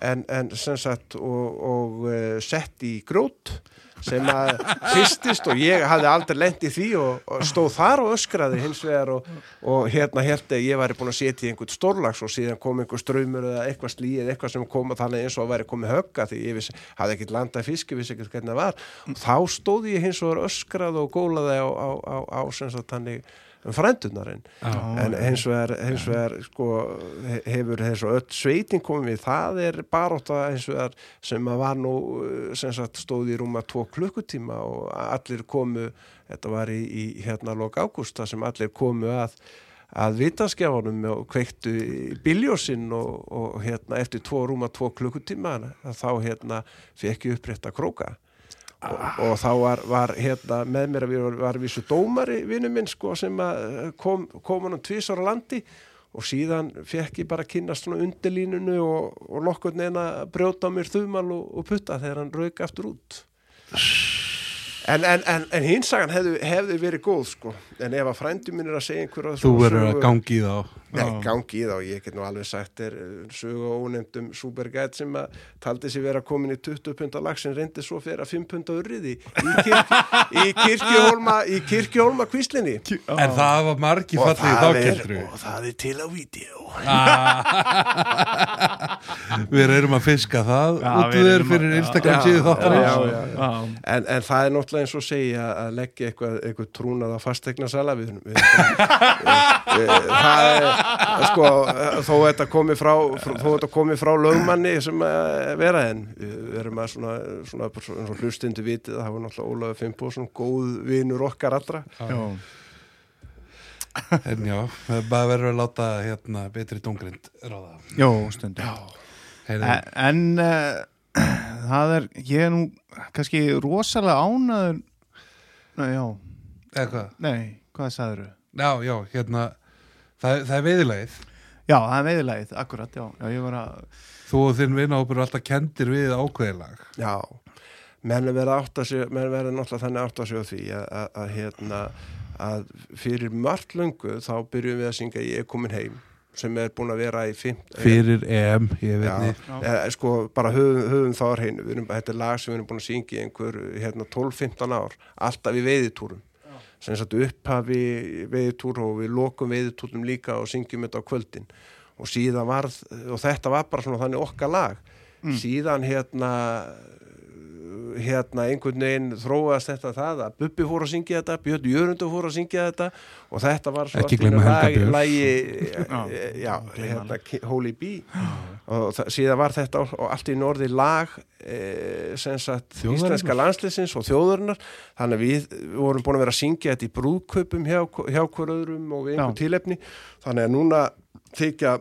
en, en sem sagt og, og uh, sett í grót sem að fyrstist og ég hafði aldrei lent í því og, og stóð þar og öskraði hins vegar og, og hérna held að ég væri búin að setja í einhvern stórlags og síðan kom einhver ströymur eða eitthvað slíð eitthvað sem kom að þannig eins og að væri komið högga því ég vissi, hafði ekkert landað fiski, vissi ekkert hvernig það var. Þá stóð ég hins vegar öskrað og gólaði á, á, á, á sem sagt þannig um frændunarinn Já. en hins vegar, hins vegar sko, he- hefur þess að öll sveitin komið við, það er baróta hins vegar sem að var nú sem sagt stóð í rúma tvo klukkutíma og allir komu þetta var í, í hérna lok ágústa sem allir komu að að vitaskjáðunum og kveiktu biljósinn og, og hérna eftir tvo rúma tvo klukkutíma þá hérna fekk ég upprétta króka og, og þá var, var hérna með mér að við var, var vísu dómari vinnu minn sko sem að kom, kom hann tvisar á landi og síðan fekk ég bara að kynast svona undirlínunu og, og nokkur neina að brjóta á mér þumal og, og putta þegar hann rauk aftur út. En, en, en, en hinsagan hefði, hefði verið góð sko. En ef að frændi minn er að segja einhverja Þú verður að gangi í þá Nei, gangi í þá, ég get nú alveg sagt er sögu og ónefndum Supergæt sem að taldi sér vera komin í 20 punda lag sem reyndi svo fyrir að 5 punda urriði í, kirk, í kirkjuhólma í kirkjuhólma kvíslinni En það var margi fallið þá er, kildru og það er til á vídeo. Við erum að fiska það Já, út við við erum að- fyrir. Instagram síðu já. En, en það er náttúrulega eins og segja að leggja eitthvað, eitthvað trúnað á fastegna sala við, við, við, það er sko, þó þetta komi frá þó þetta komi frá lögmanni sem að vera en við erum að svona, svona, svona hlustundu vitið að það var náttúrulega Ólafur Fimboðsson góð vinur okkar allra. Já. En já, bara verður að láta hérna betri dungrind ráða. Jó, stundum. En, en uh, það er, ég er nú kannski rosalega ánaður Nei, já, eða hvað? nei, hvað sagður Já, já, hérna það, það er veiðilegið Já, það er veiðilegið, akkurat, já, já ég var að Þú og þinn vinahópur er alltaf kendir við ákveðilag Já, menn verða átt að sig menn verða náttúrulega þannig átt að sig á því að, hérna að fyrir margt löngu þá byrjum við að syngja ég er komin heim sem er búin að vera í fimt Fyrir EM, ég veit Já, ni eh, sko bara höfum, höfum þá við erum, þetta er lag sem við erum búin að syngja í einhver hérna 12-15 ár, alltaf í veiðitúrum sem sagt upphafi veiðitúr og við lokum veiðitúrum líka og syngjum þetta á kvöldin. Og síðan varð, og þetta var bara svona þannig okkar lag, síðan hérna hérna einhvern veginn þróast þetta það að Bubbi fór að syngja þetta, Björn Jörundur fór að syngja þetta og þetta var svo Ekki allt í einu gleyma Helga lag- Björns. lagi, Já, eh, gleyma hérna Holy Bee og síðan var þetta og allt í norði lag e, sem sagt Þjóðarinnar. íslenska landsliðsins og þjóðurinnar þannig að við, við vorum búin að vera að syngja þetta í brúðkaupum hjá, hjá hver öðrum og við einhver Já. tilefni þannig að núna þykja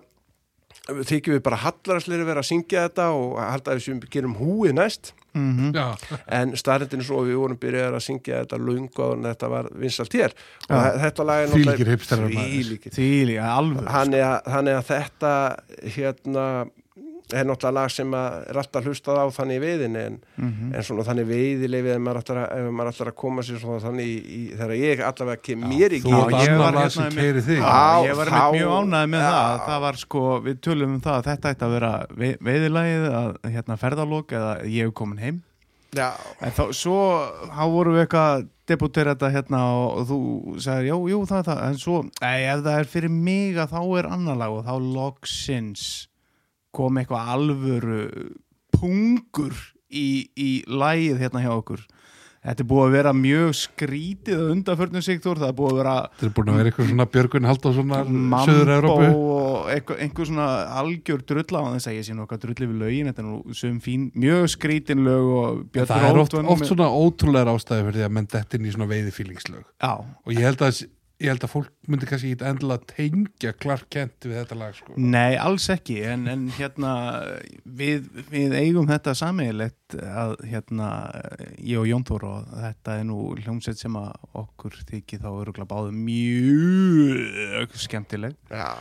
þykjum við bara hallarsleiri vera að syngja þetta og halda að við gerum húið næst. Mm Já, en starrendin er svo við vorum byrjaðar að syngja þetta lungu og þetta var vinsalt hér. Og Já. þe- þetta lag er líka, alveg Þannig að, þannig að þetta hérna er náttúrulega lag sem að er alltaf hlustað á þannig í veiðinni en, Mhm. en svona þannig veiðilefi ef maður ætlar að, koma sér svona þannig í, í, þegar ég allavega kem mér í ert ég var hérna með- keiri þig Já. Já, ég var þá- einmitt mjög ánægð með Já. það það var sko, við tölum um það að þetta ætti að vera vei, veiðilagið að hérna ferðalók eða ég hef komin heim Já, en þá, svo, þá vorum við eitthvað að debutera þetta hérna og, og þú sagðir, jú, jú, það er það en svo, ei, ef það er fyrir mig að þá er annar lag og þá loksins kom eitthvað alvöru pungur í, í lagið hérna hjá okkur. Þetta er búið að vera mjög skrítið undanförnum sigtur, það er búið að vera Þetta er búin að vera eitthvað svona Björgun Halldórssonar Mambo Suður-Európu og einhver, svona algjör drulla á þess að ég sé nú eitthvað drulli við lögin. Þetta er nú sum fín, mjög skrítin lög og Björn Það er oft, oft svona ótrúlega ástæði fyrir því að menn dettin í svona veiðifílingslög. Já, og ég held að, ég held að fólk myndi kannski ekki endilega tengja Clark Kent við þetta lag sko. nei, alls ekki en, en hérna við, við eigum þetta sameiginlegt að hérna ég og Jón Þór og þetta er nú hljómsveit sem að okkur þykir þá öruglega báðu mjög skemmtileg já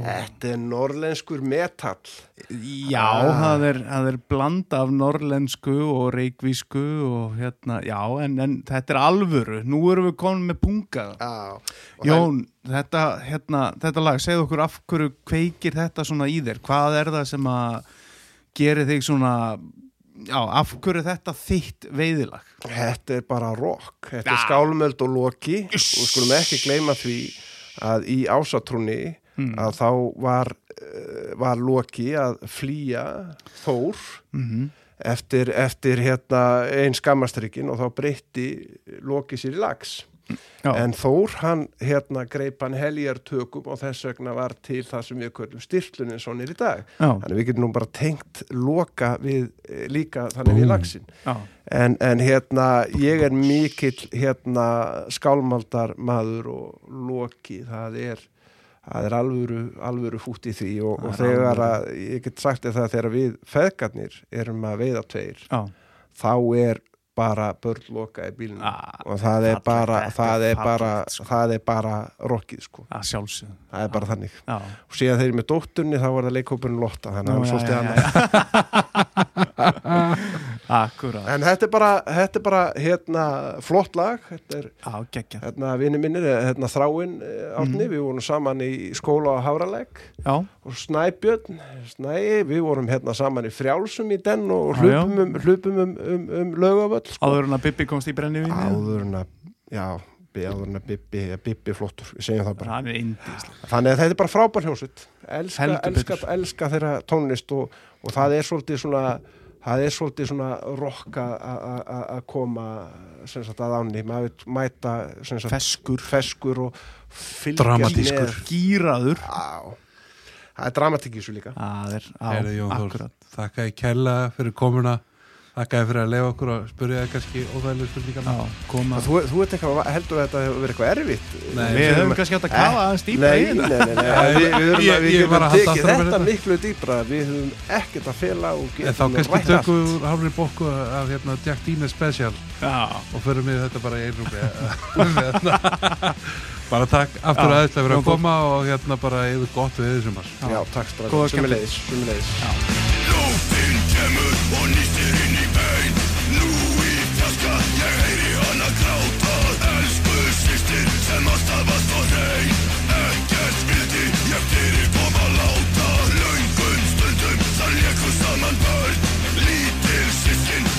Þetta er norlenskur metall. Já, Ah. það, er, það er blanda af norlensku og reikvísku og hérna, já, en, en þetta er alvöru, nú erum við komin með punga. Og Jón, þetta, hérna, þetta lag, segðu okkur af hverju kveikir þetta svona í þér, hvað er það sem að gerir þig svona já, af hverju er þetta þitt veiðilag? Þetta er bara rock, þetta Já. er skálmöld og loki. Og við skulum ekki gleyma því að í ásatrúni Mm. að þá var, uh, var loki að flýja Þór Mm eftir, eftir hérna, einn skammastrykkin og þá breytti loki sér í lags Já. en Þór hann hérna greip hann heljartökum og þess vegna var til það sem við köllum styrlunin svonir í dag. Já, þannig við getum nú bara tengt loka við eh, líka þannig við lagsin en, en hérna ég er mikill hérna skálmaldar maður og loki það er það er alvöru, alvöru fút í því og, og er þegar að, ég get sagt það þegar við feðgarnir erum að veiða tveir já, þá er bara börn loka í bílunum Ah, og það er bara er það er bara, sko. það er bara rockið sko, sjálfsögum það er bara þannig. Já, og síðan þeir eru með dótturni þá var það leikhópurinn Lotta þannig að það er já, svolítið annað já. Akkurat. En þetta er bara, þetta er bara hérna, flott lag. Þetta er geggja hérna, vinni minnir, hérna, þráinn eh, átni, Mhm. við vorum saman í skóla á Háraleg Já, og Snæbjörn, Snæi, við vorum hérna saman í frjálsum í den og hlupum um, hlupum um, um, um lögavöll sko. áður en að Bibbi komst í brenni áður en að já, bi- áður en að Bibbi, Bibbi flottur við segjum það bara, Hann er indíslega þannig að þetta er bara frábær hljómsveit. Elska, elska, elska þeirra tónlist og, og það er svolítið svona það er svolítið svona rokka að koma sem sagt að áni, maður mæta sem sagt, Feskur. feskur og Dramatískur. Gýraður á, það er dramatík í þessu líka. Það er, á, Herði Jón akkurat. þakka ég kella fyrir komuna þakka ég fyrir að leiða okkur og spurja það kannski óþægilega spurningarna Já, koma. Þú, þú ert eitthvað, heldur að þetta hefur verið eitthvað erfitt? Nei, Við höfum kannski átt að kafa aðeins dýpa Nei, í nei, þetta nei, nei, við, við, við, við að halda tekið þetta miklu dýpra. Við höfum ekkert að fela og En þá getum kannski rætt allt. tökum við hálfri bóku af hérna, Jack Dine Special Já, og förum við þetta bara í einrúmi bara takk aftur Já, aðeinslega fyrir að koma og hérna bara yfir gott við þessum Já, takk Góða strákar, sömuleiðis, sömuleiðis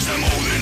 sem óður